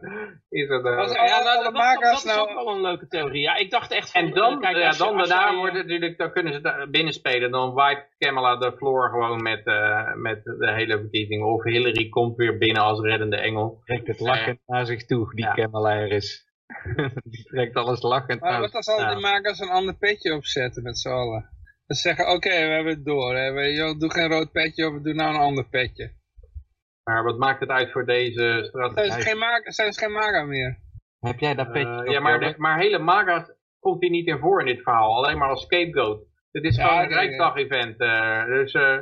in zijn eh, Als- Ja, nou, dat, dat, dat is nou- ook wel een leuke theorie. Ja, ik dacht echt van... En dan, eh, kijk, ja, dan daarna wordt het natuurlijk, dan kunnen ze daar binnenspelen. Dan wipe Kamala de floor gewoon met, eh, met de hele verkiezingen. Of Hillary komt weer binnen als reddende engel. Trekt het lachend naar zich toe, die Ja. Kamala is. die trekt alles lachend Maar wat als al Ja. die makers een ander petje opzetten met z'n allen? Dat ze zeggen, oké, we hebben het door. Hè. We, joh, doe geen rood petje op, doe nou een ander petje. Maar wat maakt het uit voor deze Zijn strategie? ze geen, maga, zijn ze geen maga meer? Heb jij dat petje Eh, op, ja, maar, de, maar hele MAGA's komt hij niet in voor in dit verhaal. Alleen maar als scapegoat. Dit is Ja, gewoon een. Rijksdag-event. eh, dus eh,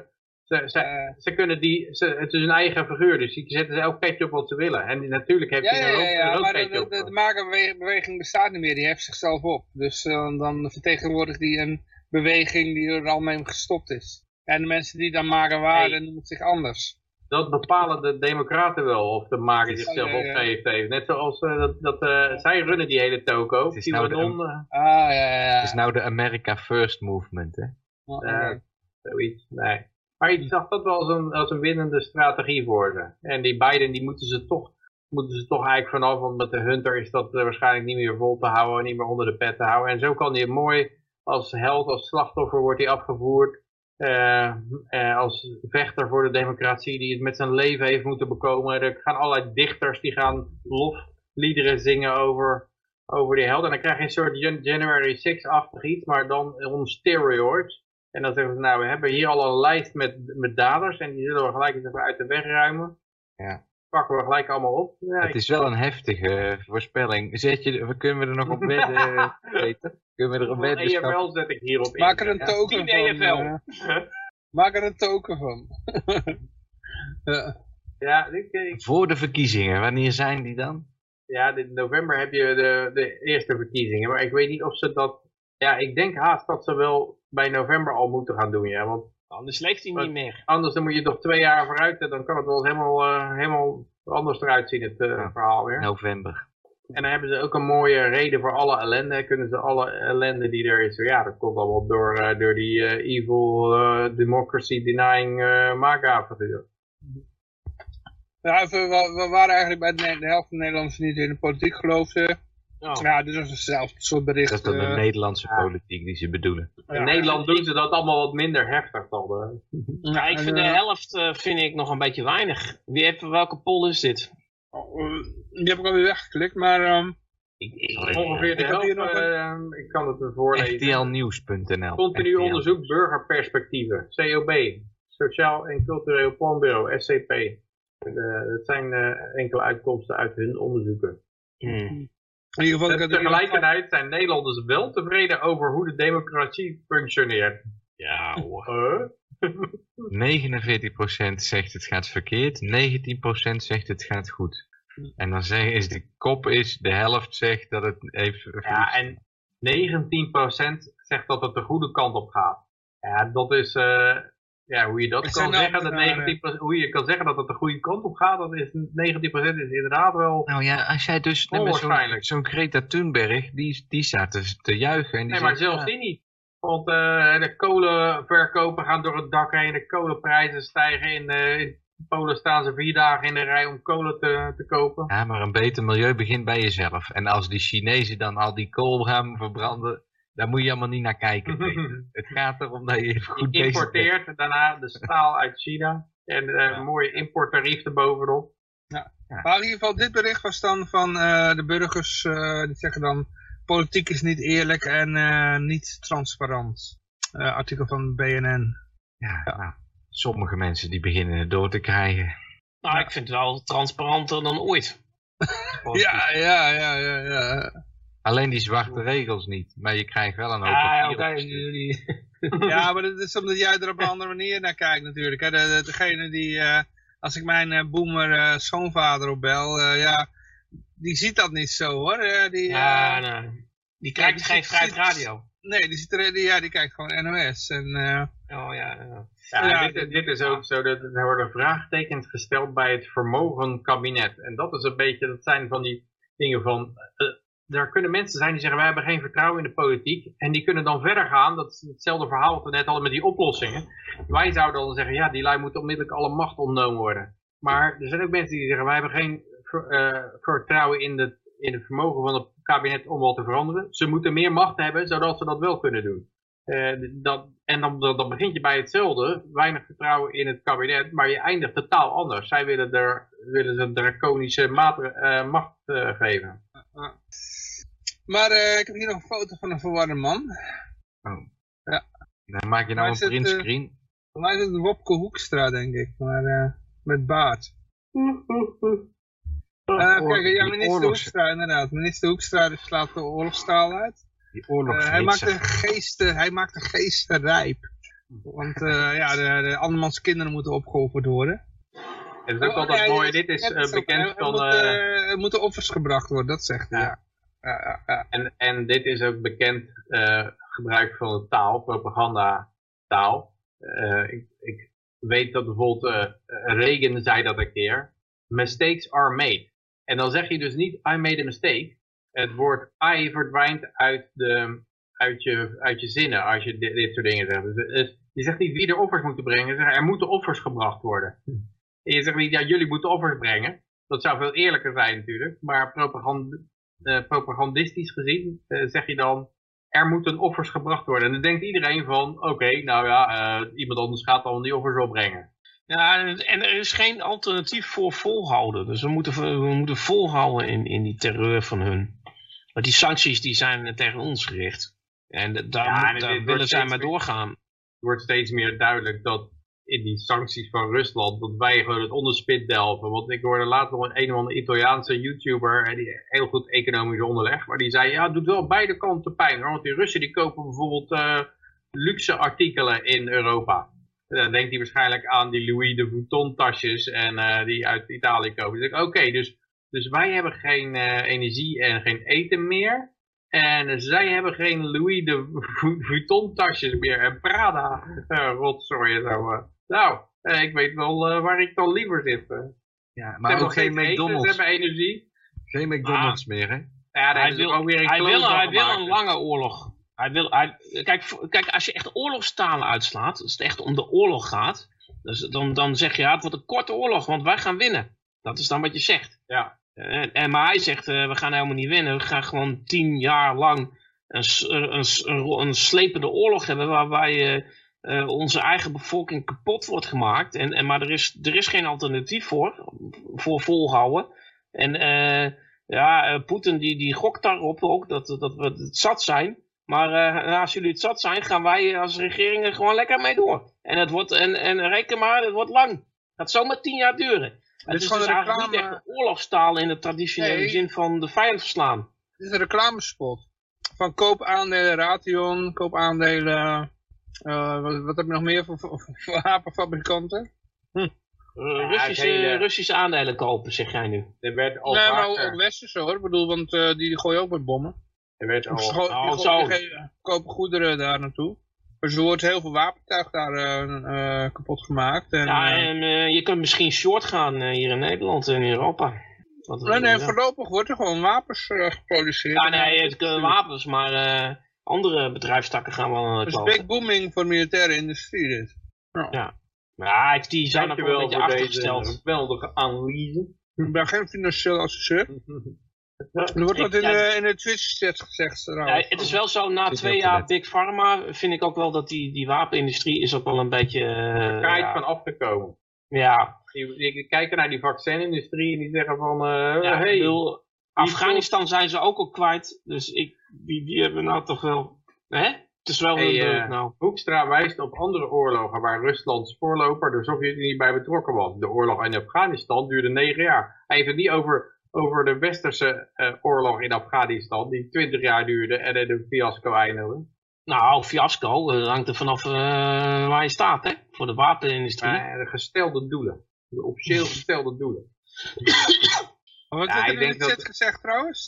ze, ze, ze kunnen die, ze, het is een eigen figuur. Dus die zetten ze elk petje op wat ze willen. En natuurlijk heeft ja, hij ja, een ja, rood, ja, rood maar de, de, op. de, de maga-beweging bestaat niet meer. Die heft zichzelf op. Dus eh, dan vertegenwoordigt die een beweging die er al mee gestopt is. En de mensen die dan maga waren, Nee. noemen zich anders. Dat bepalen de democraten wel of de mager zichzelf Ja, ja, ja. opgeeft heeft. Net zoals eh, dat, dat eh, zij runnen die hele toko. Het is nou de- Ah, ja, ja, ja. Het is nou de America First movement, hè? Oh, Ja. zoiets. Nee. Maar ik zag dat wel als een, als een winnende strategie voor ze. En die Biden, die moeten ze toch, moeten ze toch eigenlijk vanaf. Want met de Hunter is dat eh, waarschijnlijk niet meer vol te houden. Niet meer onder de pet te houden. En zo kan hij mooi als held, als slachtoffer wordt hij afgevoerd. eh, eh, als vechter voor de democratie die het met zijn leven heeft moeten bekomen. Er gaan allerlei dichters die gaan lofliederen zingen over, over die held. En dan krijg je een soort Jan- January 6-achtig iets, maar dan on steroids. En dan zeggen ze, nou, we hebben hier al een lijst met, met daders en die zullen we gelijk eens even uit de weg ruimen. Ja. Pakken we gelijk allemaal op. Ja, Het is wel een heftige voorspelling. Zet je, kunnen we er nog op wedden? Kunnen we er een weddenschap? EFL zet ik hierop in. Maak er een token van. Eh. maak er een token van. ja. Ja, ik, ik- Voor de verkiezingen, wanneer zijn die dan? ja, in november heb je de, de eerste verkiezingen. Maar ik weet niet of ze dat... Ja, ik denk haast dat ze wel bij november al moeten gaan doen, ja. Want Anders leeft hij niet meer. anders dan moet je toch twee jaar vooruit. en Dan kan het wel helemaal, eh, helemaal anders eruit zien, het eh, Ja. verhaal weer. November. En dan hebben ze ook een mooie reden voor alle ellende. Kunnen ze alle ellende die er is. Ja, dat komt allemaal door, eh, door die eh, evil democracy denying MAGA figuur. Ja, we, we- we waren eigenlijk bij de, de helft van de Nederlanders niet in de politiek geloofden. Oh. Ja, dit was hetzelfde soort bericht. Dat is dan de eh, Nederlandse ja. politiek die ze bedoelen. ja. In Nederland doen ze dat allemaal wat minder heftig dan. Ja, ik vind de eh, helft eh, vind ik nog een beetje weinig. Wie heeft, welke poll is dit? oh, die heb ik alweer weggeklikt, maar ehm, Ik, ik, Ongeveer de helft, nog ik kan het voorlezen. rtlnieuws.nl Continu onderzoek burgerperspectieven. COB. Sociaal en Cultureel Planbureau. SCP. Dat zijn eh, enkele uitkomsten uit hun onderzoeken. Hmm. In ieder geval... er- Tegelijkertijd zijn Nederlanders wel tevreden over hoe de democratie functioneert. Ja hoor. Huh? 49% zegt het gaat verkeerd, 19% zegt het gaat goed. En dan zeggen is de kop is, de helft zegt dat het heeft... Ja, en 19% zegt dat het de goede kant op gaat. Ja, dat is, uh, ja, hoe je dat kan zeggen, dat ambtenaren. 19%, hoe je kan zeggen dat het de goede kant op gaat, dat is 19% is inderdaad wel... Nou ja, als jij dus zo'n Onwaarschijnlijk. zo'n Greta Thunberg, die, die staat dus te juichen. En die Nee, maar zelfs die niet. Want eh, de kolenverkopen gaan door het dak heen, de kolenprijzen stijgen. In, eh, in Polen staan ze vier dagen in de rij om kolen te, te kopen. Ja, maar een beter milieu begint bij jezelf. En als die Chinezen dan al die kool gaan verbranden, daar moet je allemaal niet naar kijken. Het gaat erom dat je goed Je importeert daarna de staal uit China. En eh, een mooie importtarief erbovenop. Maar in ieder geval, dit bericht was dan van eh, de burgers, eh, die zeggen dan, politiek is niet eerlijk en eh, niet transparant. Eh, artikel van BNN. Ja, nou, sommige mensen die beginnen het door te krijgen. Nou, ik vind het wel transparanter dan ooit. Ja, ja, ja, ja, ja. Alleen die zwarte regels niet. Maar je krijgt wel een hoop Ja, oké. Ja, maar dat is omdat jij er op een andere manier naar kijkt natuurlijk. Hè. De, de- degene die, eh, als ik mijn eh, boomer eh, schoonvader opbel, eh, ja, die ziet dat niet zo hoor. Eh, die, Ja, nee. Die kijkt die geen vrijheid radio. nee, die, ziet er, die, ja, die kijkt gewoon NOS. En, eh, Oh ja, ja. Ja, Ja, dit, dit is ook zo, dat er worden vraagtekens gesteld bij het vermogenkabinet. En dat is een beetje, dat zijn van die dingen van, er kunnen mensen zijn die zeggen, wij hebben geen vertrouwen in de politiek. En die kunnen dan verder gaan, dat is hetzelfde verhaal wat we net hadden met die oplossingen. Wij zouden dan zeggen, ja, die lui moeten onmiddellijk alle macht ontnomen worden. Maar er zijn ook mensen die zeggen, wij hebben geen eh, vertrouwen in, de, in het vermogen van het kabinet om wat te veranderen. Ze moeten meer macht hebben, zodat ze dat wel kunnen doen. Eh, dat, en dan, dan, begint je bij hetzelfde, weinig vertrouwen in het kabinet, maar je eindigt totaal anders. Zij willen, er, willen ze draconische eh, macht eh, maar eh, ik heb hier nog een foto van een verwarde man. Dan maak je nou een eh, printscreen. Voor mij is het Wopke Hoekstra, denk ik. Maar eh, met baard. Eh, oor- kijk, ja, minister oorlogs- Hoekstra, inderdaad. Minister Hoekstra die slaat de oorlogstaal uit. Die Eh, hij, maakt de geesten, hij maakt de geesten rijp. Want eh, ja, de, de andermans kinderen moeten opgeofferd worden. Het is ook Oh, altijd mooi, dit is- ook- bekend er, van... moet, eh, er moeten offers gebracht worden, dat zegt hij, Ja. En, en dit is ook bekend eh, gebruik van de taal, propagandataal. Eh ik, ik weet dat bijvoorbeeld Reagan zei dat een keer. Mistakes are made. En dan zeg je dus niet I made a mistake. Het woord I verdwijnt uit, de, uit, je, uit je zinnen als je dit, dit soort dingen zegt. Dus, het- je zegt niet wie er offers moeten brengen. Je zegt, er moeten offers gebracht worden. En je zegt niet, ja, jullie moeten offers brengen. Dat zou veel eerlijker zijn natuurlijk. Maar propagand, eh, propagandistisch gezien eh, zeg je dan, er moeten offers gebracht worden. En dan denkt iedereen van, oké, nou ja, eh, iemand anders gaat dan die offers opbrengen. Ja, en er is geen alternatief voor volhouden. Dus we moeten, we moeten volhouden in, in die terreur van hun. Want die sancties die zijn tegen ons gericht. En da- daar, Ja, en daar willen zij maar doorgaan. Het wordt steeds meer duidelijk dat in die sancties van Rusland, dat wij gewoon het onderspit delven. Want ik hoorde laatst nog een, een of andere Italiaanse YouTuber, die heel goed economisch onderleg, maar die zei, ja, het doet wel beide kanten pijn. Want die Russen die kopen bijvoorbeeld eh, luxe artikelen in Europa. Dan denkt hij waarschijnlijk aan die Louis de Vuitton tasjes en eh, die uit Italië kopen. Dus oké, dus, dus wij hebben geen eh, energie en geen eten meer. En zij hebben geen Louis de Vu- Vuitton tasjes meer en Prada rotzooi en zo. Nou, eh, ik weet wel eh, waar ik dan liever zit. eh. Ja, hebben maar ook geen steeds eten, Ze McDonald's. hebben energie. Geen McDonald's meer, hè? Ja, Hij wil, ook weer een hij wil, hij wil een lange oorlog. Hij wil, hij, kijk, kijk, als je echt oorlogstalen uitslaat, als het echt om de oorlog gaat, dus dan, dan zeg je ja, het wordt een korte oorlog, want wij gaan winnen. Dat is dan wat je zegt. Ja. En, en, maar hij zegt, eh, we gaan helemaal niet winnen. We gaan gewoon tien jaar lang een, een, een, een slepende oorlog hebben waarbij eh, onze eigen bevolking kapot wordt gemaakt. En, en, maar er is, er is geen alternatief voor, voor volhouden. En eh, ja, eh, Poetin die, die gokt daarop ook dat, dat we het zat zijn. Maar als jullie het zat zijn, gaan wij als regering er gewoon lekker mee door. En, het wordt, en, en reken maar, het wordt lang. Het gaat zomaar tien jaar duren. Het is is, gewoon dus een eigenlijk niet reclame- echt een oorlogstaal in de traditionele Nee. zin van de vijand verslaan. Dit is een reclamespot. Van koop aandelen Ration, koop aandelen Uh, wat, wat, heb je nog meer voor, voor, voor wapenfabrikanten? Hm. Uh, Russische, hele... Russische aandelen kopen, zeg jij nu. Er werd al nee, maar ook westerse hoor. Ik bedoel, want uh, die, die gooien ook met bommen. Er werd al... Oh, zo. kopen goederen daar naartoe. Dus er wordt heel veel wapentuig daar uh, kapot gemaakt. En, ja, en je kunt misschien short gaan hier in Nederland en in Europa. nee, nee, voorlopig wordt er gewoon wapens geproduceerd. Ja, nee, het kunnen wapens, maar andere bedrijfstakken gaan wel Het is big booming voor militaire industrie dit. Ja. ja. Maar die zijn ook wel een beetje achtergesteld. Geweldige analyse. Ik ben geen financieel adviseur. Er wordt wat in, de, in de Twitch-chat gezegd. Ja, het is wel zo, na twee jaar Big Pharma vind ik ook wel dat die, die wapenindustrie is ook wel een beetje... Uh, ja. van afgekomen. Ja. Die, die, kijken naar die vaccinindustrie en die zeggen van... Uh, ja, hey, bedoel, Afghanistan zijn ze ook al kwijt. Dus ik, die, die hebben nou toch wel... Hè? Het is wel hey, een uh, nou. Hoekstra wijst op andere oorlogen waar Ruslands voorloper de Sovjet-Unie bij betrokken was. De oorlog in Afghanistan duurde negen jaar. Hij heeft het niet over, over de westerse uh, oorlog in Afghanistan die twintig jaar duurde en in een fiasco eindigde. Nou, fiasco, dat hangt er vanaf uh, waar je staat, hè? Voor de wapenindustrie. de gestelde doelen. De officieel gestelde doelen. Wat ja, heb je in de chat gezegd trouwens?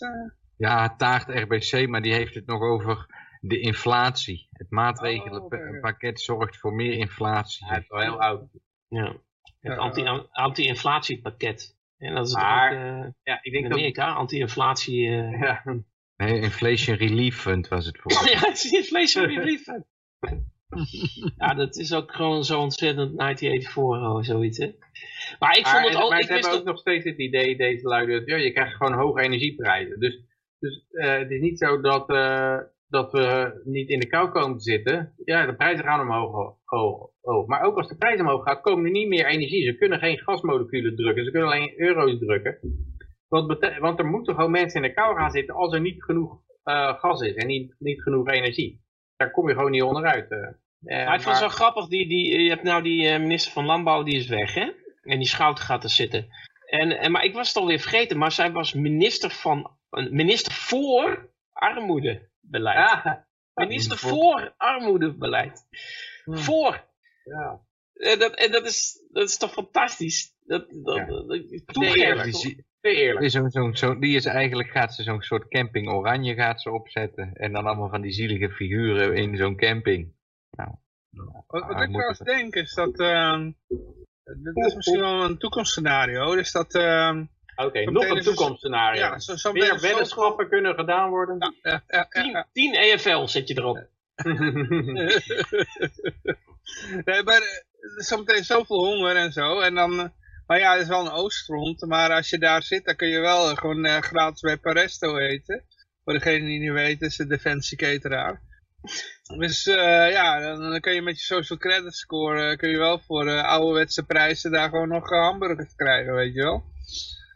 Ja, Taart RBC, maar die heeft het nog over de inflatie. Het maatregelenpakket oh, zorgt voor meer inflatie. Hij is wel heel oud. Ja, het anti-inflatiepakket. en dat is maar, ook, uh, ja, ik denk in Amerika, anti-inflatie... Uh... Ja. Nee, Inflation Relief Fund was het voor. ja, het is Inflation Relief Fund. ja, dat is ook gewoon zo ontzettend 1984 of zoiets, hè. Maar ik vond het ook... Maar ik hebben ook nog steeds het idee, deze luiden, ja, je krijgt gewoon hoge energieprijzen. Dus, dus uh, het is niet zo dat, uh, dat we niet in de kou komen te zitten. Ja, de prijzen gaan omhoog. Hoog, hoog. Maar ook als de prijs omhoog gaat, komen er niet meer energie. Ze kunnen geen gasmoleculen drukken, ze kunnen alleen euro's drukken. Want, want er moeten gewoon mensen in de kou gaan zitten als er niet genoeg uh, gas is en niet, niet genoeg energie. Daar kom je gewoon niet onderuit. Maar ik vond het zo grappig, die, die, je hebt nou die minister van Landbouw, die is weg hè? En die schout gaat er zitten. En, en, maar ik was het alweer vergeten, maar zij was minister van, minister voor armoedebeleid. Ja. Minister voor armoedebeleid. Hmm. Voor. Ja. En dat, en dat, is, dat is toch fantastisch? Dat, dat, ja. dat, eerlijk. Zo, zo, zo, die is eigenlijk, gaat ze zo'n soort camping oranje gaat ze opzetten. En dan allemaal van die zielige figuren in zo'n camping. Nou, wat, wat ik trouwens denk is dat, uh, dit is misschien wel een toekomstscenario. Dus dat... Uh, Oké, okay, nog een toekomstscenario. Ja, zo, zo Meer weddenschappen kunnen gedaan worden. Ja, ja, ja, 10 EFL zet je erop. nee, maar er is zometeen zoveel honger en zo. En dan, maar ja, het is wel een oostfront. Maar als je daar zit, dan kun je wel gewoon uh, gratis bij Paresto eten. Voor degene die niet weten, is de Defensie Cateraar. Dus uh, ja, dan, kun je met je social credit score uh, kun je wel voor ouderwetse prijzen daar gewoon nog hamburgers krijgen, weet je wel.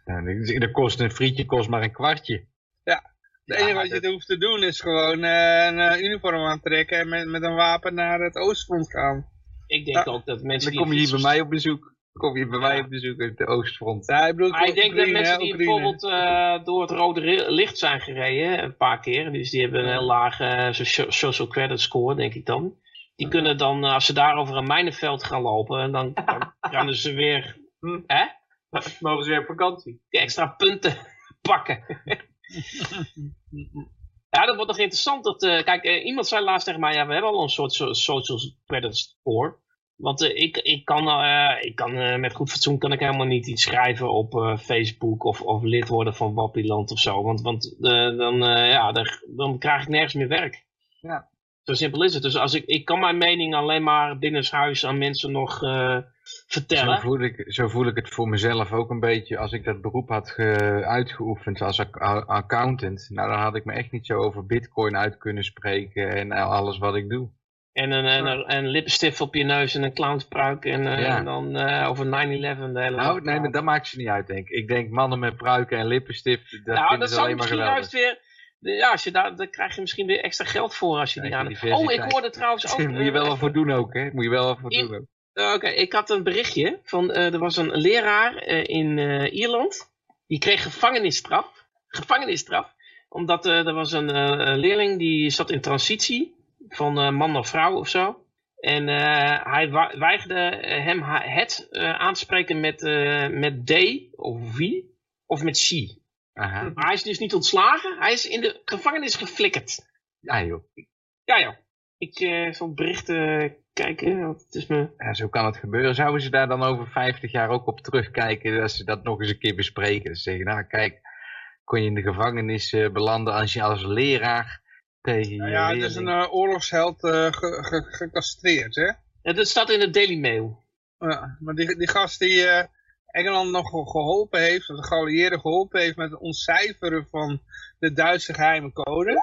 Ja, de kost een frietje kost maar een kwartje. Ja, het enige wat je hoeft te doen is gewoon een uniform aantrekken en met, met een wapen naar het oostfront gaan. Ik denk ook dat mensen Dan kom je hier bij mij op bezoek kom je bij mij op bezoek uit de Oostfront. Ja, ik, bedoel, ik denk dat mensen die bijvoorbeeld uh, door het rode licht zijn gereden, een paar keer, dus die hebben een heel lage uh, social credit score, denk ik dan. Die kunnen dan, als ze daar over een mijnenveld gaan lopen, dan, dan kunnen ze weer, hm. hè? Mogen ze weer op vakantie. Die extra punten pakken. ja, dat wordt nog interessant. Dat, kijk, iemand zei laatst tegen mij, ja, we hebben al een soort social credit score. Want uh, ik, ik kan, ik kan met goed fatsoen kan ik helemaal niet iets schrijven op Facebook of, of lid worden van Wappieland of zo. Want, want dan, ja, daar, dan krijg ik nergens meer werk. Ja. Zo simpel is het. Dus als ik, ik kan mijn mening alleen maar binnenshuis aan mensen nog vertellen. Zo voel, ik, zo voel ik het voor mezelf ook een beetje. Als ik dat beroep had uitgeoefend als accountant. Nou dan had ik me echt niet zo over bitcoin uit kunnen spreken en alles wat ik doe. En een, en, een, lipstift op je neus en een clownspruik en, uh, en dan uh, over 9-11 de hele Nou, nee, maar dat maakt ze niet uit, denk ik. Ik denk mannen met pruiken en lippenstift, dat nou, dat alleen maar geweldig. Juist weer, ja, als je daar, daar krijg je misschien weer extra geld voor als je die aan... Oh, ik hoorde trouwens ook... Daar moet je wel wat voor doen ook, hè? Moet je wel wat voor doen ook. Oké, ik had een berichtje van, uh, er was een leraar in Ierland, die kreeg gevangenisstraf. Gevangenisstraf, omdat er was een leerling die zat in transitie van man naar vrouw of zo. En eh, hij weigerde hem het eh, aan te spreken met, eh, met D of wie of met she. Aha. Maar hij is dus niet ontslagen. Hij is in de gevangenis geflikkerd. Ja joh. Ja, ja. Ik eh, zal berichten kijken. want Het is me... Ja, zo kan het gebeuren. Zouden ze daar dan over 50 jaar ook op terugkijken als ze dat nog eens een keer bespreken? Ze zeggen, nou kijk, kon je in de gevangenis eh, belanden als je als leraar tegen je Nou ja, het is een eh, oorlogsheld eh, ge- ge- gecastreerd, hè. Ja, dat staat in de Daily Mail. Ja, maar die, die gast die eh, Engeland nog ge- geholpen heeft, of de geallieerden geholpen heeft met het ontcijferen van de Duitse geheime code,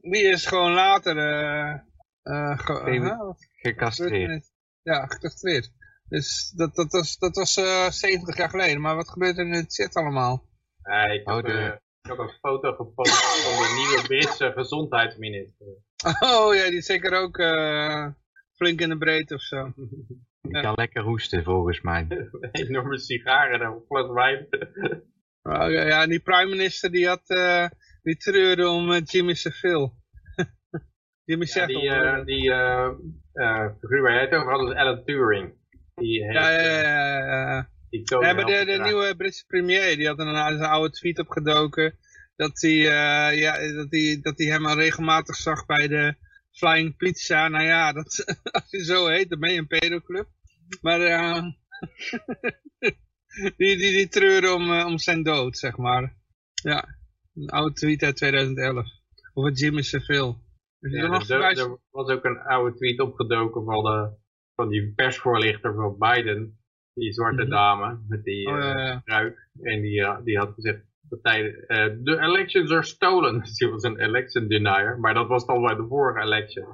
die is gewoon later eh eh, ge-? Wat gecastreerd. er? Ja, gecastreerd. Dus dat, dat was, dat was eh 70 jaar geleden. Maar wat gebeurt er in het chat allemaal? Ja, ik, heb, Oh, de- eh, ik heb een foto gepost van de nieuwe Britse gezondheidsminister. Oh ja, die is zeker ook eh, flink in de breedte of zo. Die kan lekker hoesten volgens mij. Enorme sigaren en een fles wijn. Oh, ja, ja, en die prime minister die had, eh, die treurde om eh, Jimmy Savile. Jimmy Ja, Savile. die eh, die eh, eh, figuur waar jij het over had is Alan Turing. Die heeft ja, ja, eh, ja, ja, ja. die Ja, maar de, de nieuwe Britse premier, die had een, een oude tweet opgedoken. Dat hij, eh, ja, dat, hij, dat hij hem al regelmatig zag bij de Flying Pizza. Nou ja, dat, als je zo heet, dan ben je een pedoclub. Maar eh, die, die, die treuren om, eh, om zijn dood, zeg maar. Ja, een oude tweet uit 2011. Over Jimmy Savile. Is Ja, er er, er was ook een oude tweet opgedoken van, de, van die persvoorlichter van Biden. Die zwarte Mhm. dame met die Oh, eh, pruik. En die, eh, die had gezegd eh, de elections are stolen. Dus die was een election denier. Maar dat was dan bij de vorige election.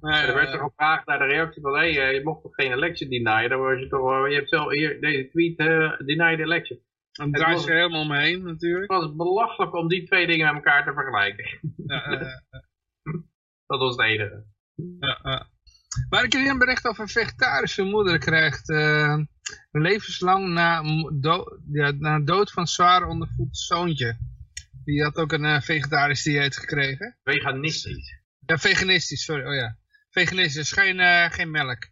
Er werd er gevraagd naar de reactie van, hé, hey, je mocht toch geen election denyen? Dan was je toch, je hebt zelf hier deze tweet, eh deny the election. Dan het draait was- ze helemaal omheen natuurlijk. Het was belachelijk om die twee dingen met elkaar te vergelijken. Ja, eh, Dat was het enige. Ja, ja. Maar ik heb hier een bericht over een vegetarische moeder krijgt eh, levenslang na, do ja, na dood van zwaar ondervoed zoontje. Die had ook een eh, vegetarisch dieet gekregen. Veganistisch. Ja, veganistisch, sorry. Oh ja. Veganistisch, geen, eh, geen melk.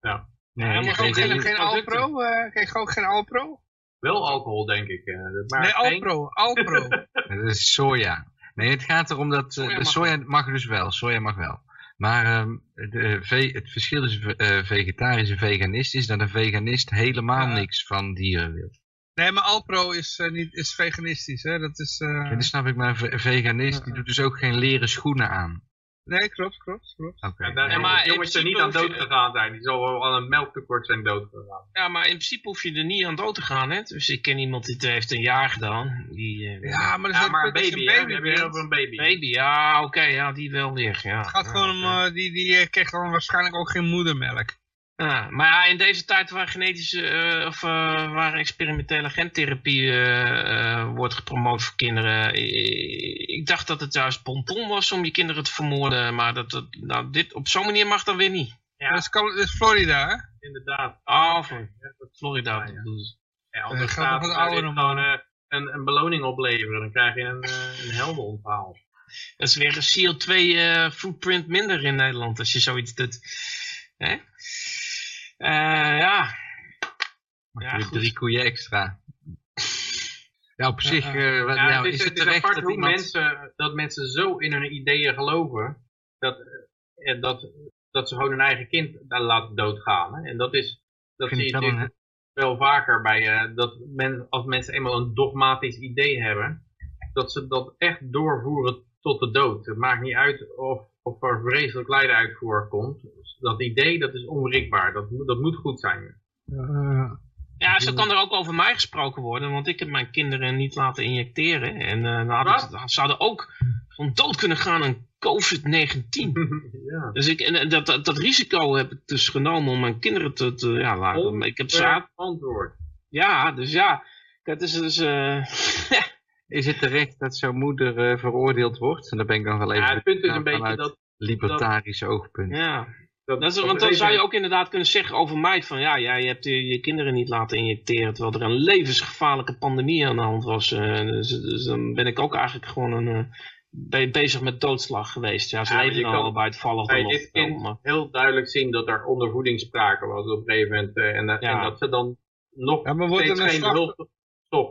Ja. Nee, mag ook geen, geen- Alpro? je ook geen Alpro? Wel alcohol, denk ik. dat- maar nee, Alpro. Alpro. Dat is soja. Nee, het gaat erom dat... eh, Soja mag soja mag dus wel. Soja mag wel. Maar ehm, de ve- het verschil tussen eh, vegetarisch en veganist is dat een veganist helemaal Ja. niks van dieren wil. nee, maar Alpro is, eh, niet, is veganistisch. Hè? Dat is, eh, Ja, dat snap ik, maar een ve- veganist die doet dus ook geen leren schoenen aan. Nee, klopt, klopt, klopt. Daar Ja, zijn maar jongens in er niet aan dood gegaan zijn. Die zal wel aan een melktekort zijn dood gegaan. Ja, maar in principe hoef je er niet aan dood te gaan, hè. Dus ik ken iemand die het heeft een jaar gedaan. Die, eh, Ja, maar, dat is Ja, maar een baby, hè? We hebben bent, hier over een baby. Baby, ja, oké, ja, die wel weer. Ja, Het gaat Ja, gewoon om, eh, die, die eh, krijgt dan waarschijnlijk ook geen moedermelk. Ja, maar ja, in deze tijd waar genetische eh, of eh, waar experimentele gentherapie eh, wordt gepromoot voor kinderen. ik dacht dat het juist bonton was om je kinderen te vermoorden, maar dat, dat, nou, dit op zo'n manier mag dan weer niet. Ja. Dat, is, Cal- dat is Florida, hè? Inderdaad. Ah, van Florida. Ja, ja. Dus- Ja, ouder dit om. gewoon een, een beloning opleveren. Dan krijg je een, een helmenonthaal. Dat is weer een CO2 eh, footprint minder in Nederland als je zoiets doet. Hè? Eh, ja, Ja, drie koeien extra. Ja, op zich ja. wat- Ja, nou, het is, is het terecht apart dat iemand... mensen, dat mensen zo in hun ideeën geloven. Dat, eh, dat, dat ze gewoon hun eigen kind daar laten doodgaan. Hè? En dat is, dat zie je wel natuurlijk wel vaker bij, dat men, als mensen eenmaal een dogmatisch idee hebben, dat ze dat echt doorvoeren tot de dood. Het maakt niet uit of, of er vreselijk lijden uit voorkomt. Dat idee, dat is onwrikbaar. Dat, moet- dat moet goed zijn. Eh, Ja, zo kan er ook over mij gesproken worden, want ik heb mijn kinderen niet laten injecteren. En eh ze- dan zouden ook van dood kunnen gaan aan COVID-19. ja. Dus ik, en dat, dat, dat risico heb ik dus genomen om mijn kinderen te, te ja, laten. Ik heb zaad. antwoord. Ja, dus ja. Het is dus, eh, Is het terecht dat zo'n moeder eh, veroordeeld wordt? En daar ben ik dan wel even Ja, het punt is een beetje vanuit dat, libertarisch oogpunt. ja. dat, Dat is, want dan zou je ook inderdaad kunnen zeggen over mij van ja, ja je hebt je, je kinderen niet laten injecteren terwijl er een levensgevaarlijke pandemie aan de hand was. eh, dus, dus dan ben ik ook eigenlijk gewoon een, eh, be- bezig met doodslag geweest. Ja, ze Ja, leven kan al bij het vallen bij van dit kind maar... heel duidelijk zien dat er ondervoeding sprake was op een gegeven moment. en, Ja. en dat ze dan nog Ja, maar wordt steeds er een geen hulp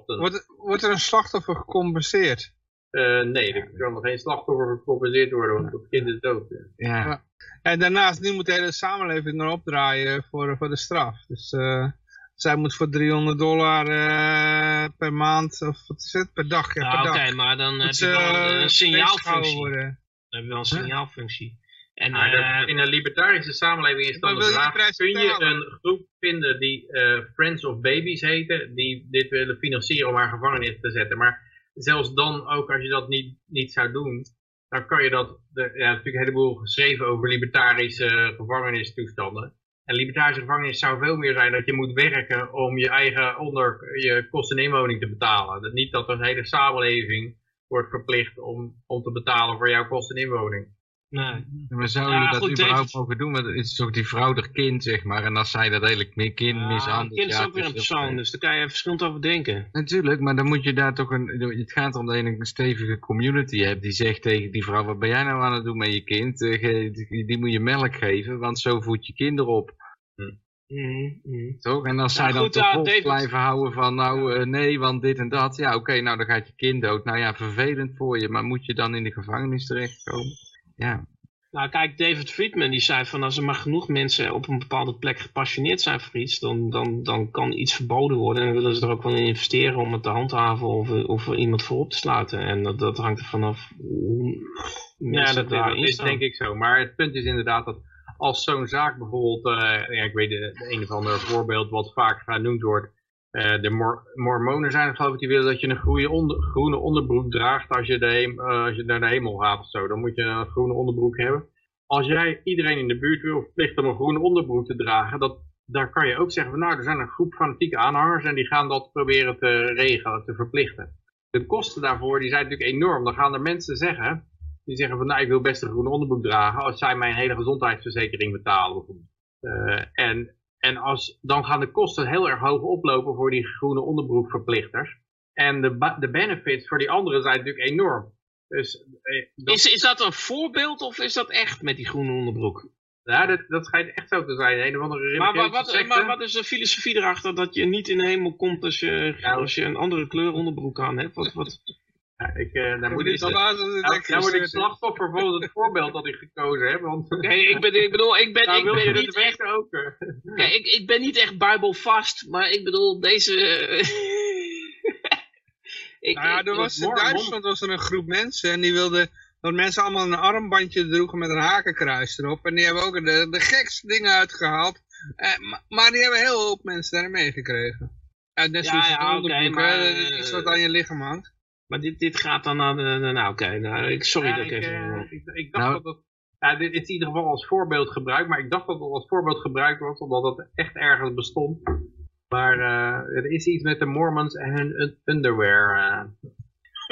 Wordt, wordt er een slachtoffer gecompenseerd? Eh, nee, er kan nog geen slachtoffer gecompenseerd worden, want dat kind is dood. ja. Ja, En daarnaast, nu moet de hele samenleving erop draaien voor, voor de straf. Dus eh, zij moet voor 300 dollar eh, per maand, of wat is het, per dag, ja, Ja, per oké, dag. maar dan heb Moet je ze, wel een, eh, signaalfunctie. Dan worden. heb je wel een signaalfunctie. En Maar eh, dat- in een libertarische samenleving is dan de vraag, kun je een groep vinden die eh, Friends of Babies heten, die dit willen financieren om haar gevangenis te zetten. Maar zelfs dan, ook als je dat niet, niet zou doen, dan kan je dat, de, ja, er is natuurlijk een heleboel geschreven over libertarische gevangenistoestanden. En libertarische gevangenis zou veel meer zijn dat je moet werken om je eigen onder je kosten en inwoning te betalen. Dat niet dat een hele samenleving wordt verplicht om, om te betalen voor jouw kosten en inwoning. Nee. maar zouden Ja, dat goed, überhaupt mogen doen? Want het is toch die vrouw der kind, zeg maar. En als zij dat hele kind Ja, mishandelt... kind is ja, ook weer een persoon, dus daar kan je verschillend over denken. Natuurlijk, maar dan moet je daar toch een... Het gaat erom dat je een stevige community hebt die zegt tegen die vrouw... Wat ben jij nou aan het doen met je kind? Eh, Die, moet je melk geven, want zo voed je kinderen op. Mhm, mhm. Toch? En als Ja, zij dan goed, toch ja, blijven houden van... Nou, eh, nee, want dit en dat. Ja, oké, nou dan gaat je kind dood. Nou ja, vervelend voor je. Maar moet je dan in de gevangenis terechtkomen? Ja, Nou kijk, David Friedman die zei van als er maar genoeg mensen op een bepaalde plek gepassioneerd zijn voor iets, dan, dan, dan kan iets verboden worden en dan willen ze er ook wel in investeren om het te handhaven of, of er iemand voor op te sluiten. En dat, dat hangt er vanaf hoe Ja, mensen dat, daarin dat is denk ik zo. Maar het punt is inderdaad dat als zo'n zaak bijvoorbeeld, eh, ja, ik weet de, de een of ander voorbeeld wat vaak genoemd wordt, eh, de mor mormonen zijn het geloof ik die willen dat je een groene, groene onderbroek draagt als je, de eh, als je naar de hemel gaat of zo. Dan moet je een groene onderbroek hebben. Als jij iedereen in de buurt wil verplichten om een groene onderbroek te dragen, dat, daar kan je ook zeggen van nou, er zijn een groep fanatieke aanhangers en die gaan dat proberen te regelen, te verplichten. De kosten daarvoor die zijn natuurlijk enorm. Dan gaan er mensen zeggen, die zeggen van nou ik wil best een groene onderbroek dragen als zij mijn hele gezondheidsverzekering betalen. Eh, en en als, dan gaan de kosten heel erg hoog oplopen voor die groene onderbroekverplichters. En de, de benefits voor die anderen zijn natuurlijk enorm. Dus eh, dat, Is, is dat een voorbeeld of is dat echt met die groene onderbroek? ja, dat, dat schijnt echt zo te zijn. Een of andere Maar, religieuze wat, maar wat is de filosofie erachter dat je niet in de hemel komt als je, Nou, als je een andere kleur onderbroek aan hebt? Wat, wat, Ja, ik, eh, daar moet ik, nou, nou word ik slachtoffer van het voorbeeld dat ik gekozen heb. Want Nee, ik, ben, ik bedoel, ik ben, nou, ik wil je ben niet echt ook. eh. Kijk, ik, ik ben niet echt bijbelvast, maar ik bedoel, deze... ik, Nou ja, er was, in Duitsland was er een groep mensen en die wilden dat mensen allemaal een armbandje droegen met een hakenkruis erop. En die hebben ook de, de gekste dingen uitgehaald. Eh, ma- maar die hebben heel hoop mensen daarin meegekregen. Ja, net Ja, zoals het ja, oké, onderbroek, maar, is iets wat aan je lichaam hangt. Maar dit, dit gaat dan naar de... de- nou, oké, nou, ik, sorry Ja, dat ik ik, even... eh, ik, ik dacht Nou- dat het... Ja, dit is in ieder geval als voorbeeld gebruikt, maar ik dacht dat het als voorbeeld gebruikt was, omdat het echt ergens bestond. Maar eh, er is iets met de Mormons en hun un- underwear. eh.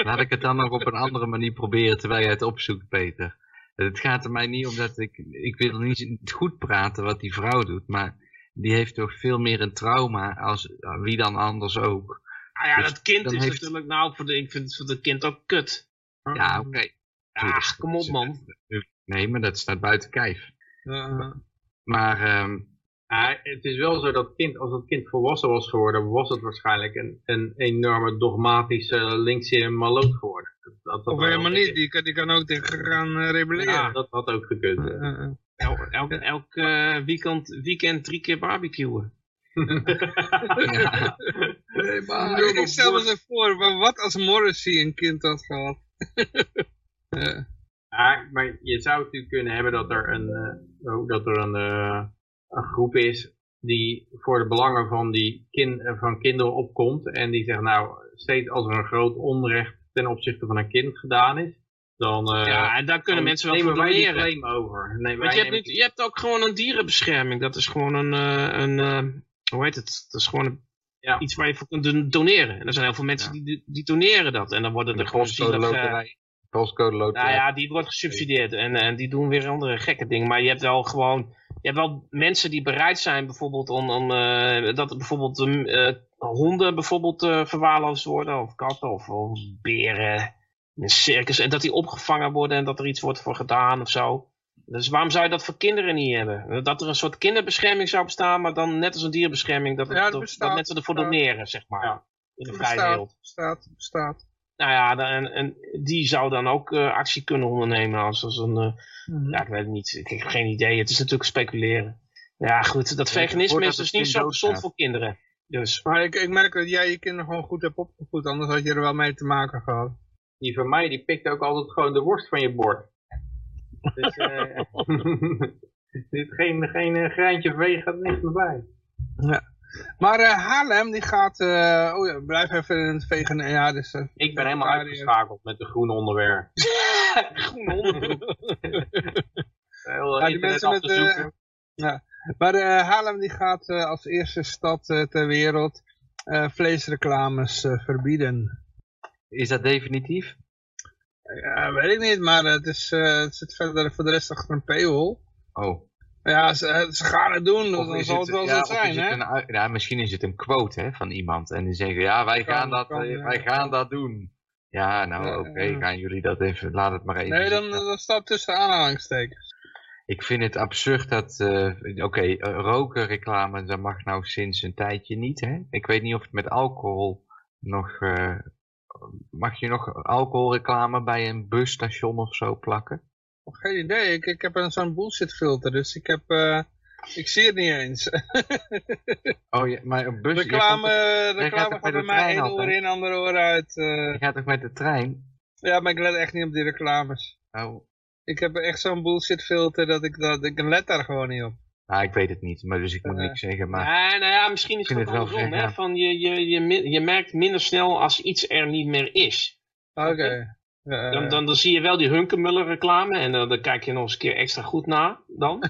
Laat ik het dan nog op een andere manier proberen terwijl jij het opzoekt, Peter. Het gaat er mij niet om dat ik... Ik wil niet goed praten wat die vrouw doet, maar die heeft toch veel meer een trauma als wie dan anders ook. Nou ja, Dus dat kind is heeft- natuurlijk... Nou, voor de, ik vind het voor dat kind ook kut. Ja, oké. Ach, kom op, man. Nee, maar dat staat buiten kijf. Maar ehm, Ja, het is wel zo dat kind, als dat kind volwassen was geworden, was het waarschijnlijk een, een enorme dogmatische linkse maloot geworden. Dat, dat, of helemaal niet, die, kan- die kan ook tegen gaan eh, rebelleren. Ja, dat had ook gekund. El, elk elk eh, weekend, weekend drie keer barbecuen. ja, Nee, maar ik stel me zo voor, maar wat als Morrissey een kind had gehad? Eh, Ja, maar je zou natuurlijk kunnen hebben dat er een, eh, ook dat er een, eh, een groep is die voor de belangen van, die kin, van kinderen opkomt. En die zegt nou, steeds als er een groot onrecht ten opzichte van een kind gedaan is, dan, eh, ja, en daar kunnen mensen wel nemen voor wij over. Nee, Want je hebt, je hebt ook gewoon een dierenbescherming. Dat is gewoon een, eh, een eh, hoe heet het? Dat is gewoon een- Ja. iets waar je voor kunt don- doneren. En er zijn heel veel mensen die, die doneren dat. En dan worden de er gewoon zielig... Postcode loterij. nou ja, die wordt gesubsidieerd. En, en die doen weer andere gekke dingen. Maar je hebt wel gewoon... Je hebt wel mensen die bereid zijn bijvoorbeeld om... om eh, dat bijvoorbeeld eh, honden bijvoorbeeld eh, verwaarloosd worden. Of katten of, of beren. in een circus en dat die opgevangen worden en dat er iets wordt voor gedaan of zo. Dus waarom zou je dat voor kinderen niet hebben? Dat er een soort kinderbescherming zou bestaan, maar dan net als een dierbescherming, dat, het, Ja, dat dat, bestaat, mensen ervoor bestaat. doneren, zeg maar. Ja. In de vrije bestaat, wereld. bestaat, bestaat. Nou ja, dan- en, en die zou dan ook eh, actie kunnen ondernemen als, als een... eh, Mhm. ja, ik weet het niet. Ik heb geen idee. Het is natuurlijk speculeren. Ja, goed. Dat veganisme is dus niet zo gezond voor kinderen. Dus Maar ik, ik merk dat jij je kinderen gewoon goed hebt opgevoed, anders had je er wel mee te maken gehad. Die van mij, die pikt ook altijd gewoon de worst van je bord. Dus, eh zit geen, geen eh, greintje veeg, gaat niks meer bij. Maar eh, Haarlem, die gaat, eh, oh ja, blijf even in het vegan, ja, dus... eh, Ik ben helemaal vegetariër. uitgeschakeld met de groene onderwerp. groen onderbroek. Heel Ja, die internet mensen met, te eh, zoeken. Maar eh, Haarlem die gaat eh, als eerste stad ter wereld eh, vleesreclames eh, verbieden. Is dat definitief? Ja, weet ik niet, maar het, is, eh, het zit verder voor de rest achter een paywall. Oh. Ja, ze, ze gaan het doen, Of dan is zal het wel ja, zo zijn, hè? een ja, misschien is het een quote hè, van iemand. En die zeggen, ja, wij gaan dat, kan, eh, ja. wij gaan dat doen. Ja, nou Ja, oké, gaan jullie dat even, laat het maar even Nee, dan, dan staat tussen aanhalingstekens. Ik vind het absurd dat, eh, oké, eh, rokenreclame, dat mag nou sinds een tijdje niet, hè. Ik weet niet of het met alcohol nog, eh, mag je nog alcoholreclame bij een busstation of zo plakken? Geen idee, ik, ik heb een zo'n bullshit filter, dus ik heb, eh, ik zie het niet eens. Oh ja, maar een bus, reclame gaat reclame bij mij één oor in, ander oor uit. eh. je gaat toch met de trein? ja, maar ik let echt niet op die reclames. Oh, Ik heb echt zo'n bullshit filter dat ik, dat ik let daar gewoon niet op. nou, ik weet het niet, maar dus ik moet Eh, niks zeggen, maar... Ja, nou ja, misschien is Ik het vind ook het wel andersom. Hè? Van je, je, je, je merkt minder snel als iets er niet meer is. Oké. Ja, Dan, dan, dan zie je wel die Hunkemuller reclame en dan, dan kijk je nog eens een keer extra goed na dan.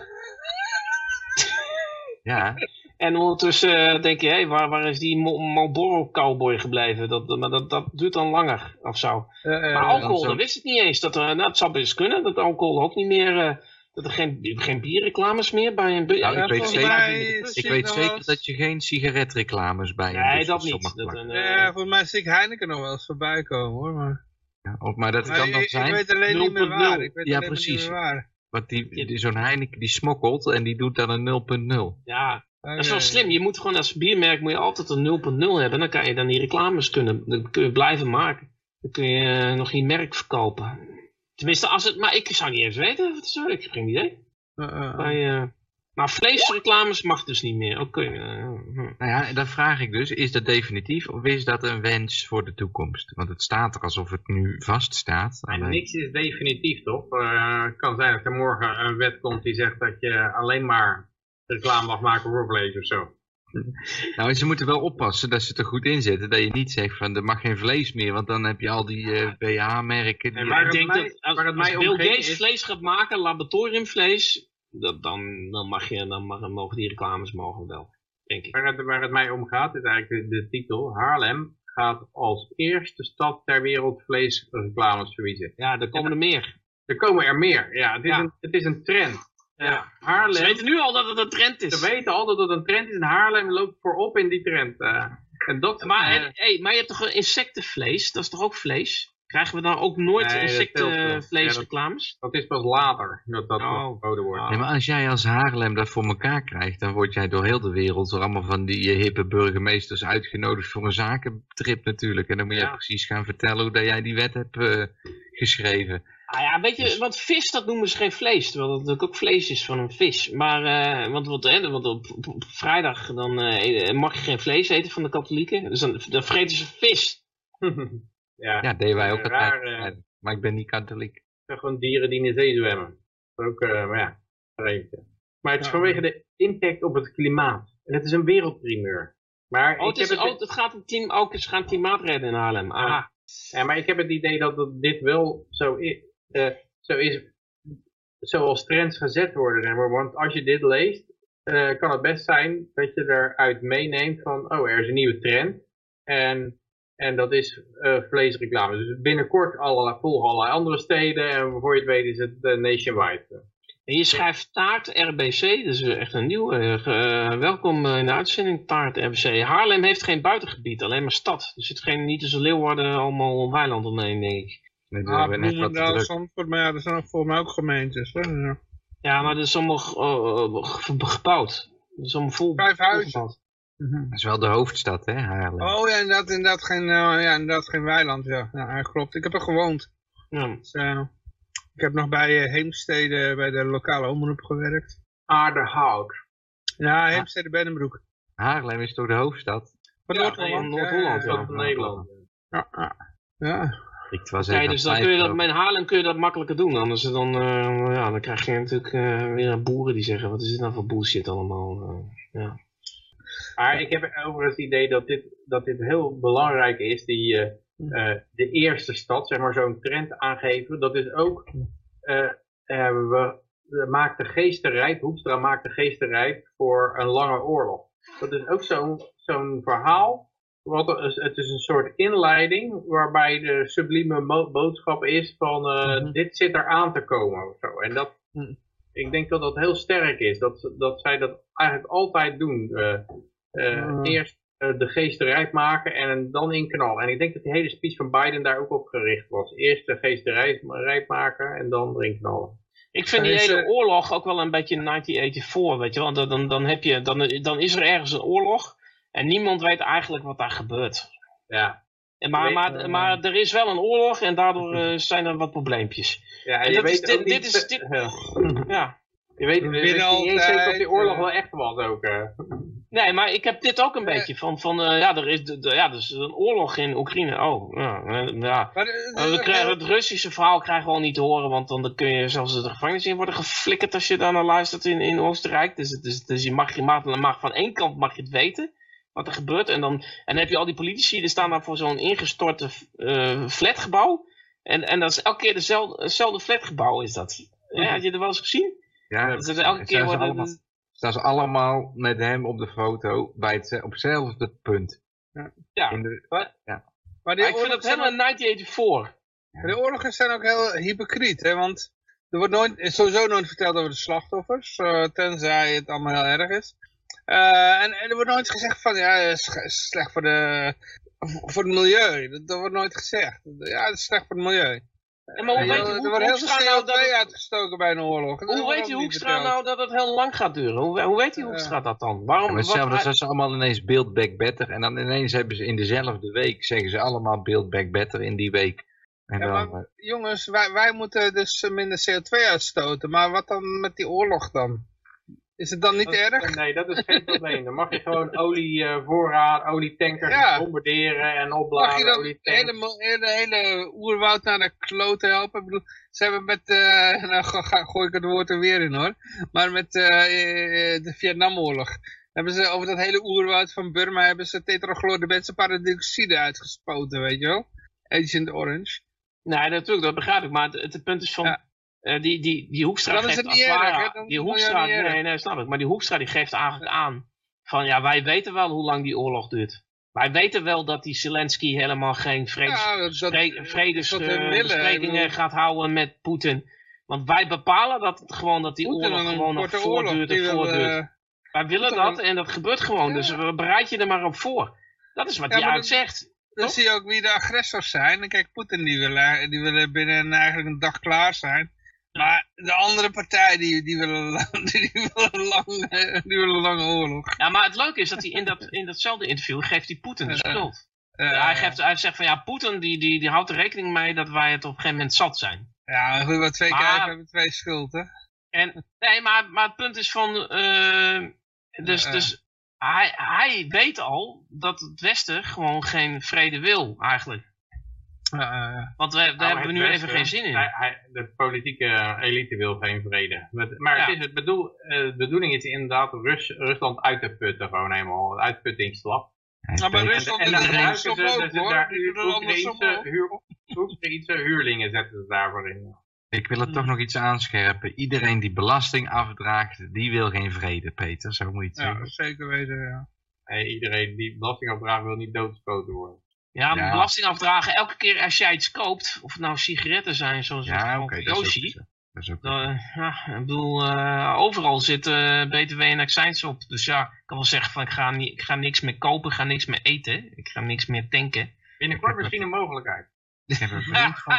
Ja, En ondertussen eh, denk je, hé, waar, waar is die Marlboro cowboy gebleven? Dat, dat- maar dat, dat duurt dan langer of zo. ja, ja, Maar alcohol, zo- dat wist ik niet eens. Dat, er, nou, het zou best kunnen dat alcohol ook niet meer... eh, dat er geen, geen bierreclames meer bij een... Nou, ja, ik weet volgens zeker- mij- ik weet zeker dat je geen sigaretreclames bij een Nee, dat niet. mag Dat, een, eh, Ja, volgens mij zie ik Heineken nog wel eens voorbij komen hoor. Maar, Ja, of- maar dat maar kan ik, dan ik zijn, weet alleen niet meer 0.0. waar. Ik weet Ja, precies. want die, die, zo'n Heineken die smokkelt en die doet dan een 0.0. ja, dat is wel slim. Je moet gewoon als biermerk moet je altijd een 0.0 hebben. Dan kan je dan die reclames kunnen, dan kun je blijven maken. Dan kun je eh, nog je merk verkopen. Tenminste, als het, maar ik zou niet eens weten of het zo is. Ik heb geen idee. Uh, uh, Bij, eh, maar vleesreclames mag dus niet meer. Oké. eh, hm. Nou ja, en dan vraag ik dus, is dat definitief of is dat een wens voor de toekomst? Want het staat er alsof het nu vaststaat. En alleen- niks is definitief, toch? Eh, het kan zijn dat er morgen een wet komt die zegt dat je alleen maar reclame mag maken voor vlees of zo. Nou, ze moeten wel oppassen dat ze het er goed in zetten. Dat je niet zegt van, er mag geen vlees meer, want dan heb je al die eh BH-merken. Nee, die- maar ik het denk mij- dat als, het als mij Bill Gates is- vlees gaat maken, laboratoriumvlees, dat, dan, dan, mag je, dan mag, mogen die reclames mogen wel. Denk ik. Waar het, waar het mij om gaat is eigenlijk de, de titel. Haarlem gaat als eerste stad ter wereld vleesreclames verbieden. Ja, er komen er meer. Er komen er meer. Ja, het is, Ja. Een, het is een trend. Ja. Eh, Haarlem, Ze weten nu al dat het een trend is. ze weten al dat het een trend is en Haarlem loopt voorop in die trend. eh. en dat, Maar, eh, en- hey, maar je hebt toch insectenvlees? Dat is toch ook vlees? Krijgen we dan ook nooit Nee, dat insectenvleesreclames? dat is pas later dat dat Oh. wordt. Nee, maar als jij als Haarlem dat voor elkaar krijgt, dan word jij door heel de wereld, door allemaal van die eh, hippe burgemeesters uitgenodigd voor een zakentrip natuurlijk. En dan moet jij Ja. precies gaan vertellen hoe dat jij die wet hebt eh, geschreven. Ah ja, weet je, Dus- want vis dat noemen ze geen vlees, terwijl dat natuurlijk ook vlees is van een vis. Maar, eh, want, want, hè, want op, op- op vrijdag dan, eh, mag je geen vlees eten van de katholieken, dus dan, dan vreten ze vis. ja, Ja, deden wij ook altijd. eh. Maar ik ben niet katholiek. zijn gewoon dieren die in de zee zwemmen. Ook, eh, maar ja, vreemd. Maar het is Ja. vanwege de impact op het klimaat. En het is een wereldprimeur. Maar, Oh, ik het, is, heb het, oh, het gaat om team, ook, ze gaan klimaat redden in Haarlem. Aha. ja, maar ik heb het idee dat dit wel zo is, zo is zoals trends gezet worden. Want als je dit leest, eh, kan het best zijn dat je eruit meeneemt van, oh, er is een nieuwe trend. En, en dat is eh, vleesreclame. Dus binnenkort alle, volgen allerlei andere steden. En voor je het weet is het eh, nationwide. En je schrijft taart RBC, is echt een nieuwe. eh, welkom eh, in de uitzending taart RBC. Haarlem heeft geen buitengebied, alleen maar stad. Er zit geen, niet tussen Leeuwarden allemaal weiland omheen, denk ik. Nee, Ah, Bloemendaal. Zandvoort, maar ja, er zijn ook volgens mij ook gemeentes. Hè? Ja. Ja, maar dat is allemaal eh, eh, ge- gebouwd. Dat is allemaal vol. Vijf huizen. volgebouwd. Dat is wel de hoofdstad, hè, Haarlem. Oh ja, inderdaad, inderdaad, geen, eh, ja, inderdaad geen weiland. Ja. Ja, klopt. Ik heb er gewoond. Ja. Dus, ik heb nog bij eh, Heemstede bij de lokale omroep gewerkt. Aardehout. Ja, Heemstede Bennenbroek. Haarlem is toch de hoofdstad? Van Ja, Noord-Holland. Noord-Holland, ja. ja. Van Nederland. Ja, ja. Ik was Kijk, dus dan kun je dat, met Haarlem kun je dat makkelijker doen. Anders dan, eh, ja, dan krijg je natuurlijk eh, weer boeren die zeggen, wat is dit nou voor bullshit allemaal. eh, ja. Maar ik heb overigens het idee dat dit, dat dit heel belangrijk is, die, eh, eh, de eerste stad, zeg maar zo'n trend aangeven. Dat is ook, eh, eh, we, we maakt de geesten Hoekstra maakt de geesten rijp voor een lange oorlog. Dat is ook zo'n zo'n verhaal, wat, het is een soort inleiding, waarbij de sublieme boodschap is van, eh, Mhm. dit zit er aan te komen of zo. En dat, Mhm. ik denk dat dat heel sterk is, dat, dat zij dat eigenlijk altijd doen. eh, eh, Mhm. Eerst de geesten rijp maken en dan in knal. En ik denk dat die hele speech van Biden daar ook op gericht was. Eerst de geesten rijp, maken en dan erin knallen. Ik vind die hele oorlog ook wel een beetje 1984, weet je wel. Dan, dan, dan, heb je, dan, dan is er ergens een oorlog en niemand weet eigenlijk wat daar gebeurt. Ja, En maar, weet, maar, eh, maar er is wel een oorlog en daardoor eh, zijn er wat probleempjes. ja En je dat is weet dit- is dit- ja. Je weet, je niet eens zeker of die oorlog eh. wel echt was ook. eh. Nee, maar ik heb dit ook een beetje van, van eh, ja, er is, de, de- ja, er is een oorlog in Oekraïne. Oh, ja. ja. Maar, we krijgen het Russische verhaal krijgen we al niet te horen, want dan kun je zelfs de gevangenis in worden geflikkerd als je daar naar luistert in, in Oostenrijk. Dus, het is- dus je mag, je mag, mag van één kant mag je het weten wat er gebeurt. En dan, en dan heb je al die politici, die staan daar voor zo'n ingestorte eh, flatgebouw. En, en dat is elke keer dezelfde, hetzelfde flatgebouw is dat. Ja, had je er wel eens gezien? Ja, Dat is elke keer staan ze worden... allemaal, staan ze allemaal met hem op de foto bij het, op hetzelfde punt. Ja, In de, maar maar die ik vind zijn helemaal 1984. ook- de oorlogen zijn ook heel hypocriet, hè, want er wordt nooit, is sowieso nooit verteld over de slachtoffers, eh, tenzij het allemaal heel erg is. Eh, en, en er wordt nooit gezegd van, ja, het is slecht voor, de, voor het milieu. Dat, dat wordt nooit gezegd. Ja, het is slecht voor het milieu. En maar hoe Eh, weet er je, hoe, wordt heel veel nou CO2 dat het- uitgestoken bij een oorlog. Dat Hoe weet die Hoekstra nou dat het heel lang gaat duren? Hoe, hoe weet die Hoekstra dat dan? Waarom? Ja, hetzelfde als ze allemaal ineens Build Back Better. En dan ineens hebben ze in dezelfde week, zeggen ze allemaal Build Back Better in die week. En Ja, dan, maar jongens, wij, wij moeten dus minder CO2 uitstoten. Maar wat dan met die oorlog dan? Is het dan niet Dat- erg? Nee, dat is geen probleem. Dan mag je gewoon olievoorraad, olietankers Ja. bombarderen en Mag je dan het olietanks. hele, hele, oerwoud naar de klote helpen? Ik bedoel, ze hebben met, eh, nou gooi ik het woord er weer in hoor. Maar met eh, eh, de Vietnamoorlog. Hebben ze over dat hele oerwoud van Burma hebben ze tetrachloordebenzoparadioxide uitgespoten, weet je wel? Agent Orange. Nee, natuurlijk, dat begrijp ik. Maar het, het punt is van... Ja. Eh, die, die, die Hoekstra Dan is geeft erg? Dan die Hoekstra, erg. nee, nee, snap ik. Maar die Hoekstra die geeft eigenlijk aan van ja, wij weten wel hoe lang die oorlog duurt. Wij weten wel dat die Zelensky helemaal geen Ja, vredesbesprekingen bedoel- gaat houden met Poetin. Want wij bepalen dat het gewoon dat die Poetin oorlog gewoon nog voortduurt die en wil, voortduurt. eh, wij willen dat wil- en dat gebeurt gewoon. Ja. Dus bereid je er maar op voor. Dat is wat Ja, hij maar uit zegt. Dan zie je ook wie de agressors zijn. En kijk, Poetin die willen, die willen binnen eigenlijk een dag klaar zijn. Maar de andere partij die, die, willen, lang- die, willen lang, die willen een lange oorlog. Ja, maar het leuke is dat hij in, dat, in datzelfde interview geeft hij Poetin de schuld. Ja, hij, geeft, hij zegt van ja, Poetin die, die, die houdt er rekening mee dat wij het op een gegeven moment zat zijn. Ja, goed, wat twee Maar- kijken hebben twee schuld, hè? En, nee, maar, maar het punt is van, eh, dus, dus hij, hij weet al dat het Westen gewoon geen vrede wil eigenlijk. Eh, Want we, daar Nou, hebben we nu even geen zin in. hij- hij- de politieke elite wil geen vrede. Met- maar Ja. het is het bedoel, eh, de bedoeling is inderdaad Rus, Rusland uit te putten. Gewoon helemaal. Een uitputtingsslag. Ja, maar Rusland en doet dan andersom ze, ook, ze hoor. daar Oekraïnse, huur, huurlingen zetten ze daarvoor in. Ik wil het toch nog iets aanscherpen. Iedereen die belasting afdraagt, die wil geen vrede, Peter. Zo moet je het ja, zeggen. zeker weten, ja. Hey, iedereen die belasting afdraagt wil niet doodgeschoten worden. Ja, Ja. belasting afdragen. Elke keer als jij iets koopt, of het nou sigaretten zijn, zoals Ja, geval oké, van dat is ook Yoshi. zo. Dat is ook Dan, eh, ja, ik bedoel, eh, overal zitten BTW en accijns op. Dus ja, ik kan wel zeggen van ik ga, niet, ik ga niks meer kopen, ik ga niks meer eten. Ik ga niks meer tanken. Binnenkort misschien een mogelijkheid. Ik heb een vriend van,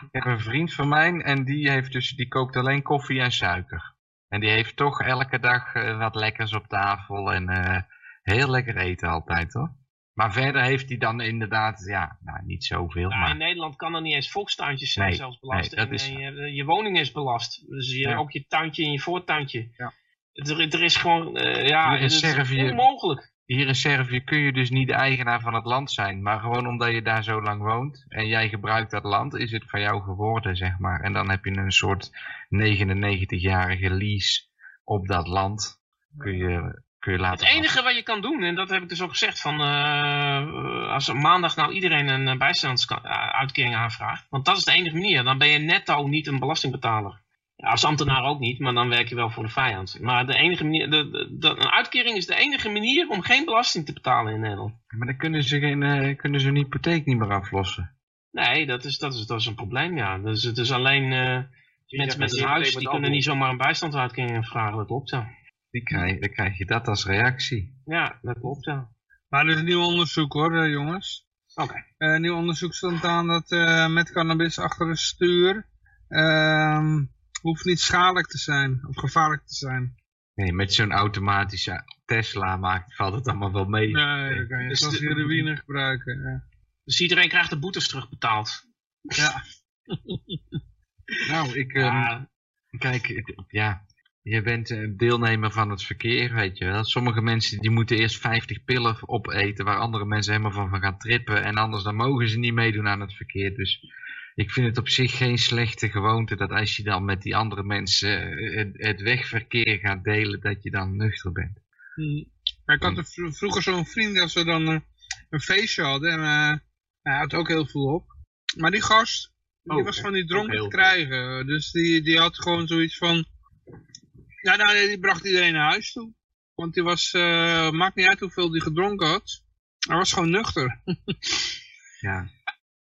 ik heb een vriend van mij en die, heeft dus, die kookt alleen koffie en suiker. En die heeft toch elke dag eh, wat lekkers op tafel en eh, heel lekker eten altijd hoor. Maar verder heeft hij dan inderdaad, ja, nou, niet zoveel. Ja, maar... in Nederland kan er niet eens volkstuintjes zijn Nee, zelfs belast. nee, en, is en je, je woning is belast. Dus je, Ja. ook je tuintje en je voortuintje. Ja. Er, er is gewoon, eh, ja, in Servië- onmogelijk. Hier in Servië kun je dus niet de eigenaar van het land zijn. Maar gewoon omdat je daar zo lang woont en jij gebruikt dat land, is het van jou geworden, zeg maar. En dan heb je een soort 99-jarige lease op dat land. Kun je, kun je laten Het enige wat je kan doen, en dat heb ik dus ook gezegd, van eh, als er maandag nou iedereen een eh, bijstandsuitkering aanvraagt, want dat is de enige manier, dan ben je netto niet een belastingbetaler. Ja, als ambtenaar ook niet, maar dan werk je wel voor de vijand. Maar de enige manier, de, de- de- een uitkering is de enige manier om geen belasting te betalen in Nederland. Maar dan kunnen ze, geen, eh, kunnen ze hun hypotheek niet meer aflossen. Nee, dat is, dat is, dat is een probleem, ja. Dus het is alleen eh, mensen met een huis, die kunnen niet zomaar een bijstandsuitkering vragen, dat klopt ja. Die krijg, dan krijg je dat als reactie. Ja, dat klopt ja. Maar er is een nieuw onderzoek hoor, eh, jongens. Oké. Eh, nieuw onderzoek stond aan dat eh, met cannabis achter een stuur ehm, hoeft niet schadelijk te zijn of gevaarlijk te zijn. Nee, met zo'n automatische Tesla maakt, valt het allemaal wel mee. Nee, dan kan je Dus zoals de- heroïne gebruiken. Ja. Dus iedereen krijgt de boetes terugbetaald. ja. Nou, ik, ehm, Ja, kijk, ja, je bent een deelnemer van het verkeer, weet je wel. Sommige mensen die moeten eerst 50 pillen opeten, waar andere mensen helemaal van, van gaan trippen. En anders dan mogen ze niet meedoen aan het verkeer. Dus ik vind het op zich geen slechte gewoonte dat als je dan met die andere mensen eh, het, het wegverkeer gaat delen, dat je dan nuchter bent. Maar Ik had er vro- vroeger zo'n vriend als we dan eh, een feestje hadden. En eh, hij had ook heel veel op. Maar die gast, die Oh, was van die dronken te krijgen. Dus die, die had gewoon zoiets van... Ja, nou, nee, die bracht iedereen naar huis toe. Want die was, eh, maakt niet uit hoeveel die gedronken had. Hij was gewoon nuchter. Ja,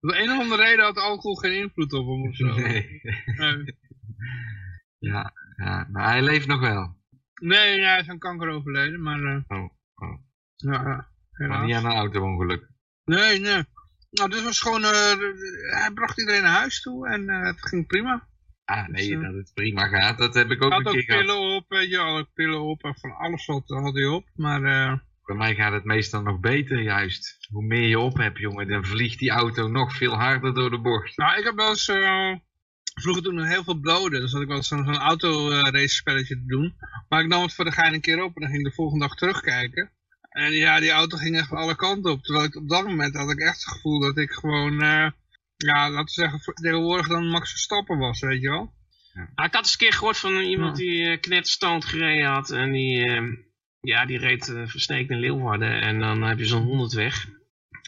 De een of andere reden had alcohol geen invloed op hem of zo. nee. Nee, ja, ja, maar hij leeft nog wel. nee hij is aan kanker overleden, maar... eh, Oh, oh. ja, ja, Maar niet aan een auto-ongeluk. Nee, nee. Nou, dit was gewoon, eh, hij bracht iedereen naar huis toe en het ging prima. Ah, nee, Dus, eh, dat het prima gaat, dat heb ik ook een had keer ook gehad. pillen op, weet je, had ook pillen op en van alles wat had hij op. Maar eh, Bij mij gaat het meestal nog beter juist. Hoe meer je op hebt, jongen, dan vliegt die auto nog veel harder door de bocht. nou, ik heb wel eens, eh, vroeger toen nog heel veel bloden, dus had ik wel eens zo'n zo'n auto-race spelletje te doen. Maar ik nam het voor de gein een keer op en dan ging ik de volgende dag terugkijken. En ja, die auto ging echt alle kanten op. Terwijl ik op dat moment had ik echt het gevoel dat ik gewoon, eh, ja, laten we zeggen, voor- tegenwoordig dan Max Verstappen was, weet je wel. Ah, ik had eens een keer gehoord van iemand Ja. die uh, knetterstoond gereden had. En die, eh, ja, die reed uh, versneken in Leeuwarden. En dan heb je zo'n 100 weg.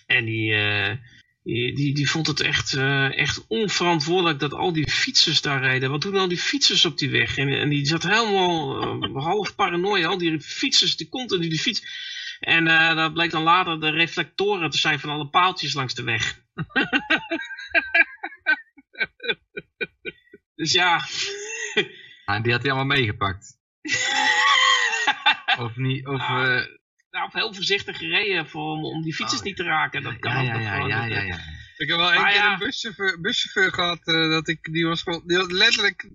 En die, eh, die, die, die vond het echt, eh, echt onverantwoordelijk dat al die fietsers daar reden. Wat doen al die fietsers op die weg? En, en die zat helemaal eh, half paranoia. Al die fietsers, die continu die fiets. En eh, dat bleek dan later de reflectoren te zijn van alle paaltjes langs de weg. dus ja... Ah, die had hij allemaal meegepakt. Of niet, of... Ah, nou, of heel voorzichtig gereden voor, om, om die fietsers Oh, niet te raken. Dat kan ja, ook ja, nog ja, ja, ja. Ik heb wel één keer ja. een buschauffeur, buschauffeur gehad, eh, dat ik, die was gewoon, die had letterlijk,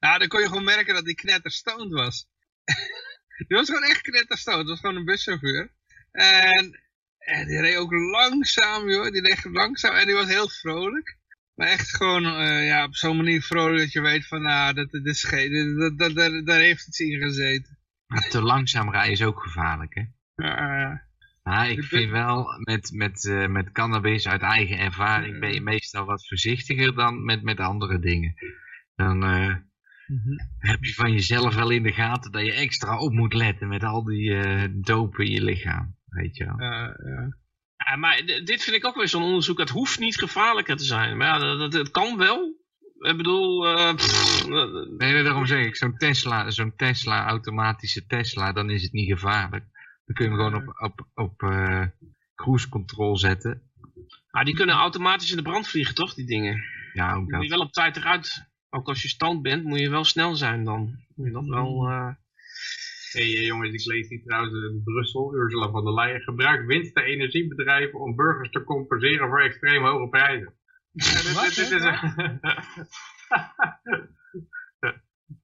nou dan kon je gewoon merken dat die knetterstoned was. die was gewoon echt knetterstoned, dat was gewoon een buschauffeur. En, en die reed ook langzaam joh, die reed langzaam en die was heel vrolijk. Maar echt gewoon, eh, ja, op zo'n manier vrolijk dat je weet van, nou, dat, dat is geen, dat, dat, dat, daar- daar heeft iets in gezeten. Maar te langzaam rijden is ook gevaarlijk, hè? Ja, ja. Maar ik vind wel, met, met, eh, met cannabis uit eigen ervaring ben je meestal wat voorzichtiger dan met, met andere dingen. Dan eh, Mhm. heb je van jezelf wel in de gaten dat je extra op moet letten met al die eh dopen in je lichaam. Weet je wel. Ja, ja. Ja, maar dit vind ik ook weer zo'n onderzoek. Het hoeft niet gevaarlijker te zijn. Maar ja, dat, dat- het kan wel. Ik bedoel, eh, pff, eh, Nee, daarom zeg ik, zo'n Tesla, zo'n Tesla, automatische Tesla, dan is het niet gevaarlijk. Dan kun je hem gewoon op, op, op eh, cruise control zetten. ah, die kunnen automatisch in de brand vliegen, toch, die dingen? Ja, ook Moet je dat. wel op tijd eruit. Ook als je stand bent, moet je wel snel zijn dan. Moet je dat wel... eh, hey, eh, jongens, ik lees hier trouwens in Brussel, Ursula von der Leyen gebruikt winst de energiebedrijven om burgers te compenseren voor extreem hoge prijzen. Ja, dit, dit, dit is een...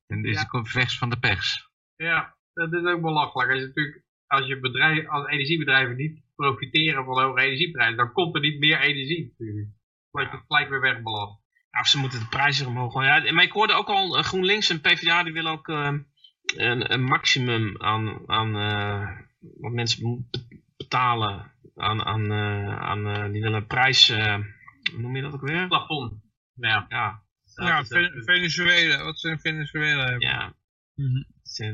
En deze Ja. komt vers van de pers. ja, dat is ook belachelijk. Als je, natuurlijk, als je bedrijf, als energiebedrijven niet profiteren van de hoge energieprijzen, dan komt er niet meer energie natuurlijk. Wordt het gelijk weer wegbelast. Ja, of ze moeten de prijzen omhoog gooien. Ja, maar ik hoorde ook al eh, GroenLinks en PvdA die willen ook eh, een, een maximum aan, aan eh, wat mensen moeten betalen aan, aan, eh, aan eh, die willen prijs, hoe noem je dat ook weer? Plafond. Ja, Ja, Ja, Venezuela, wat ze in Venezuela hebben. ja. Mhm.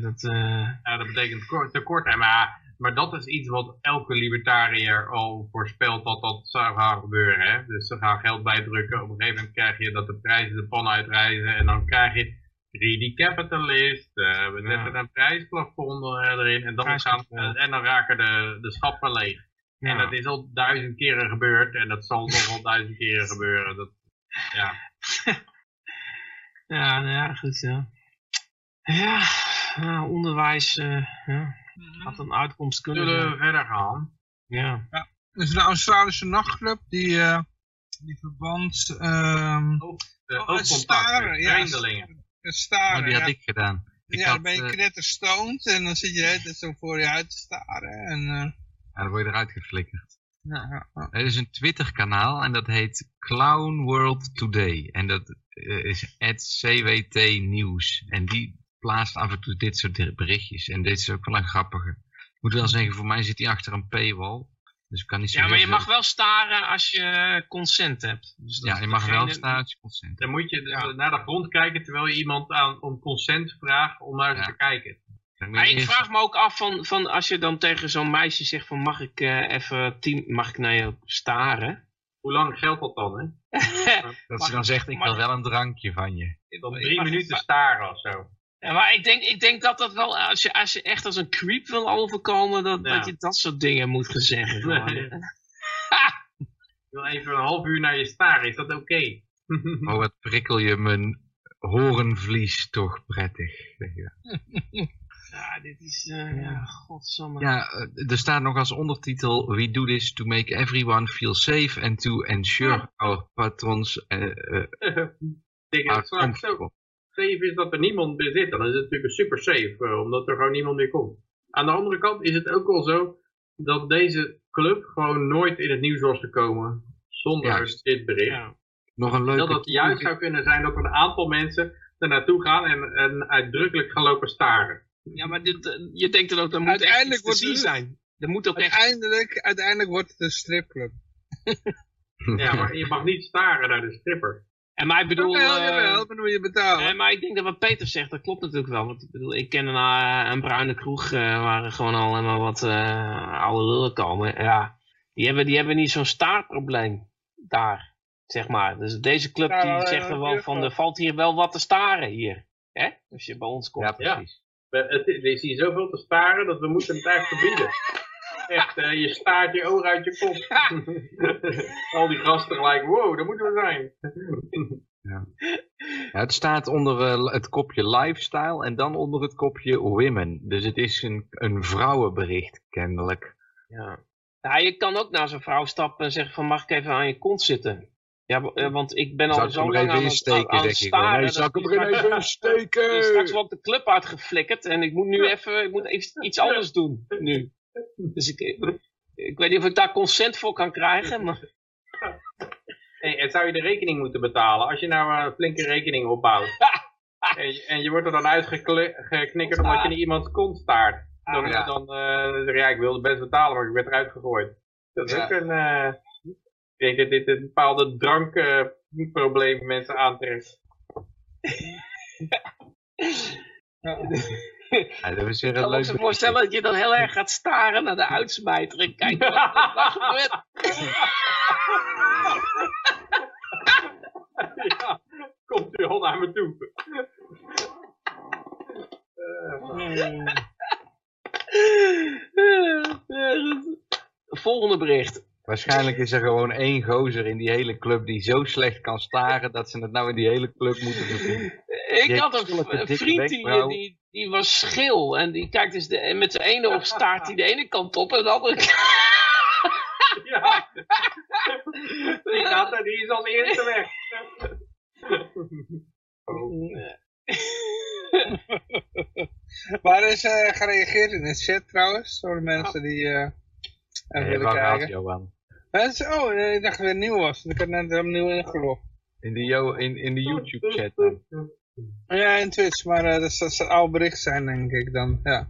Dat, eh, Ja, dat betekent kort- tekort. hè, Maar, maar dat is iets wat elke libertariër al voorspelt dat dat zou gaan gebeuren. Hè? Dus ze gaan geld bijdrukken. Op een gegeven moment krijg je dat de prijzen de pan uitreizen. En dan krijg je greedy capitalist. eh, we Ja. zetten een prijsplafond erin. En dan, gaan, en dan raken de, de schappen leeg. En ja. dat is al duizend keren gebeurd. En dat zal nog wel duizend keren gebeuren. Dat, ja. Ja, nou ja, goed, ja. Ja, nou, onderwijs eh, ja, had een uitkomst kunnen Zullen we zijn. verder gaan? Ja. Er is een Australische nachtclub die, eh, die verband ehm De Oh, het oogcontact staren, ja. Het staren. Oh, die had ik gedaan. Ik ja, had, dan ben je eh, knetterstoned en dan zit je tijd zo voor je uit te staren. En, eh, ja, dan word je eruit geflikkerd. ja. Er is een Twitter kanaal en dat heet Clown World Today. En dat eh, is CWT Nieuws. En die plaatst af en toe dit soort berichtjes. En dit is ook wel een grappige. Ik moet wel zeggen, voor mij zit hij achter een paywall. Dus ik kan niet zo ja, maar je mag wel staren als je consent hebt. Dus Ja, je mag wel staan als je consent. Dan moet je Ja. naar de grond kijken terwijl je iemand aan, om consent vraagt om naar Ja. te kijken. Maar ik eerst- vraag me ook af van, van als je dan tegen zo'n meisje zegt van mag ik eh, even tien, mag ik naar je staren? Hoe lang geldt dat dan? Hè? Dat ze dan zegt, ik wil wel een drankje van je. Dan drie minuten staren of zo. Ja, maar ik denk, ik denk dat dat wel, als je, als je echt als een creep wil overkomen, dat, Ja. dat je dat soort dingen moet gaan zeggen. Nee. Ik wil even een half uur naar je staren, is dat oké? Oh, wat prikkel je mijn horenvlies toch prettig. Ja, dit is, eh ja, godsamme. Ja, eh, er staat nog als ondertitel We do this to make everyone feel safe and to ensure our patrons uh, uh, are safe is dat er niemand meer zit. Dan is het natuurlijk super safe, eh, omdat er gewoon niemand meer komt. Aan de andere kant is het ook wel zo dat deze club gewoon nooit in het nieuws was gekomen zonder Juist. dit bericht. Ja. Nog een leuke Dat het juist zou kunnen zijn dat er een aantal mensen er naartoe gaan en, en uitdrukkelijk gaan lopen staren. Ja, maar dit, eh, je denkt dan ook, dat moet echt Uiteindelijk iets te wordt het- zijn. Er moet ook echt... Uiteindelijk, uiteindelijk wordt het een stripclub. Ja, maar je mag niet staren naar de stripper. En maar ik bedoel... Jawel, eh, jawel, dan moet je betalen. eh, maar ik denk dat wat Peter zegt, dat klopt natuurlijk wel. Want ik bedoel, ik ken een, eh, een bruine kroeg eh, waar gewoon al helemaal wat eh, oude lullen komen. Ja, die hebben, die hebben niet zo'n staartprobleem daar, zeg maar. Dus deze club Ja, die zegt er wel van, gewoon. er valt hier wel wat te staren hier. Hè? Als je bij ons komt. Ja, precies. We- Het, er is hier zoveel te staren dat we moeten het eigenlijk verbieden. Echt, eh, je staart je ogen uit je kop. Al die gasten gelijk, wow, daar moeten we zijn. Ja, het staat onder eh, het kopje lifestyle en dan onder het kopje women. Dus het is een, een vrouwenbericht, kennelijk. Ja. ja, je kan ook naar zo'n vrouw stappen en zeggen van mag ik even aan je kont zitten? Ja, eh, want ik ben al ik zo lang even aan het, aan, insteken, aan zeg ik staren. Nee, zal ik hem er even insteken? is straks wel op de club uitgeflikkerd en ik moet nu even ik moet iets, iets anders doen nu. Dus ik, ik weet niet of ik daar consent voor kan krijgen, maar en zou je de rekening moeten betalen? Als je nou een flinke rekening opbouwt. en, je, en je wordt er dan uitgeknikkerd omdat je niet iemands kont staart. Dan, Ja. dan eh, je, ja, ik wilde best betalen, maar ik werd eruit gegooid. Dat is Ja. ook een... eh, ik denk dat dit een bepaalde drankprobleem mensen aantrekt. Ja, dat is weer ik een kan me leuk voorstellen dat je dan heel erg gaat staren naar de uitsmijter en kijken wat er gebeurt. ja, komt u al naar me toe. Volgende bericht. Waarschijnlijk is er gewoon één gozer in die hele club die zo slecht kan staren dat ze het nou in die hele club moeten verbieden. Ik had een, vriend die, die, die was schil. En die kijkt dus de, met zijn ene op staart hij de ene kant op en de andere kant. Ja. Die gaat later, die is als eerste weg. Maar er is eh, gereageerd in de chat trouwens, door de mensen die eh even Nee, willen waar gaat kijken. Johan? Mensen, oh, nee, ik dacht dat het weer nieuw was. Ik had net opnieuw ingelogd. In de, in, in de YouTube chat dan. Ja, in Twitch, maar eh, dat, zou oude bericht zijn, denk ik dan. Ja.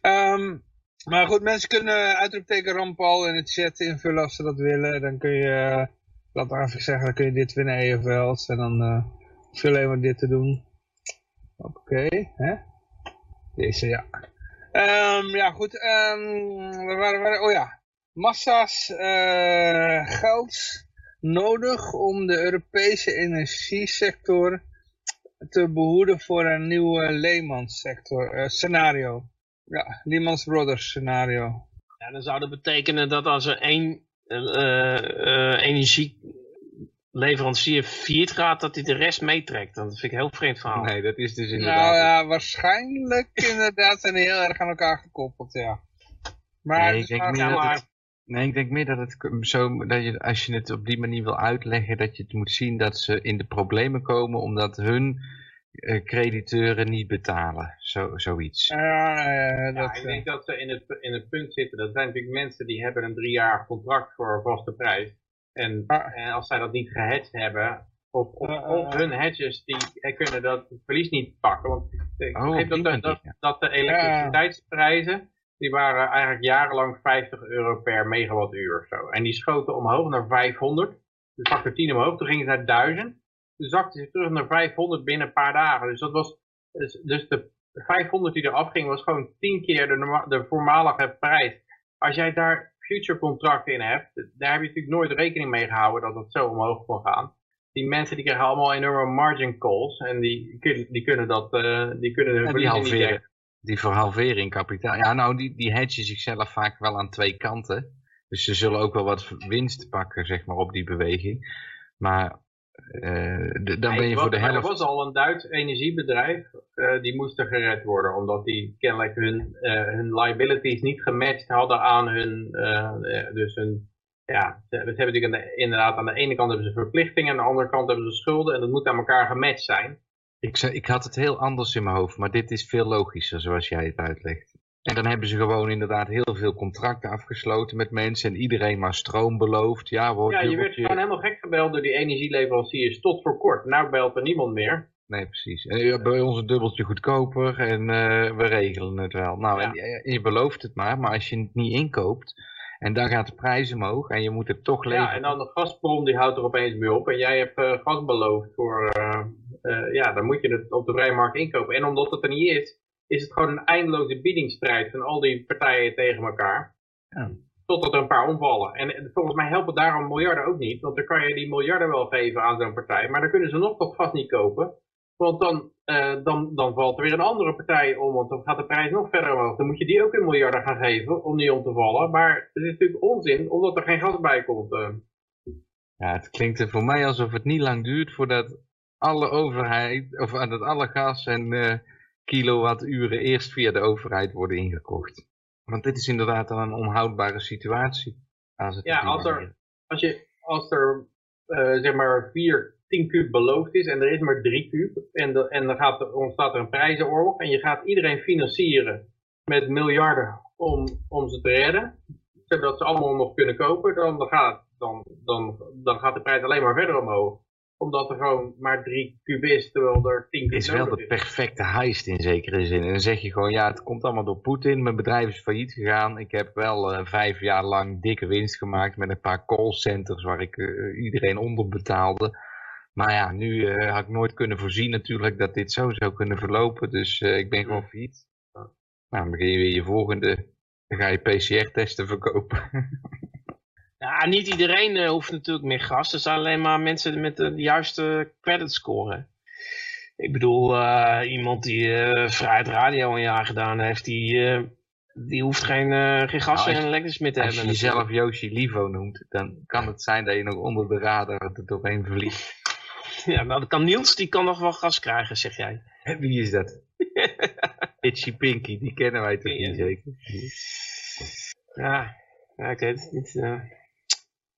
Ehm, maar goed, mensen kunnen uitroepteken Rampal in de chat invullen als ze dat willen. Dan kun je, eh, laat maar even zeggen, dan kun je dit winnen EFL's. En dan uh, hoef je alleen maar dit te doen. Oké, hè? Deze, ja. Ehm, ja, goed. ehm waar waren we? Oh ja. Massa's eh, geld nodig om de Europese energiesector te behoeden voor een nieuw uh, Lehman sector uh, scenario. Ja, Lehman Brothers scenario. Ja, dan zou dat betekenen dat als er één uh, energieleverancier failliet gaat, dat hij de rest meetrekt. Dat vind ik een heel vreemd verhaal. Nee, dat is dus inderdaad... Nou ja, waarschijnlijk inderdaad zijn die heel erg aan elkaar gekoppeld, ja. Maar, nee, ik denk meer dat het, nee, ik denk meer dat het zo, dat je, als je het op die manier wil uitleggen, dat je het moet zien dat ze in de problemen komen omdat hun uh, crediteuren niet betalen. Zo, zoiets. Ja, uh, dat, ja, ik denk dat ze in het, in het punt zitten. Dat zijn natuurlijk mensen die hebben een drie jaar contract voor een vaste prijs. En, uh, en als zij dat niet gehedged hebben, of, of, of hun hedges, die kunnen dat verlies niet pakken. Want oh, geef dat, dat, dat, dat de elektriciteitsprijzen, die waren eigenlijk jarenlang 50 euro per megawattuur of zo. En die schoten omhoog naar 500. Dus factor 10 omhoog, toen gingen ze naar 1000. Toen zakte ze terug naar 500 binnen een paar dagen. Dus dat was, dus, dus de 500 die eraf ging, was gewoon 10 keer de, de voormalige prijs. Als jij daar future contracten in hebt, daar heb je natuurlijk nooit rekening mee gehouden dat het zo omhoog kon gaan. Die mensen die krijgen allemaal enorme margin calls en die, die kunnen dat, uh, die kunnen hun halveren, die verhalvering kapitaal. Ja, nou, die, die hedgen zichzelf vaak wel aan twee kanten. Dus ze zullen ook wel wat winst pakken, zeg maar, op die beweging. Maar uh, dan ben je voor de helft... Er was al een Duits energiebedrijf, uh, die moesten gered worden, omdat die kennelijk hun, uh, hun liabilities niet gematcht hadden aan hun, dus hun, ja, ze, hebben natuurlijk inderdaad aan de ene kant hebben ze verplichtingen, aan de andere kant hebben ze schulden en dat moet aan elkaar gematcht zijn. Ik, zei, ik had het heel anders in mijn hoofd, maar dit is veel logischer zoals jij het uitlegt. En dan hebben ze gewoon inderdaad heel veel contracten afgesloten met mensen en iedereen maar stroom beloofd. Ja, wordt, ja je werd je... gewoon helemaal gek gebeld door die energieleveranciers tot voor kort. Nou belt er niemand meer. Nee, precies. En bij ons een dubbeltje goedkoper en uh, we regelen het wel. Nou, ja. en, je belooft het maar, maar als je het niet inkoopt en dan gaat de prijs omhoog en je moet het toch leveren. Ja, en dan de Gazprom die houdt er opeens mee op en jij hebt uh, gas beloofd voor, uh, ja, dan moet je het op de vrije markt inkopen. En omdat het er niet is, is het gewoon een eindeloze biedingsstrijd van al die partijen tegen elkaar. Ja. Totdat er een paar omvallen. En volgens mij helpen daarom miljarden ook niet. Want dan kan je die miljarden wel geven aan zo'n partij. Maar dan kunnen ze nog dat gas niet kopen. Want dan, uh, dan, dan valt er weer een andere partij om. Want dan gaat de prijs nog verder omhoog. Dan moet je die ook in miljarden gaan geven om niet om te vallen. Maar het is natuurlijk onzin omdat er geen gas bij komt. Uh. Ja, het klinkt er voor mij alsof het niet lang duurt voordat alle overheid, of dat alle gas en... Uh, kilowatturen eerst via de overheid worden ingekocht. Want dit is inderdaad dan een onhoudbare situatie. Als het ja, als er, als, je, als er uh, zeg maar 4, 10 kub beloofd is en er is maar 3 kub en, de, en dan gaat er, ontstaat er een prijzenoorlog en je gaat iedereen financieren met miljarden om, om ze te redden, zodat ze allemaal nog kunnen kopen, dan, dan, gaat, dan, dan, dan gaat de prijs alleen maar verder omhoog omdat er gewoon maar drie is, terwijl er tien is. Het is wel de perfecte heist in zekere zin. En dan zeg je gewoon, ja, het komt allemaal door Poetin. Mijn bedrijf is failliet gegaan. Ik heb wel uh, vijf jaar lang dikke winst gemaakt met een paar callcenters waar ik uh, iedereen onderbetaalde. Maar ja, nu uh, had ik nooit kunnen voorzien natuurlijk dat dit zo zou kunnen verlopen. Dus ik ben gewoon failliet. Nou, dan begin je weer je volgende, dan ga je PCR-testen verkopen. Ja, niet iedereen uh, hoeft natuurlijk meer gas. Er zijn alleen maar mensen met de, de juiste credit score. Ik bedoel, uh, iemand die uh, Vrijheid Radio een jaar gedaan heeft, die, die hoeft geen, geen gas nou, en elektrisch meer te als hebben. Als je jezelf Yoshi Livo noemt, dan kan het zijn dat je nog onder de radar er doorheen vliegt. Ja, nou, dat kan Niels, die kan nog wel gas krijgen, zeg jij. En wie is dat? Itchy Pinky, die kennen wij toch niet zeker? Ja, ja ik weet het niet.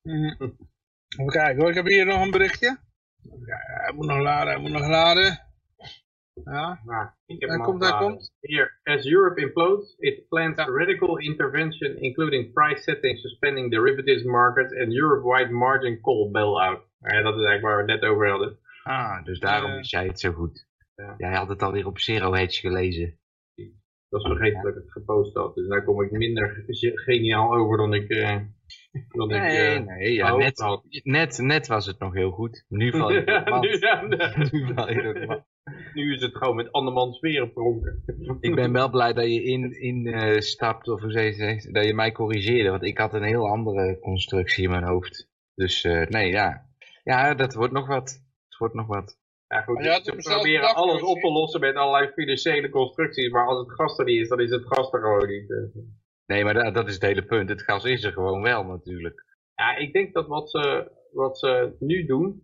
Even kijken hoor, ik heb hier nog een berichtje. Ja, hij moet nog laden, hij moet nog laden. Ja, Nou, ik heb Hij komt, hij komt. Hier, as Europe implodes, it plans Ja. radical intervention including price setting, suspending derivatives markets and Europe-wide margin call bailout. Nou ja, dat is eigenlijk waar we het net over hadden. Ah, dus daarom Eh, is jij het zo goed. ja. Jij had het alweer op Zero Hedge gelezen. Was vergeten dat ik het gepost had, dus daar kom ik minder ge- geniaal over dan ik, eh, dan ik Nee, eh, nee, ja, net, had. net, net was het nog heel goed. Nu val je Ja, nu, ja, nee. Nu val je door de mand. nu is het gewoon met andermans veren pronken. Ik ben wel blij dat je in, in eh, stapt, of hoe zeg je zegt, dat je mij corrigeerde. Want ik had een heel andere constructie in mijn hoofd. Dus nee, ja. Ja, dat wordt nog wat. Het wordt nog wat. Ja, goed, ze proberen alles op te lossen met allerlei financiële constructies, maar als het gas er niet is, dan is het gas er gewoon niet. eh. Nee, maar dat, dat is het hele punt. Het gas is er gewoon wel natuurlijk. Ja, ik denk dat wat ze, wat ze nu doen,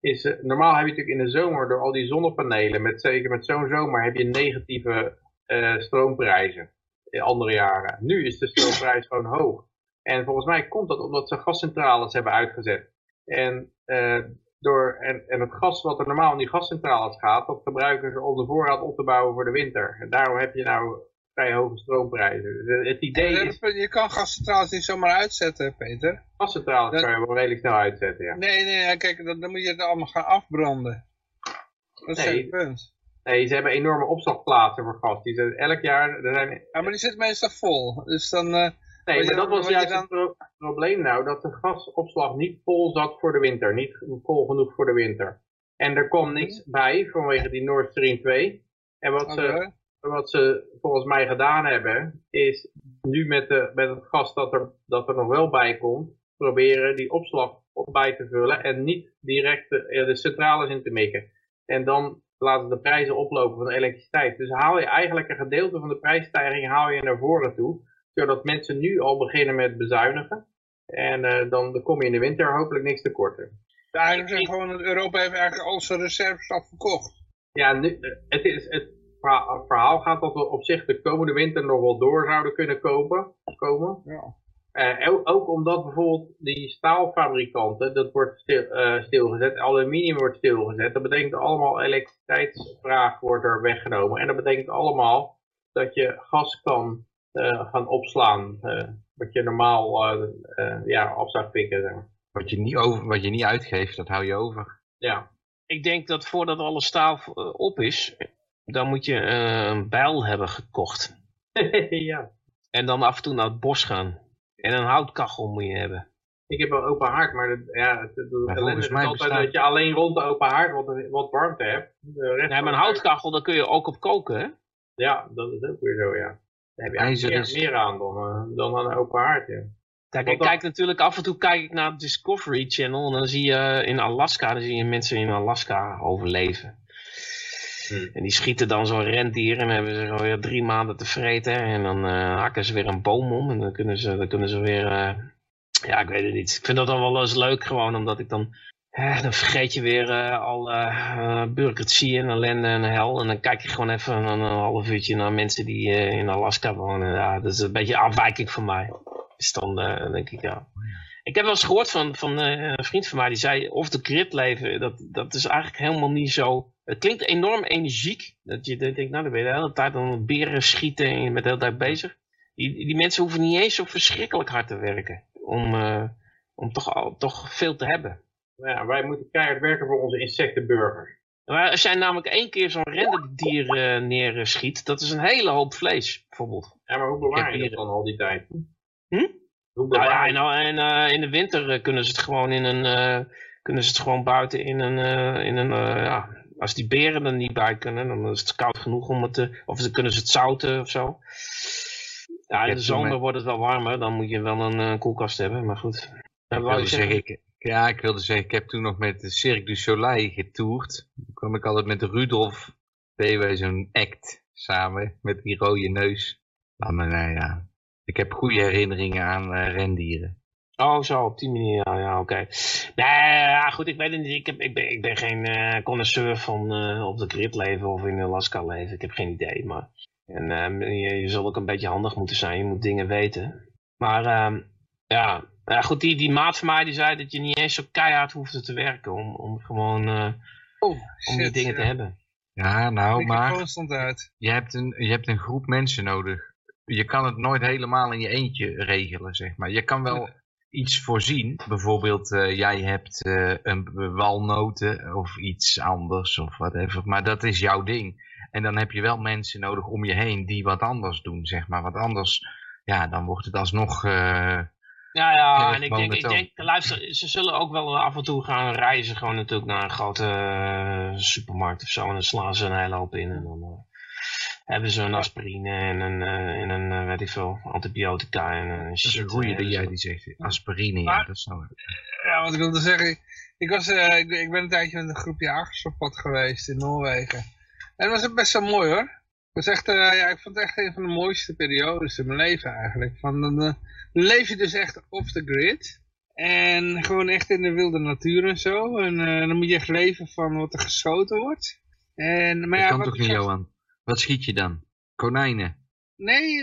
is, eh, normaal heb je natuurlijk in de zomer door al die zonnepanelen, met, zeker met zo'n zomer, heb je negatieve eh, stroomprijzen in andere jaren. Nu is de stroomprijs gewoon hoog. En volgens mij komt dat omdat ze gascentrales hebben uitgezet. En, eh, door, en, en het gas wat er normaal in die gascentrales gaat, dat gebruiken ze om de voorraad op te bouwen voor de winter. En daarom heb je nou vrij hoge stroomprijzen. Dus het idee is, Je kan gascentrales niet zomaar uitzetten, Peter. gascentrales Dat- kan je wel redelijk snel uitzetten, ja. Nee, nee, kijk, dan, dan moet je het allemaal gaan afbranden. Dat is Nee. het punt. Nee, ze hebben enorme opslagplaatsen voor gas. Die zijn elk jaar, er zijn, Ja, maar die zit meestal vol. Dus dan... eh, nee, maar dat was juist dan- het pro- probleem nou, dat de gasopslag niet vol zat voor de winter. Niet vol genoeg voor de winter. En er kwam niks bij vanwege die Nord Stream 2. En wat ze, wat ze volgens mij gedaan hebben, is nu met, de, met het gas dat er, dat er nog wel bij komt, proberen die opslag op bij te vullen en niet direct de, eh, de centrales in te mikken. En dan laten de prijzen oplopen van de elektriciteit. Dus haal je eigenlijk een gedeelte van de prijsstijging haal je naar voren toe, zodat mensen nu al beginnen met bezuinigen. En eh, dan, kom je in de winter hopelijk niks tekorten. Ja, eigenlijk zeggen gewoon dat Europa heeft eigenlijk al zijn reserves al verkocht. Ja, nu, eh, het, is, het verha- verhaal gaat dat we op zich de komende winter nog wel door zouden kunnen kopen, komen. Ja. Eh, ook- omdat bijvoorbeeld die staalfabrikanten, dat wordt stil, stilgezet, aluminium wordt stilgezet. Dat betekent allemaal elektriciteitsvraag wordt er weggenomen. En dat betekent allemaal dat je gas kan gaan opslaan. eh, wat je normaal eh, eh, ja, af zou pikken. Zeg maar. Wat je, niet over, wat je niet uitgeeft, dat hou je over. Ja. Ik denk dat voordat alle staal eh, op is, dan moet je eh, een bijl hebben gekocht. ja. En dan af en toe naar het bos gaan. En een houtkachel moet je hebben. Ik heb wel open haard, maar dat, ja, het, het, volgens mij altijd bestaat- dat je alleen rond de open haard wat, wat warmte hebt. Nee, maar een houtkachel, daar kun je ook op koken, hè? Ja, dat is ook weer zo, ja. Heb je IJzer eigenlijk meer, is- meer aan dan, eh, dan aan een open haard, ja. Kijk, ik kijk natuurlijk af en toe kijk ik naar Discovery Channel en dan zie je in Alaska, dan zie je mensen in Alaska overleven. Hmm. En die schieten dan zo'n rendier en dan hebben ze weer drie maanden te vreten en dan eh, hakken ze weer een boom om en dan kunnen ze, dan kunnen ze weer, eh, ja ik weet het niet. Ik vind dat dan wel eens leuk gewoon omdat ik dan, eh, dan vergeet je weer eh, al eh bureaucratie en ellende en hel en dan kijk je gewoon even een, een half uurtje naar mensen die eh, in Alaska wonen. Ja, dat is een beetje afwijking van mij. Dus dan denk ik, ja. Ik heb wel eens gehoord van, van een vriend van mij die zei, of de grid leven, dat, dat is eigenlijk helemaal niet zo... Het klinkt enorm energiek. Dat je denkt, nou dan ben je de hele tijd aan beren schieten en je bent de hele tijd bezig. Die, die mensen hoeven niet eens zo verschrikkelijk hard te werken. Om, om toch, al, toch veel te hebben. Nou ja, wij moeten keihard werken voor onze insectenburgers. Maar als jij namelijk één keer zo'n renderdier eh neerschiet, dat is een hele hoop vlees, bijvoorbeeld. Ja, maar hoe bewaar Ik je heb dat hier- dan al die tijd? Hm? Hoe Nou bewaar ja, je nou, en eh, in de winter eh, kunnen ze het gewoon in een, eh, kunnen ze het gewoon buiten in een, eh, in een eh, ja, als die beren er niet bij kunnen, dan is het koud genoeg om het te, of ze kunnen ze het zouten of zo. Ja, in de zomer wordt het wel warmer, dan moet je wel een koelkast hebben, maar goed. Ik Dat zeggen? zeggen, ik, ja, ik wilde zeggen, ik heb toen nog met Cirque du Soleil getoerd. Toen kwam ik altijd met Rudolf, deden wij zo'n act samen, met die rode neus. Maar, maar nou ja, ik heb goede herinneringen aan eh, rendieren. Oh, zo, op die manier, ja, oké. Nee, ja, goed, ik weet niet. Ik, heb, ik, ben, ik ben geen eh connoisseur van eh, op de grid leven of in Alaska leven. Ik heb geen idee, maar... En je, zal ook een beetje handig moeten zijn. Je moet dingen weten. Maar ehm, ja, ja, goed, die, die maat van mij die zei dat je niet eens zo keihard hoefde te werken om, om gewoon eh, Oh, om die dingen ja. te hebben. Ja, nou, maar uit. je hebt, een, je hebt een groep mensen nodig. Je kan het nooit helemaal in je eentje regelen, zeg maar. Je kan wel iets voorzien. Bijvoorbeeld, eh, jij hebt eh, een walnoten of iets anders of whatever. Maar dat is jouw ding. En dan heb je wel mensen nodig om je heen die wat anders doen, zeg maar. Want anders, ja, dan wordt het alsnog... eh, Ja, ja, en ik denk, ik denk, luister, ze zullen ook wel af en toe gaan reizen, gewoon natuurlijk naar een grote eh, supermarkt of zo, en dan slaan ze een hele hoop in, en dan eh, hebben ze een aspirine en een, eh, en een weet ik veel, antibiotica en een dat shit. is een goeie die dus- jij die zegt. Aspirine, ja, dat nou... Ja, wat ik wilde zeggen. ik- was, eh, ik, ik ben een tijdje met een groep jagers op pad geweest in Noorwegen. En dat was best wel mooi hoor. Was echt, eh, ja, ik vond het echt een van de mooiste periodes in mijn leven eigenlijk. Van, dan, eh, dan leef je dus echt off the grid. En gewoon echt in de wilde natuur en zo. En eh, dan moet je echt leven van wat er geschoten wordt. En, maar Dat ja, kan toch niet, Johan? Wat schiet je dan? Konijnen? Nee,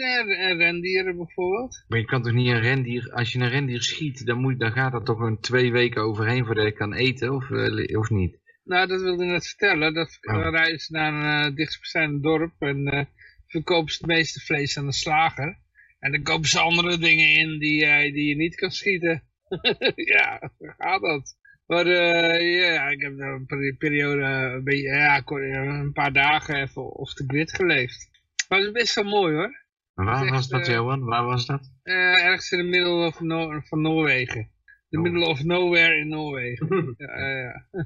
rendieren bijvoorbeeld. Maar je kan toch niet een rendier, als je een rendier schiet, dan, moet, dan gaat er toch een twee weken overheen voordat je kan eten, of, of niet? Nou, dat wilde ik net vertellen. Dat Oh. ze naar een uh, dichtstbijzijnde dorp en eh, verkopen ze het meeste vlees aan de slager. En dan kopen ze andere dingen in die, eh, die je niet kan schieten. ja, zo gaat dat. Maar eh, ja, ik heb een peri- periode, een, beetje, ja, een paar dagen even off the grid geleefd. Maar het is best wel mooi hoor. Waar Dat was echt, dat, eh, Johan? Waar was dat? Eh, ergens in de middle of no van Noorwegen. The Oh. middle of nowhere in Noorwegen. ja, ja,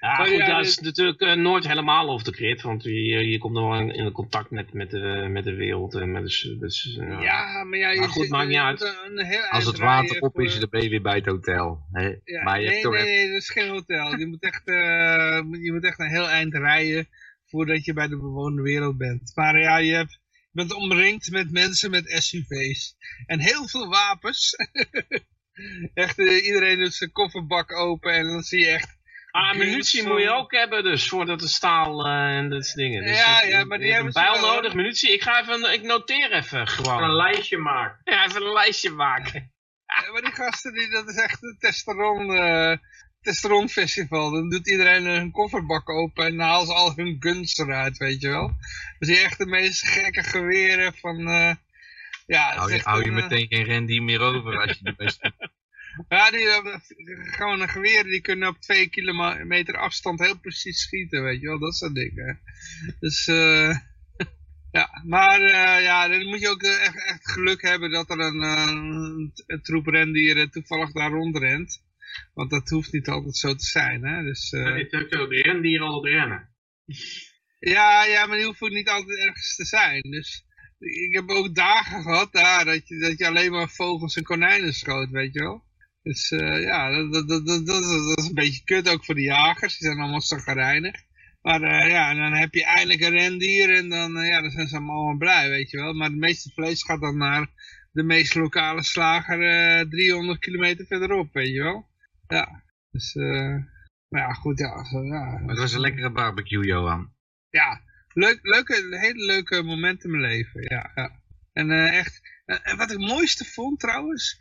ja. Goed, ja, dat dit- is natuurlijk eh, nooit helemaal off the grid, want je, je komt dan wel in, in contact met, met, de, met de wereld. En met de, dus, ja. Ja, maar ja, je Maar goed, zit- maakt niet uit. Een, een Als het water op is, dan ben je weer bij het hotel. Hè? Ja, maar je nee, hebt toch nee, nee, dat is geen hotel. Je moet echt, eh, je moet echt een heel eind rijden voordat je bij de bewoonde wereld bent. Maar ja, je, hebt, je bent omringd met mensen met SUV's. En heel veel wapens. echt, eh, iedereen doet zijn kofferbak open en dan zie je echt... Ah, munitie moet je ook hebben dus, voordat de staal eh, en dat soort dingen. Dus Ja, ja, maar die hebben een ze bijl nodig, munitie. Ik ga even, ik noteer even Een gewoon. lijstje maken. Ja, even een lijstje maken. Ja, maar die gasten, die, dat is echt een testosteron, testosteron festival. Dan doet iedereen hun kofferbak open en halen ze al hun guns eruit, weet je wel. Zie je echt de meest gekke geweren van... eh, ja, hou, je, hou je een, meteen geen rendier meer over als je de beste... Ja, die, eh, gewoon een geweren die kunnen op twee kilometer afstand heel precies schieten, weet je wel. Dat soort dingen. Dus, eh ja, maar eh, ja, dan moet je ook echt, echt geluk hebben dat er een, een, een troep rendieren toevallig daar rondrent. Want dat hoeft niet altijd zo te zijn, hè. Dus, eh, Dat is ook zo, de rendieren altijd rennen. ja, ja, maar die hoeven ook niet altijd ergens te zijn. Dus ik heb ook dagen gehad daar dat je, dat je alleen maar vogels en konijnen schoot, weet je wel. Dus eh, ja, dat, dat, dat, dat, dat is- een beetje kut ook voor de jagers. Die zijn allemaal zagrijnig. Maar eh, ja, en dan heb je eindelijk een rendier en dan, eh, ja, dan zijn ze allemaal blij, weet je wel. Maar het meeste vlees gaat dan naar de meest lokale slager eh 300 kilometer verderop, weet je wel. Ja, dus... maar ja, goed, ja. Zo, ja Maar het was een lekkere barbecue, Johan. ja, leuk, leuke, hele leuke momenten in mijn leven, ja. ja. En echt, en wat ik het mooiste vond trouwens,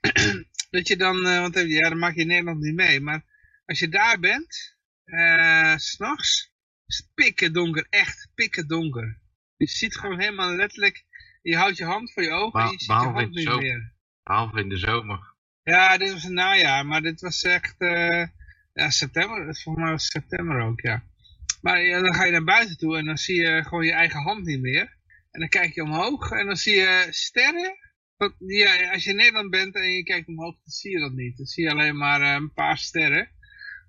dat je dan, eh, want ja, dat maak je in Nederland niet mee, maar als je daar bent, eh, s s'nachts, is het pikken donker, echt pikken donker. Je ziet gewoon helemaal letterlijk, je houdt je hand voor je ogen en je ziet je hand niet zo- meer. Behalve in de zomer. Ja, dit was een najaar, maar dit was echt, eh, ja, september, volgens mij was het september ook, ja. Maar ja, dan ga je naar buiten toe en dan zie je gewoon je eigen hand niet meer. En dan kijk je omhoog en dan zie je sterren. Ja, als je in Nederland bent en je kijkt omhoog, dan zie je dat niet. Dan zie je alleen maar eh, een paar sterren.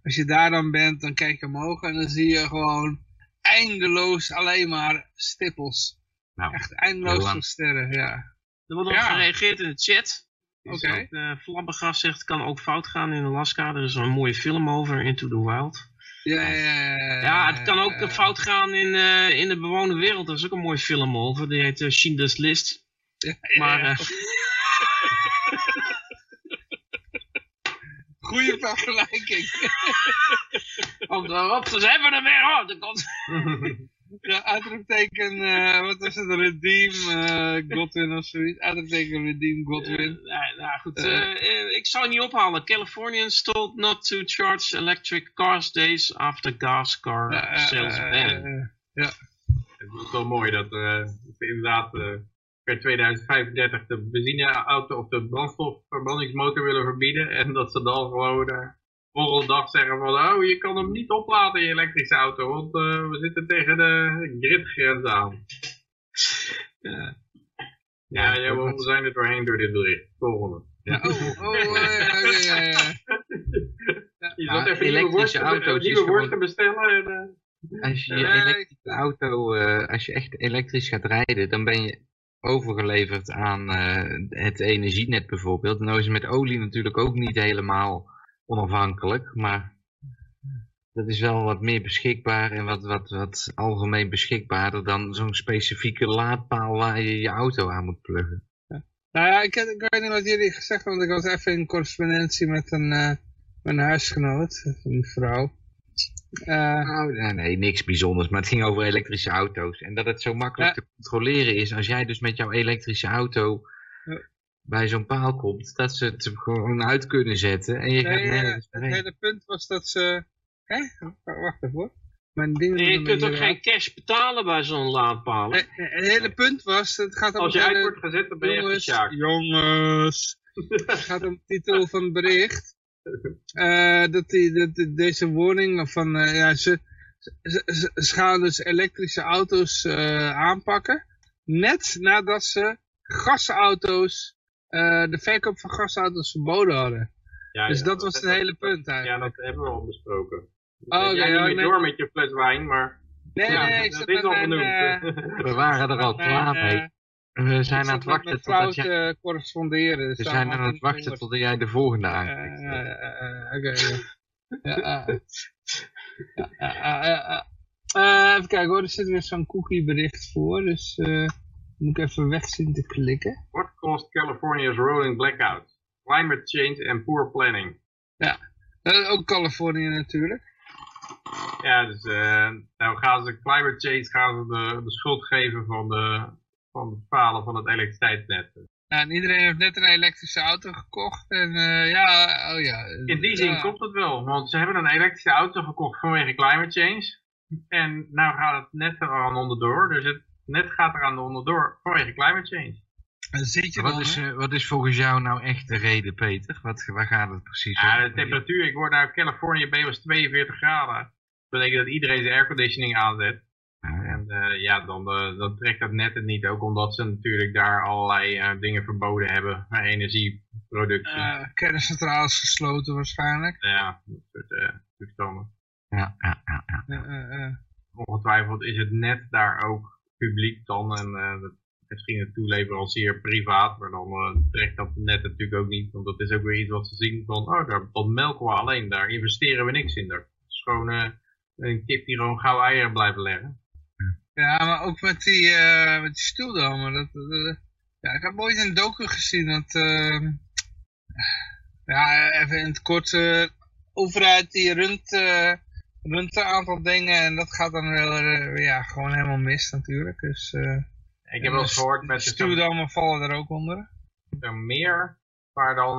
Als je daar dan bent, dan kijk je omhoog en dan zie je gewoon eindeloos alleen maar stippels. Nou, Echt eindeloos veel sterren, ja. Er wordt Ja. gereageerd in de chat. Oké. Uh, Flabbergast zegt, het kan ook fout gaan in Alaska. Er is een mooie film over, Into the Wild. Ja, ja, ja, ja, Ja, het kan ook ja. fout gaan in, eh, in de bewoonde wereld. Er is ook een mooie film over. Die heet uh, Schindler's List. Ja, Maar ja. eh, Goeie vergelijking. op de hebben er weer. Oh, komt... Ja, uitroepteken, eh wat was het, Redeem, eh Godwin of zoiets. Uitroepteken, Redeem, Godwin. Eh, nou, nou goed, ik zou het niet ophalen. Californians told not to charge electric cars days after gas car sales ban. eh, Het is wel mooi dat eh, inderdaad eh, per 2035 de benzineauto of de brandstofverbrandingsmotor willen verbieden. En dat ze dan gewoon eh, volgende dag zeggen van, oh je kan hem niet opladen je elektrische auto, want eh, we zitten tegen de gridgrens aan. Ja. Ja, ja, we zijn er doorheen door dit bericht. Volgende. Ja, oh, oh, eh, ja, ja, ja. Je zat even elektrische worsten, auto's nieuwe worsten bestellen. En, eh, Als je elektrische auto, als je echt elektrisch gaat rijden, dan ben je overgeleverd aan eh, het energienet bijvoorbeeld. Nou is het met olie natuurlijk ook niet helemaal onafhankelijk, maar dat is wel wat meer beschikbaar en wat, wat, wat algemeen beschikbaarder dan zo'n specifieke laadpaal waar je je auto aan moet pluggen. Nou ja, ik, ik weet niet wat jullie gezegd hebben, want ik was even in correspondentie met een, eh, mijn huisgenoot, een vrouw. Eh, Nou, nee, niks bijzonders, maar het ging over elektrische auto's. En dat het zo makkelijk te controleren is als jij dus met jouw elektrische auto bij zo'n paal komt, dat ze het gewoon uit kunnen zetten en je gaat nee, eh, nergens het hele punt was dat ze... Hè? Wacht even hoor. Mijn je kunt ook geen cash betalen bij zo'n laadpaal. Het hele punt was, het gaat om als je uit wordt gezet, dan ben je jongens, jongens. Het gaat om de titel van het bericht. Eh, dat, die, dat die- deze warning van, eh, ja, ze, ze, ze- ze gaan dus elektrische auto's eh, aanpakken. Net nadat ze gasauto's, eh, de verkoop van gasauto's verboden hadden. Ja, dus ja, dat was het hele punt Ja, eigenlijk. dat hebben we al besproken. Oh, Jij ja, niet nee. door met je fles wijn, maar Nee, ja, nee, ik dat is al genoemd. eh, We waren er al klaar mee. Eh, We zijn aan zat het wachten mijn totdat jij... corresponderen. dus We zijn aan het wachten tot jij de volgende Eh, eh, eh, eh, Oké. Ja, eh. Ja, eh, eh, eh. Eh, Even kijken hoor, er zit weer zo'n cookie bericht voor, dus eh, moet ik even weg zien te klikken. what caused California's rolling blackouts? Climate change and poor planning. Eh, ook Californië natuurlijk. Ja, dus eh, nou gaan ze climate change gaan ze de, de schuld geven van, de, van het falen van het elektriciteitsnet. Nou, en iedereen heeft net een elektrische auto gekocht en eh, ja, oh ja. In die zin ja. klopt het wel, want ze hebben een elektrische auto gekocht vanwege climate change. En nou gaat het net eraan onderdoor, dus het net gaat eraan onderdoor vanwege climate change. Zit je Wat dan, is, eh, wat is volgens jou nou echt de reden, Peter? Wat, waar gaat het precies Ja, om? de temperatuur, ik word nou Californië bij was 42 graden. Dat betekent dat iedereen zijn airconditioning aanzet. Ja, Eh, ja, dan, eh, dan trekt dat net het niet. Ook omdat ze natuurlijk daar allerlei eh, dingen verboden hebben. energieproductie. Eh, kerncentrales gesloten waarschijnlijk. ja, dat soort eh, toestanden. ja, ja, ja, ja. Eh, eh, eh. Ongetwijfeld is het net daar ook publiek dan. En eh, dat, misschien een toeleverancier privaat. Maar dan eh, trekt dat net natuurlijk ook niet. Want dat is ook weer iets wat ze zien van. Oh, daar, dat melken we alleen. Daar investeren we niks in. Dat is gewoon eh, een kip die gewoon gauw eieren blijven leggen. Ja, maar ook met die, eh met die stoeldomen. Dat, dat- ja, ik heb ooit een docu gezien dat... eh, ja, even in het kort. eh, overheid die runt, eh, runt een aantal dingen en dat gaat dan wel ja, gewoon helemaal mis natuurlijk. Dus, Ik heb wel eens gehoord met vallen er ook onder. zo'n meer. Maar dan,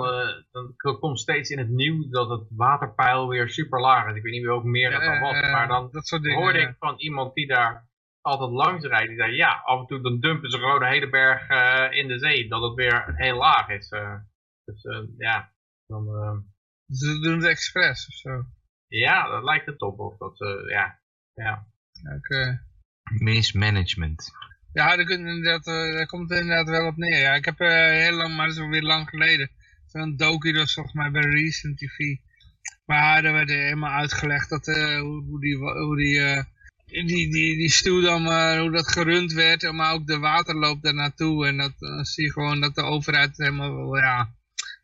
dan komt steeds in het nieuws dat het waterpeil weer super laag is. Ik weet niet welk meer dat dan was. Maar dan dat soort dingen. hoorde ik van iemand die daar altijd langs rijdt. Die zei ja, af en toe dan dumpen ze gewoon de hele berg eh, in de zee. Dat het weer heel laag is. eh. dus eh, ja, dan, eh, Ze doen het expres of zo. ja, dat lijkt het op. Of dat, ze ja, ja. Oké. Mismanagement. Ja, daar, inderdaad, eh, komt het inderdaad wel op neer. Ja, ik heb eh, heel lang, maar dat is alweer lang geleden, zo'n docu, dat was volgens mij bij Recent TV. Maar daar werd helemaal uitgelegd dat, eh, hoe, hoe die, hoe die, eh, die, die, die stuwdam, eh, hoe dat gerund werd, maar ook de waterloop daar naartoe. En dat, dan zie je gewoon dat de overheid er helemaal wel, ja,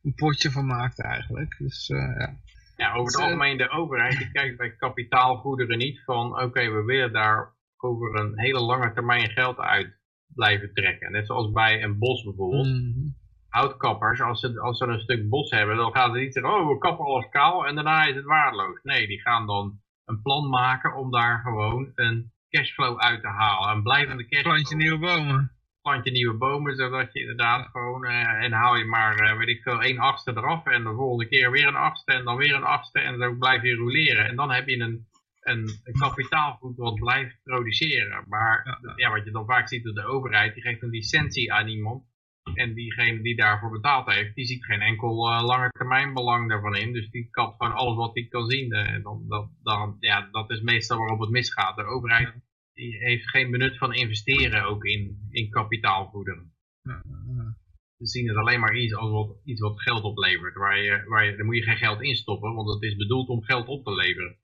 een potje van maakt eigenlijk. Dus eh, ja. Ja, over het Dus, eh, algemeen de overheid die kijkt bij kapitaalgoederen niet van oké, we willen daar over een hele lange termijn geld uit blijven trekken. Net zoals bij een bos bijvoorbeeld. Mhm. Houtkappers, als ze, als ze een stuk bos hebben, dan gaan ze niet zeggen, oh we kappen alles kaal en daarna is het waardeloos. Nee, die gaan dan een plan maken om daar gewoon een cashflow uit te halen. Een blijvende cashflow. Plant je nieuwe bomen. Plant je nieuwe bomen, zodat je inderdaad gewoon, eh, en haal je maar, eh, weet ik veel, één achtste eraf. En de volgende keer weer een achtste en dan weer een achtste. En zo blijf je roleren. En dan heb je een, een, een kapitaalgoed wat blijft produceren. Maar ja, wat je dan vaak ziet door de overheid, die geeft een licentie aan iemand. En diegene die daarvoor betaald heeft, die ziet geen enkel uh, lange termijn belang daarvan in. Dus die kapt gewoon alles wat hij kan zien. Uh, dan, dat, dan, ja, dat is meestal waarop het misgaat. De overheid die heeft geen benut van investeren ook in, in kapitaalgoederen. Ze zien het alleen maar iets als wat, iets wat geld oplevert. Waar je, waar je, daar moet je geen geld in stoppen, want het is bedoeld om geld op te leveren.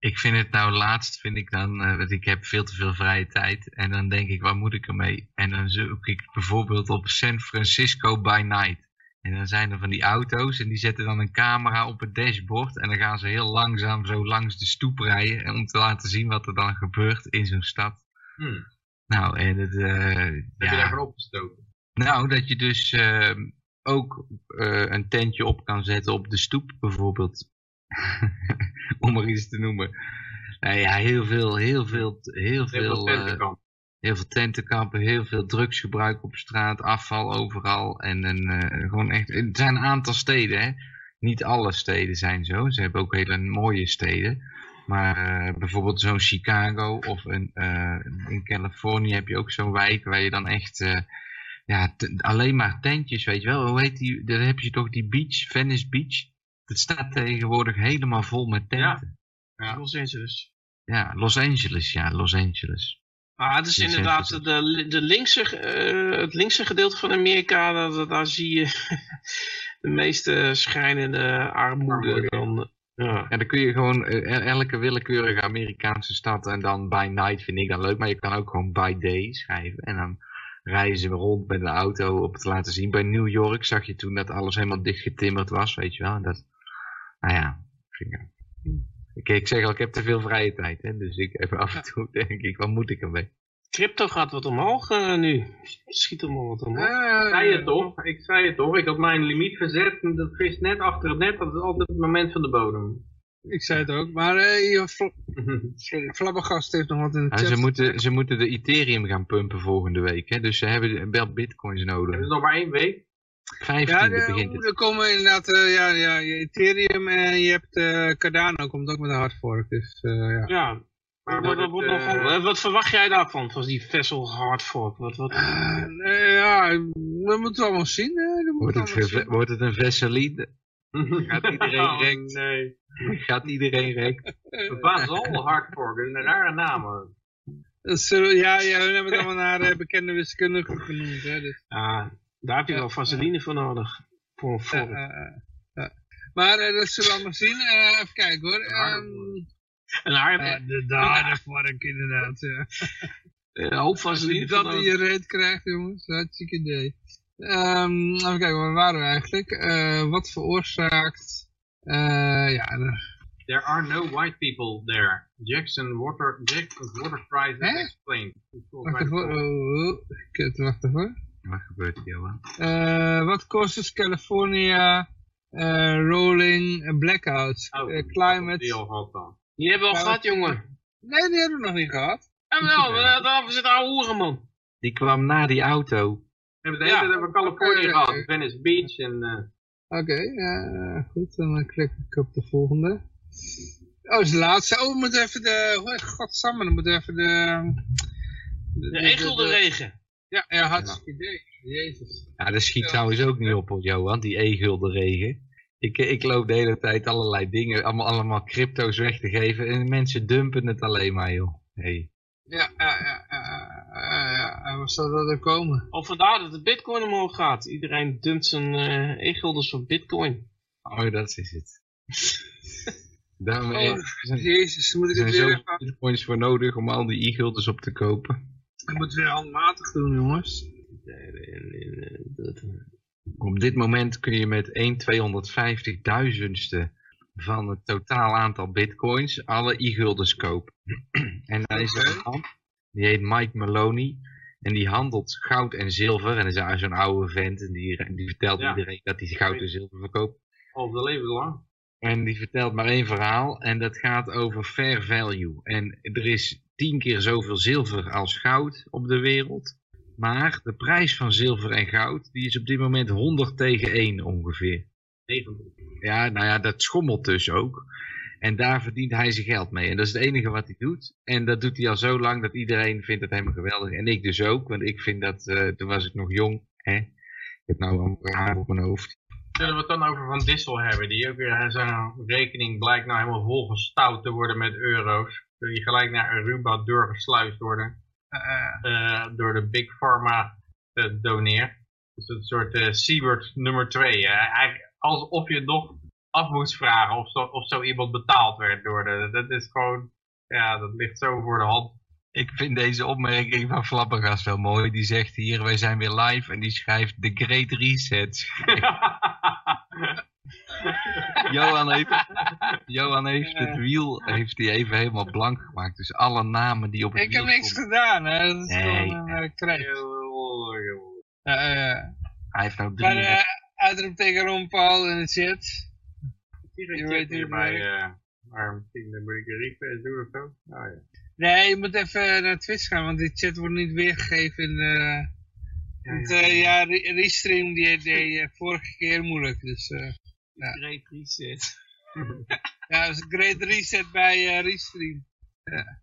Ik vind het nou laatst, vind ik dan, uh, want ik heb veel te veel vrije tijd. En dan denk ik, wat moet ik ermee? En dan zoek ik bijvoorbeeld op San Francisco by night. En dan zijn er van die auto's en die zetten dan een camera op het dashboard. En dan gaan ze heel langzaam zo langs de stoep rijden. Om te laten zien wat er dan gebeurt in zo'n stad. Hmm. Nou, en het... Uh, Heb ja, je daarvan opgestoken? Nou, dat je dus uh, ook een tentje op kan zetten op de stoep bijvoorbeeld. Om maar iets te noemen. Nou ja, heel veel, heel veel, heel veel, Heel veel uh, heel veel tentenkampen, heel veel drugsgebruik op straat, afval overal. En een, uh, gewoon echt, het zijn een aantal steden, hè. Niet alle steden zijn zo. Ze hebben ook hele mooie steden. Maar uh, bijvoorbeeld zo'n Chicago of een, in Californië heb je ook zo'n wijk waar je dan echt ja, alleen maar tentjes, weet je wel. Hoe heet die? Daar heb je toch die beach, Venice Beach. Het staat tegenwoordig helemaal vol met tenten. Ja. ja. Los Angeles. Ja, Los Angeles, ja, Los Angeles. Maar het is Los inderdaad Angeles. de, de linkse, uh, het linkse gedeelte van Amerika, daar, daar zie je de meeste schrijnende armoede. Dan, ja. En dan kun je gewoon uh, elke willekeurige Amerikaanse stad en dan by night vind ik dan leuk, maar je kan ook gewoon by day schrijven. En dan rijden ze rond met een auto op te laten zien. Bij New York zag je toen dat alles helemaal dichtgetimmerd was, weet je wel. En dat, nou ja, ik, ik zeg al, ik heb te veel vrije tijd, hè, dus ik even af en toe denk ik, wat moet ik ermee? Crypto gaat wat omhoog uh, nu. Schiet allemaal wat omhoog. Uh, ik zei het toch, ik zei het toch. Ik had mijn limiet verzet en dat vis net achter het net, dat is altijd het moment van de bodem. Ik zei het ook, maar uh, Flabbergast heeft nog wat in de ja, chat. ze, moeten, ze moeten de Ethereum gaan pumpen volgende week, hè? dus ze hebben wel bitcoins nodig. Het is nog maar één week. 15 ja, de, begint het. Er komen inderdaad, uh, ja, ja, Ethereum en je hebt uh, Cardano, komt ook met een hardfork. Dus, uh, ja. ja. Maar wat, nog, wat verwacht jij daarvan, van die Vessel hardfork? Wat, wat... ja, we moeten allemaal zien. Hè. Wordt, het zien. wordt het een Vesseline? Gaat iedereen oh, rekt? Nee. Gaat iedereen rekt? Basal hardfork, dat is een rare naam. Dus, ja, ja, hun hebben het allemaal naar bekende wiskundigen genoemd. Hè, dus. Ah. Daar heb je wel vaseline voor nodig. Voor een vork. Uh, uh, maar dat zullen we allemaal zien. even kijken hoor. Een harde. de, de harde vork inderdaad. Ja. Een hoop vaseline dat in je reet krijgt jongens. Hartstikke idee. Um, even kijken, waar waren we eigenlijk? wat veroorzaakt... ja, There are no white people there. Jackson water, Jackson's water price is explained. Wacht even, oh, wacht even. Wat gebeurt er, Johan? Uh, wat kost California uh, rolling blackouts? Oh, uh, climate... Die al gehad dan. Die hebben we al gehad, jongen. Nee, die hebben we nog niet gehad. En wel, daar zit oude hoeren, man. Die kwam na die auto. We hebben de hele tijd over Californië okay, gehad. okay. Venice Beach en... Oké, okay, goed. Dan klik ik op de volgende. Oh, is de laatste. Oh, we moeten even de... Oh, godsamme, dan moeten we even de... De, de egelde regen. Ja, ja hartstikke idee. Jezus. Ja, dat schiet ja. trouwens ook niet op, hoor, Johan, die e-gulden regen. Ik, ik loop de hele tijd allerlei dingen, allemaal, allemaal crypto's weg te geven en mensen dumpen het alleen maar, joh. Hey. Ja, ja, ja, ja, ja, waar zou dat er komen? Of vandaar dat de bitcoin omhoog gaat. Iedereen dumpt zijn uh, e-guldens voor bitcoin. Oh, dat is het. Daarom, oh, zijn, jezus, moet ik het zijn weer... Er bitcoins voor nodig om al die e-guldens op te kopen. Ik moet het weer handmatig doen, jongens. Op dit moment kun je met 1 250.000ste van het totaal aantal bitcoins alle e-guldens kopen. en dan is er een man, die heet Mike Maloney. En die handelt goud en zilver. En dat is zo'n oude vent. En die, die vertelt ja. iedereen dat hij goud en zilver verkoopt. Al de leven lang. En die vertelt maar één verhaal. En dat gaat over fair value. En er is tien keer zoveel zilver als goud op de wereld. Maar de prijs van zilver en goud, die is op dit moment 100 tegen 1 ongeveer. 90. Ja, nou ja, dat schommelt dus ook. En daar verdient hij zijn geld mee. En dat is het enige wat hij doet. En dat doet hij al zo lang dat iedereen vindt het helemaal geweldig. En ik dus ook, want ik vind dat, eh, toen was ik nog jong. Hè? Ik heb nou een haar op mijn hoofd. Zullen we het dan over Van Dissel hebben? Die ook weer eh, zijn rekening blijkt nou helemaal volgestouwd te worden met euro's. Die gelijk naar Aruba doorgesluist worden. eh, door de Big Pharma te doneren. Dus een soort eh Siebert nummer 2. eigenlijk alsof je nog af moest vragen of zo, of zo iemand betaald werd door de... Dat is gewoon... Ja, dat ligt zo voor de hand. Ik vind deze opmerking van Flappergast wel mooi. Die zegt hier, wij zijn weer live. En die schrijft The Great Reset. Johan heeft, Johan heeft het wiel heeft hij even helemaal blank gemaakt. Dus alle namen die op het Ik heb wiel niks stonden- gedaan, hè. Dat is Nee, gewoon een uh. Eh, eh, Hij heeft nou drie... maar uh, uitroepteken Ron Paul in de chat. Je weet hoe bij, het eh maar misschien moet ik een request doen of zo. Oh, ja. Nee, je moet even naar Twitch gaan, want die chat wordt niet weergegeven in de... Want eh, ja, Re- Restream die deed eh, vorige keer moeilijk, dus... eh, Ja. Great reset. ja, dat is een great reset bij eh Restream. Ja.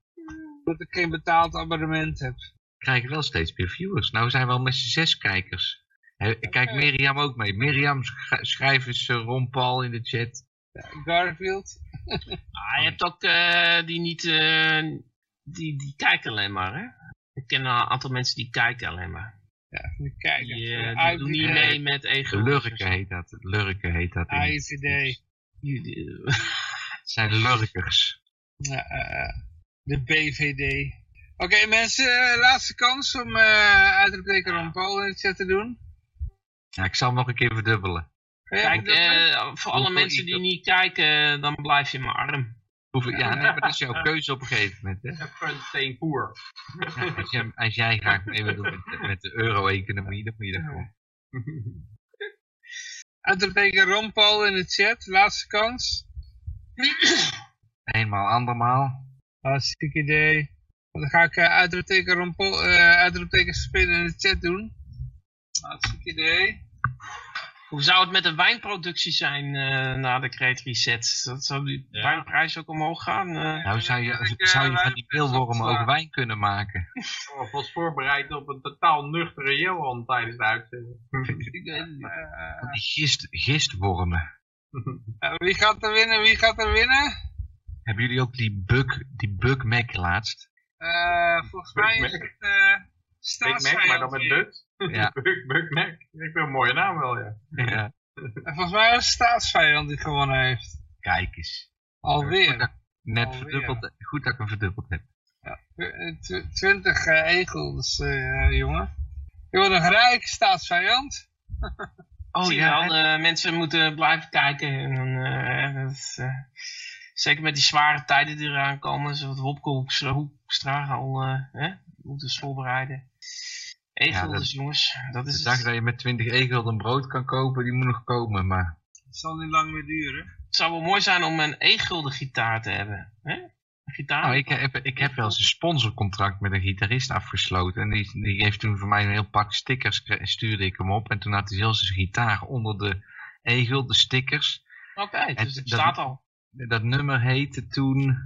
Dat ik geen betaald abonnement heb. krijgen wel steeds meer viewers. Nou zijn we al met z'n zes kijkers. Hè, Kijk Mirjam ook mee. Mirjam, sch- schrijf eens eh, Ron Paul in de chat. Ja, Garfield. Ah, je hebt ook eh, die niet, eh, die, die kijken alleen maar, hè? Ik ken een aantal mensen die kijken alleen maar. Ja, even kijken. Die, eh, die doen niet mee met ego. Lurken heet dat. Lurken heet dat. in- IVD. Die- die- Het zijn lurkers. Ja, eh, eh, de BVD. Oké mensen, laatste kans om uh, uitroepteken Ron Paul in de chat te doen. Ja, ik zal hem nog een keer verdubbelen. Kijk, eh, voor alle mensen die niet kijken, dan blijf je maar arm. Hoeveel, ja, nee, maar dat is jouw keuze op een gegeven moment. Hè? Even steen poer. Ja, als, jij, als jij graag mee wil doen met, met de euro-economie, dan moet je dat gewoon. Uitroepteken Ron Paul in de chat, laatste kans. Eenmaal, andermaal. Hartstikke idee. Dan ga ik uh, uitroepteken Ron Paul, uh, uitroepteken in de chat doen. Hartstikke idee. Hoe zou het met de wijnproductie zijn eh, na de Great Reset? Dat zou die Ja. wijnprijs ook omhoog gaan? eh? Nou, zou je, ik, eh, zou je van die best pilwormen ook wijn kunnen maken? Ik was voorbereid op een totaal nuchtere Johan tijdens de uitzending. Ik weet het niet. Van die gist, gistwormen. wie gaat er winnen? Wie gaat er winnen? Hebben jullie ook die bug, die bug Mac laatst? Eh, volgens mij is Mac. het uh, Big Mac, maar dan met Dutch. Ja. Bug, Bug Mac. Ik vind een mooie naam wel, ja. ja. Volgens mij was het staatsvijand die gewonnen heeft. Kijk eens. Alweer. net Alweer. verdubbeld, goed dat ik hem verdubbeld heb. Eh, tw- 20 eh, egels, eh, jongen. Je wordt een rijk staatsvijand. Oh ja, wel, eh, mensen moeten blijven kijken. En, eh, dat eh, zeker met die zware tijden die eraan komen, zoals Wopke Hoekstra, al eh, hè, moeten voorbereiden. Egels, dat- jongens, dat is de dag het. dat je met 20 egel een brood kan kopen, die moet nog komen. Maar Het zal niet lang meer duren. Het zou wel mooi zijn om een e-gulden gitaar te hebben. Hè? Een gitaar. nou, ik, heb, ik heb wel eens een sponsorcontract met een gitarist afgesloten. En die, die heeft toen voor mij een heel pak stickers, stuurde ik hem op. En toen had hij zelfs zijn gitaar onder de egel, de stickers. Oké, dus het dat- staat al. Dat nummer heette toen...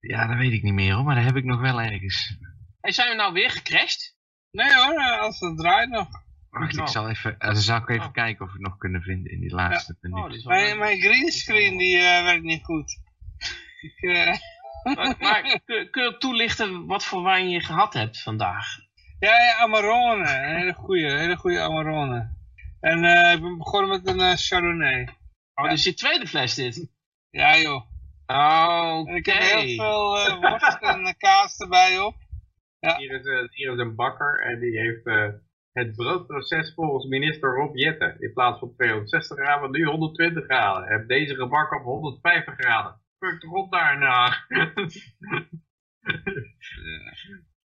Ja, dat weet ik niet meer hoor, maar dat heb ik nog wel ergens. Hey, zijn we nou weer gecrashed? Nee hoor, eh, als het draait nog. Wacht, ik Oh. zal even, eh, dan zal ik even Oh. kijken of we het nog kunnen vinden in die laatste Oh, die is wel Mijn, greenscreen die eh, werkt niet goed. Ik, eh, Maar, maar kun, kun je toelichten wat voor wijn je gehad hebt vandaag? ja, ja, Amarone. Een hele goede, hele goede Amarone. En eh, ik ben begonnen met een eh, Chardonnay. Oh, dus je tweede fles dit? Ja joh. Oh, En oké. ik heb heel veel eh, worst en kaas erbij op. Hier is, eh, hier is een bakker en die heeft eh, het broodproces volgens minister Rob Jetten. In plaats van 260 graden, nu 120 graden. Heb deze gebakken op 150 graden. Fuck op daarna.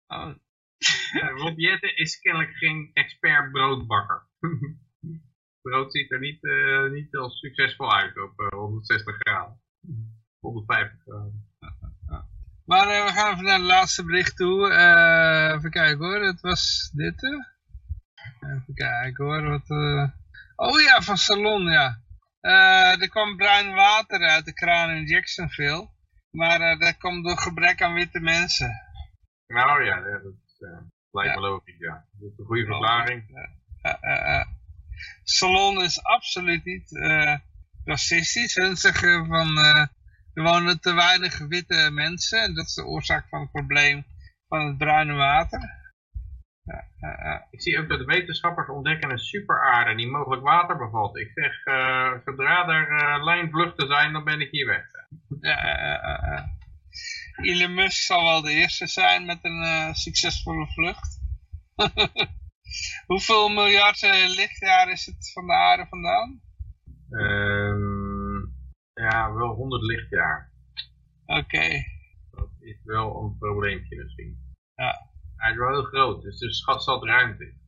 Oh, Ja, Rob Jetten is kennelijk geen expert broodbakker. Brood ziet er niet, eh, niet heel succesvol uit op eh, 160 graden. 150 graden. Maar uh, we gaan even naar het laatste bericht toe. Uh, even kijken hoor, het was dit. Uh. Even kijken hoor, wat... Oh ja, van Salon, ja. er kwam bruin water uit de kraan in Jacksonville. Maar dat komt door gebrek aan witte mensen. Nou ja, dat lijkt me logisch, ja. Dat is een goede verklaring. Salon is absoluut niet racistisch. Hun zeggen van er wonen te weinig witte mensen en dat is de oorzaak van het probleem van het bruine water. Ja, ja, Ik zie ook dat de wetenschappers ontdekken een superaarde die mogelijk water bevat. Ik zeg, uh, zodra er uh, lijnvluchten zijn, dan ben ik hier weg. Ja, Elon Musk zal wel de eerste zijn met een uh, succesvolle vlucht. Hoeveel miljard lichtjaar is het van de aarde vandaan? Um, ja, wel 100 lichtjaar. Oké. Dat is wel een probleempje misschien. Ja. Hij is wel heel groot, dus er schat zat ruimte.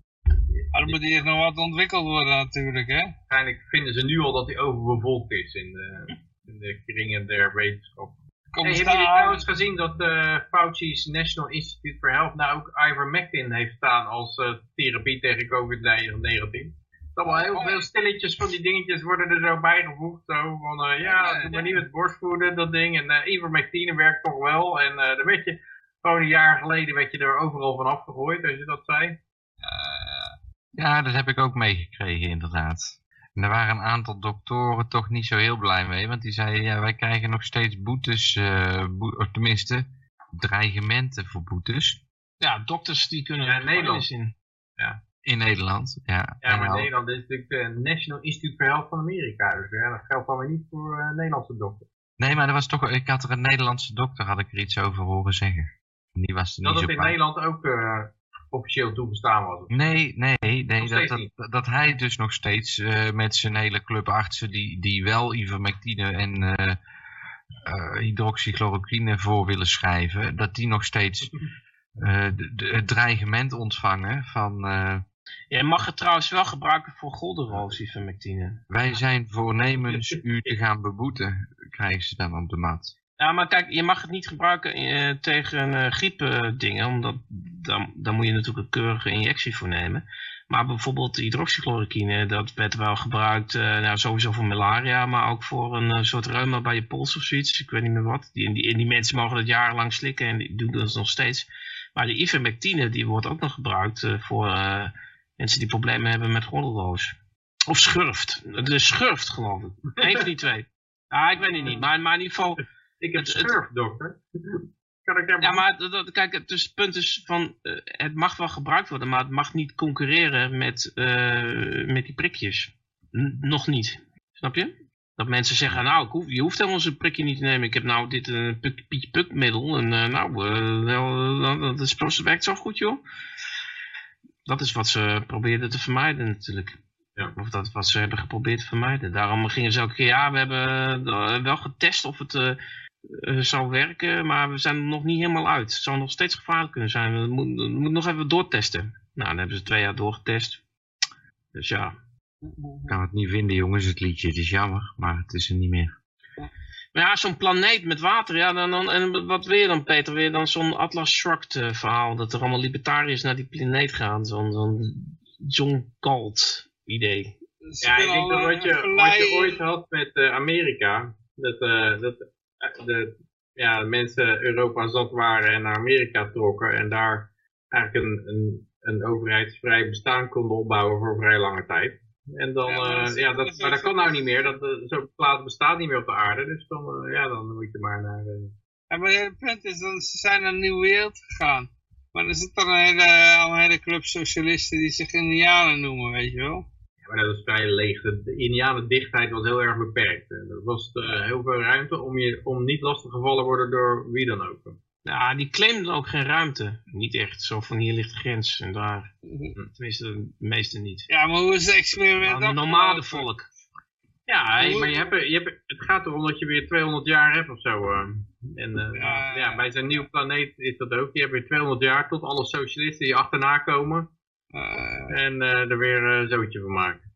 Maar dan moet hier nog wat ontwikkeld worden natuurlijk, hè? Waarschijnlijk vinden ze nu al dat hij overbevolkt is in de, in de kringen der wetenschap. Hey, hebben jullie trouwens gezien dat uh, Fauci's National Institute for Health nou ook ivermectin heeft staan als uh, therapie tegen COVID-19? Allemaal heel veel stilletjes van die dingetjes worden er zo bijgevoegd. Zo van, uh, ja, doe maar niet met borstvoeden, dat ding. En uh, ivermectine werkt toch wel. En uh, dan werd je, gewoon een jaar geleden werd je er overal van afgegooid, als je dat zei. ja, dat heb ik ook meegekregen, inderdaad. En daar waren een aantal doktoren toch niet zo heel blij mee. Want die zeiden, ja, wij krijgen nog steeds boetes, of tenminste, dreigementen voor boetes. Ja, dokters die kunnen ja, Nederland in. Ja. In Nederland, ja. Ja, maar Nederland is natuurlijk de National Institute for Health van Amerika. Dus ja, dat geldt dan weer niet voor uh, Nederlandse dokter. Nee, maar er was toch, ik had er een Nederlandse dokter, had ik er iets over horen zeggen. Die was er dat niet het in Nederland ook uh, officieel toegestaan was? Nee, nee, nee dat, dat, dat, hij dus nog steeds uh, met zijn hele club artsen die, die wel ivermectine en hydroxychloroquine voor willen schrijven, dat die nog steeds het dreigement ontvangen van je mag het trouwens wel gebruiken voor goldenroos, ivermectine. Wij zijn voornemens u te gaan beboeten, krijgen ze dan op de mat. Ja, maar kijk, je mag het niet gebruiken uh, tegen uh, grieppdingen, omdat dan, dan moet je natuurlijk een keurige injectie voor nemen. Maar bijvoorbeeld hydroxychloroquine, dat werd wel gebruikt, uh, nou, sowieso voor malaria, maar ook voor een soort reuma bij je pols of zoiets. Ik weet niet meer wat. Die, die, die mensen mogen het jarenlang slikken en die doen dat nog steeds. Maar de ivermectine, die wordt ook nog gebruikt voor Mensen die problemen hebben met gordelroos. Of schurft. De schurft geloof ik. Eén van die twee. Ah, ik weet het niet. Maar, maar in ieder geval... Ik heb schurft, dokter. Kan ik ja, maar dat, kijk, het, dus het punt is van... Uh, het mag wel gebruikt worden, maar het mag niet concurreren met, uh, met die prikjes. N nog niet. Snap je? Dat mensen zeggen, nou, hoef, je hoeft helemaal zo'n prikje niet te nemen. Ik heb nou dit uh, pietje puk middel. En uh, nou, uh, dat, is, dat werkt zo goed, joh dat is wat ze probeerden te vermijden natuurlijk. Ja. Of dat wat ze hebben geprobeerd te vermijden. Daarom gingen ze elke keer, ja, we hebben eh, wel getest of het uh, zou werken, maar we zijn er nog niet helemaal uit. Het zou nog steeds gevaarlijk kunnen zijn. We moeten, we moeten nog even doortesten. Nou, dan hebben ze twee jaar doorgetest. Dus ja. Ik kan het niet vinden, jongens, het liedje. Het is jammer, maar het is er niet meer. Maar ja, zo'n planeet met water, ja, dan, dan, en wat wil je dan, Peter? Weer dan zo'n Atlas Shrugged uh, verhaal, dat er allemaal libertariërs naar die planeet gaan, zo'n zo'n John Galt idee. Ja, ik denk dat wat je, wat je ooit had met uh, Amerika, dat, uh, dat de ja, mensen Europa zat waren en naar Amerika trokken en daar eigenlijk een, een, een overheidsvrij bestaan konden opbouwen voor een vrij lange tijd. En dan, ja, uh, ja dat, maar dat kan nou niet meer. Dat, uh, Zo'n plaats bestaat niet meer op de aarde. Dus dan, uh, ja, dan moet je maar naar... Ja, maar het punt is, dan, ze zijn naar een nieuwe wereld gegaan. Maar er zit dan een hele, al een hele club socialisten die zich indianen noemen, weet je wel. Ja, maar dat is vrij leeg. De indianendichtheid was heel erg beperkt. Er was heel veel ruimte om, je, om niet lastiggevallen worden door wie dan ook. Ja, die claimden ook geen ruimte. Niet echt zo van hier ligt de grens en daar. Tenminste, de meeste niet. Ja, maar hoe is het experiment Een nomadenvolk. Ja, maar je hebt, je hebt, het gaat erom dat je weer 200 jaar hebt of zo. Uh. En uh, ja, ja, bij zijn nieuwe planeet is dat ook. Je hebt weer 200 jaar tot alle socialisten die achterna komen. Uh, en er weer een zootje van maken.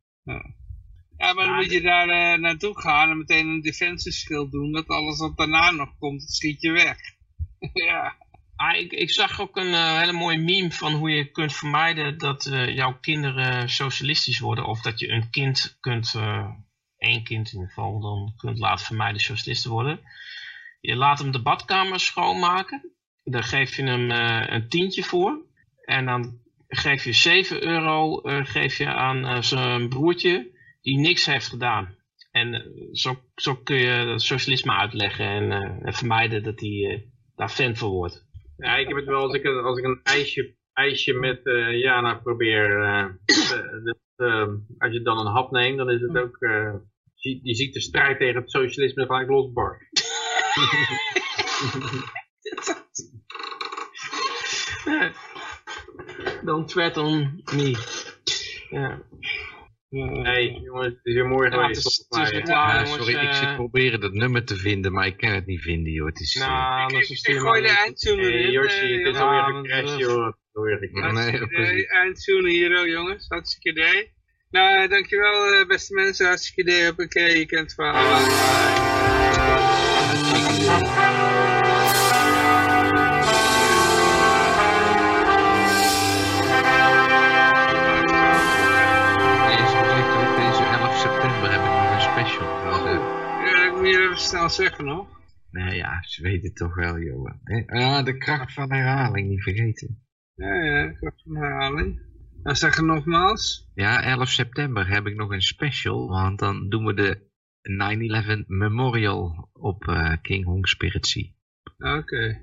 Ja, maar dan moet je daar eh, naartoe gaan en meteen een defensieskill doen. Dat alles wat daarna nog komt, schiet je weg. ja. Ah, ik, ik zag ook een eh, hele mooie meme van hoe je kunt vermijden dat eh, jouw kinderen socialistisch worden. Of dat je een kind kunt, eh, één kind in ieder geval, dan kunt laten vermijden socialist te worden. Je laat hem de badkamer schoonmaken. Daar geef je hem een tientje voor. En dan geef je 7 euro geef je aan zijn broertje die niks heeft gedaan. En zo, zo kun je socialisme uitleggen en, en vermijden dat eh, daar fan van wordt. Ja, ik heb het wel als ik, een- als ik een ijsje, ijsje met eh Jana probeer. eh, als je dan een hap neemt, dan is het ook. eh, je, je ziet de strijd tegen het socialisme gelijk losbarst. Don't tread on me. Ja. Nee, jongens, het is weer mooi Ja, geweest. sorry, ik eh, zit proberen dat nummer te vinden, maar ik kan het niet vinden, joh. Het is... eh, Nou, Ik, anders ik, ik gooi de eindtune Hey, erin. Yoshi, eh, het is jongens. alweer gecrashed, dat- joh. Hartstikke. Eindtune hier, oh, jongens. Hartstikke idee. Nou, eh, dankjewel eh, beste mensen. Hartstikke idee. Oké, je kent het verhaal. Even snel zeggen nog. Nee, ja, ze weten het toch wel, joh. Hè? Ja, de kracht van herhaling, niet vergeten. Ja, ja, ik heb een herhaling. Dan zeggen nogmaals. Ja, 11 september heb ik nog een special, want dan doen we de 9-11 Memorial op eh, King Hong Spirit Sea. Oké.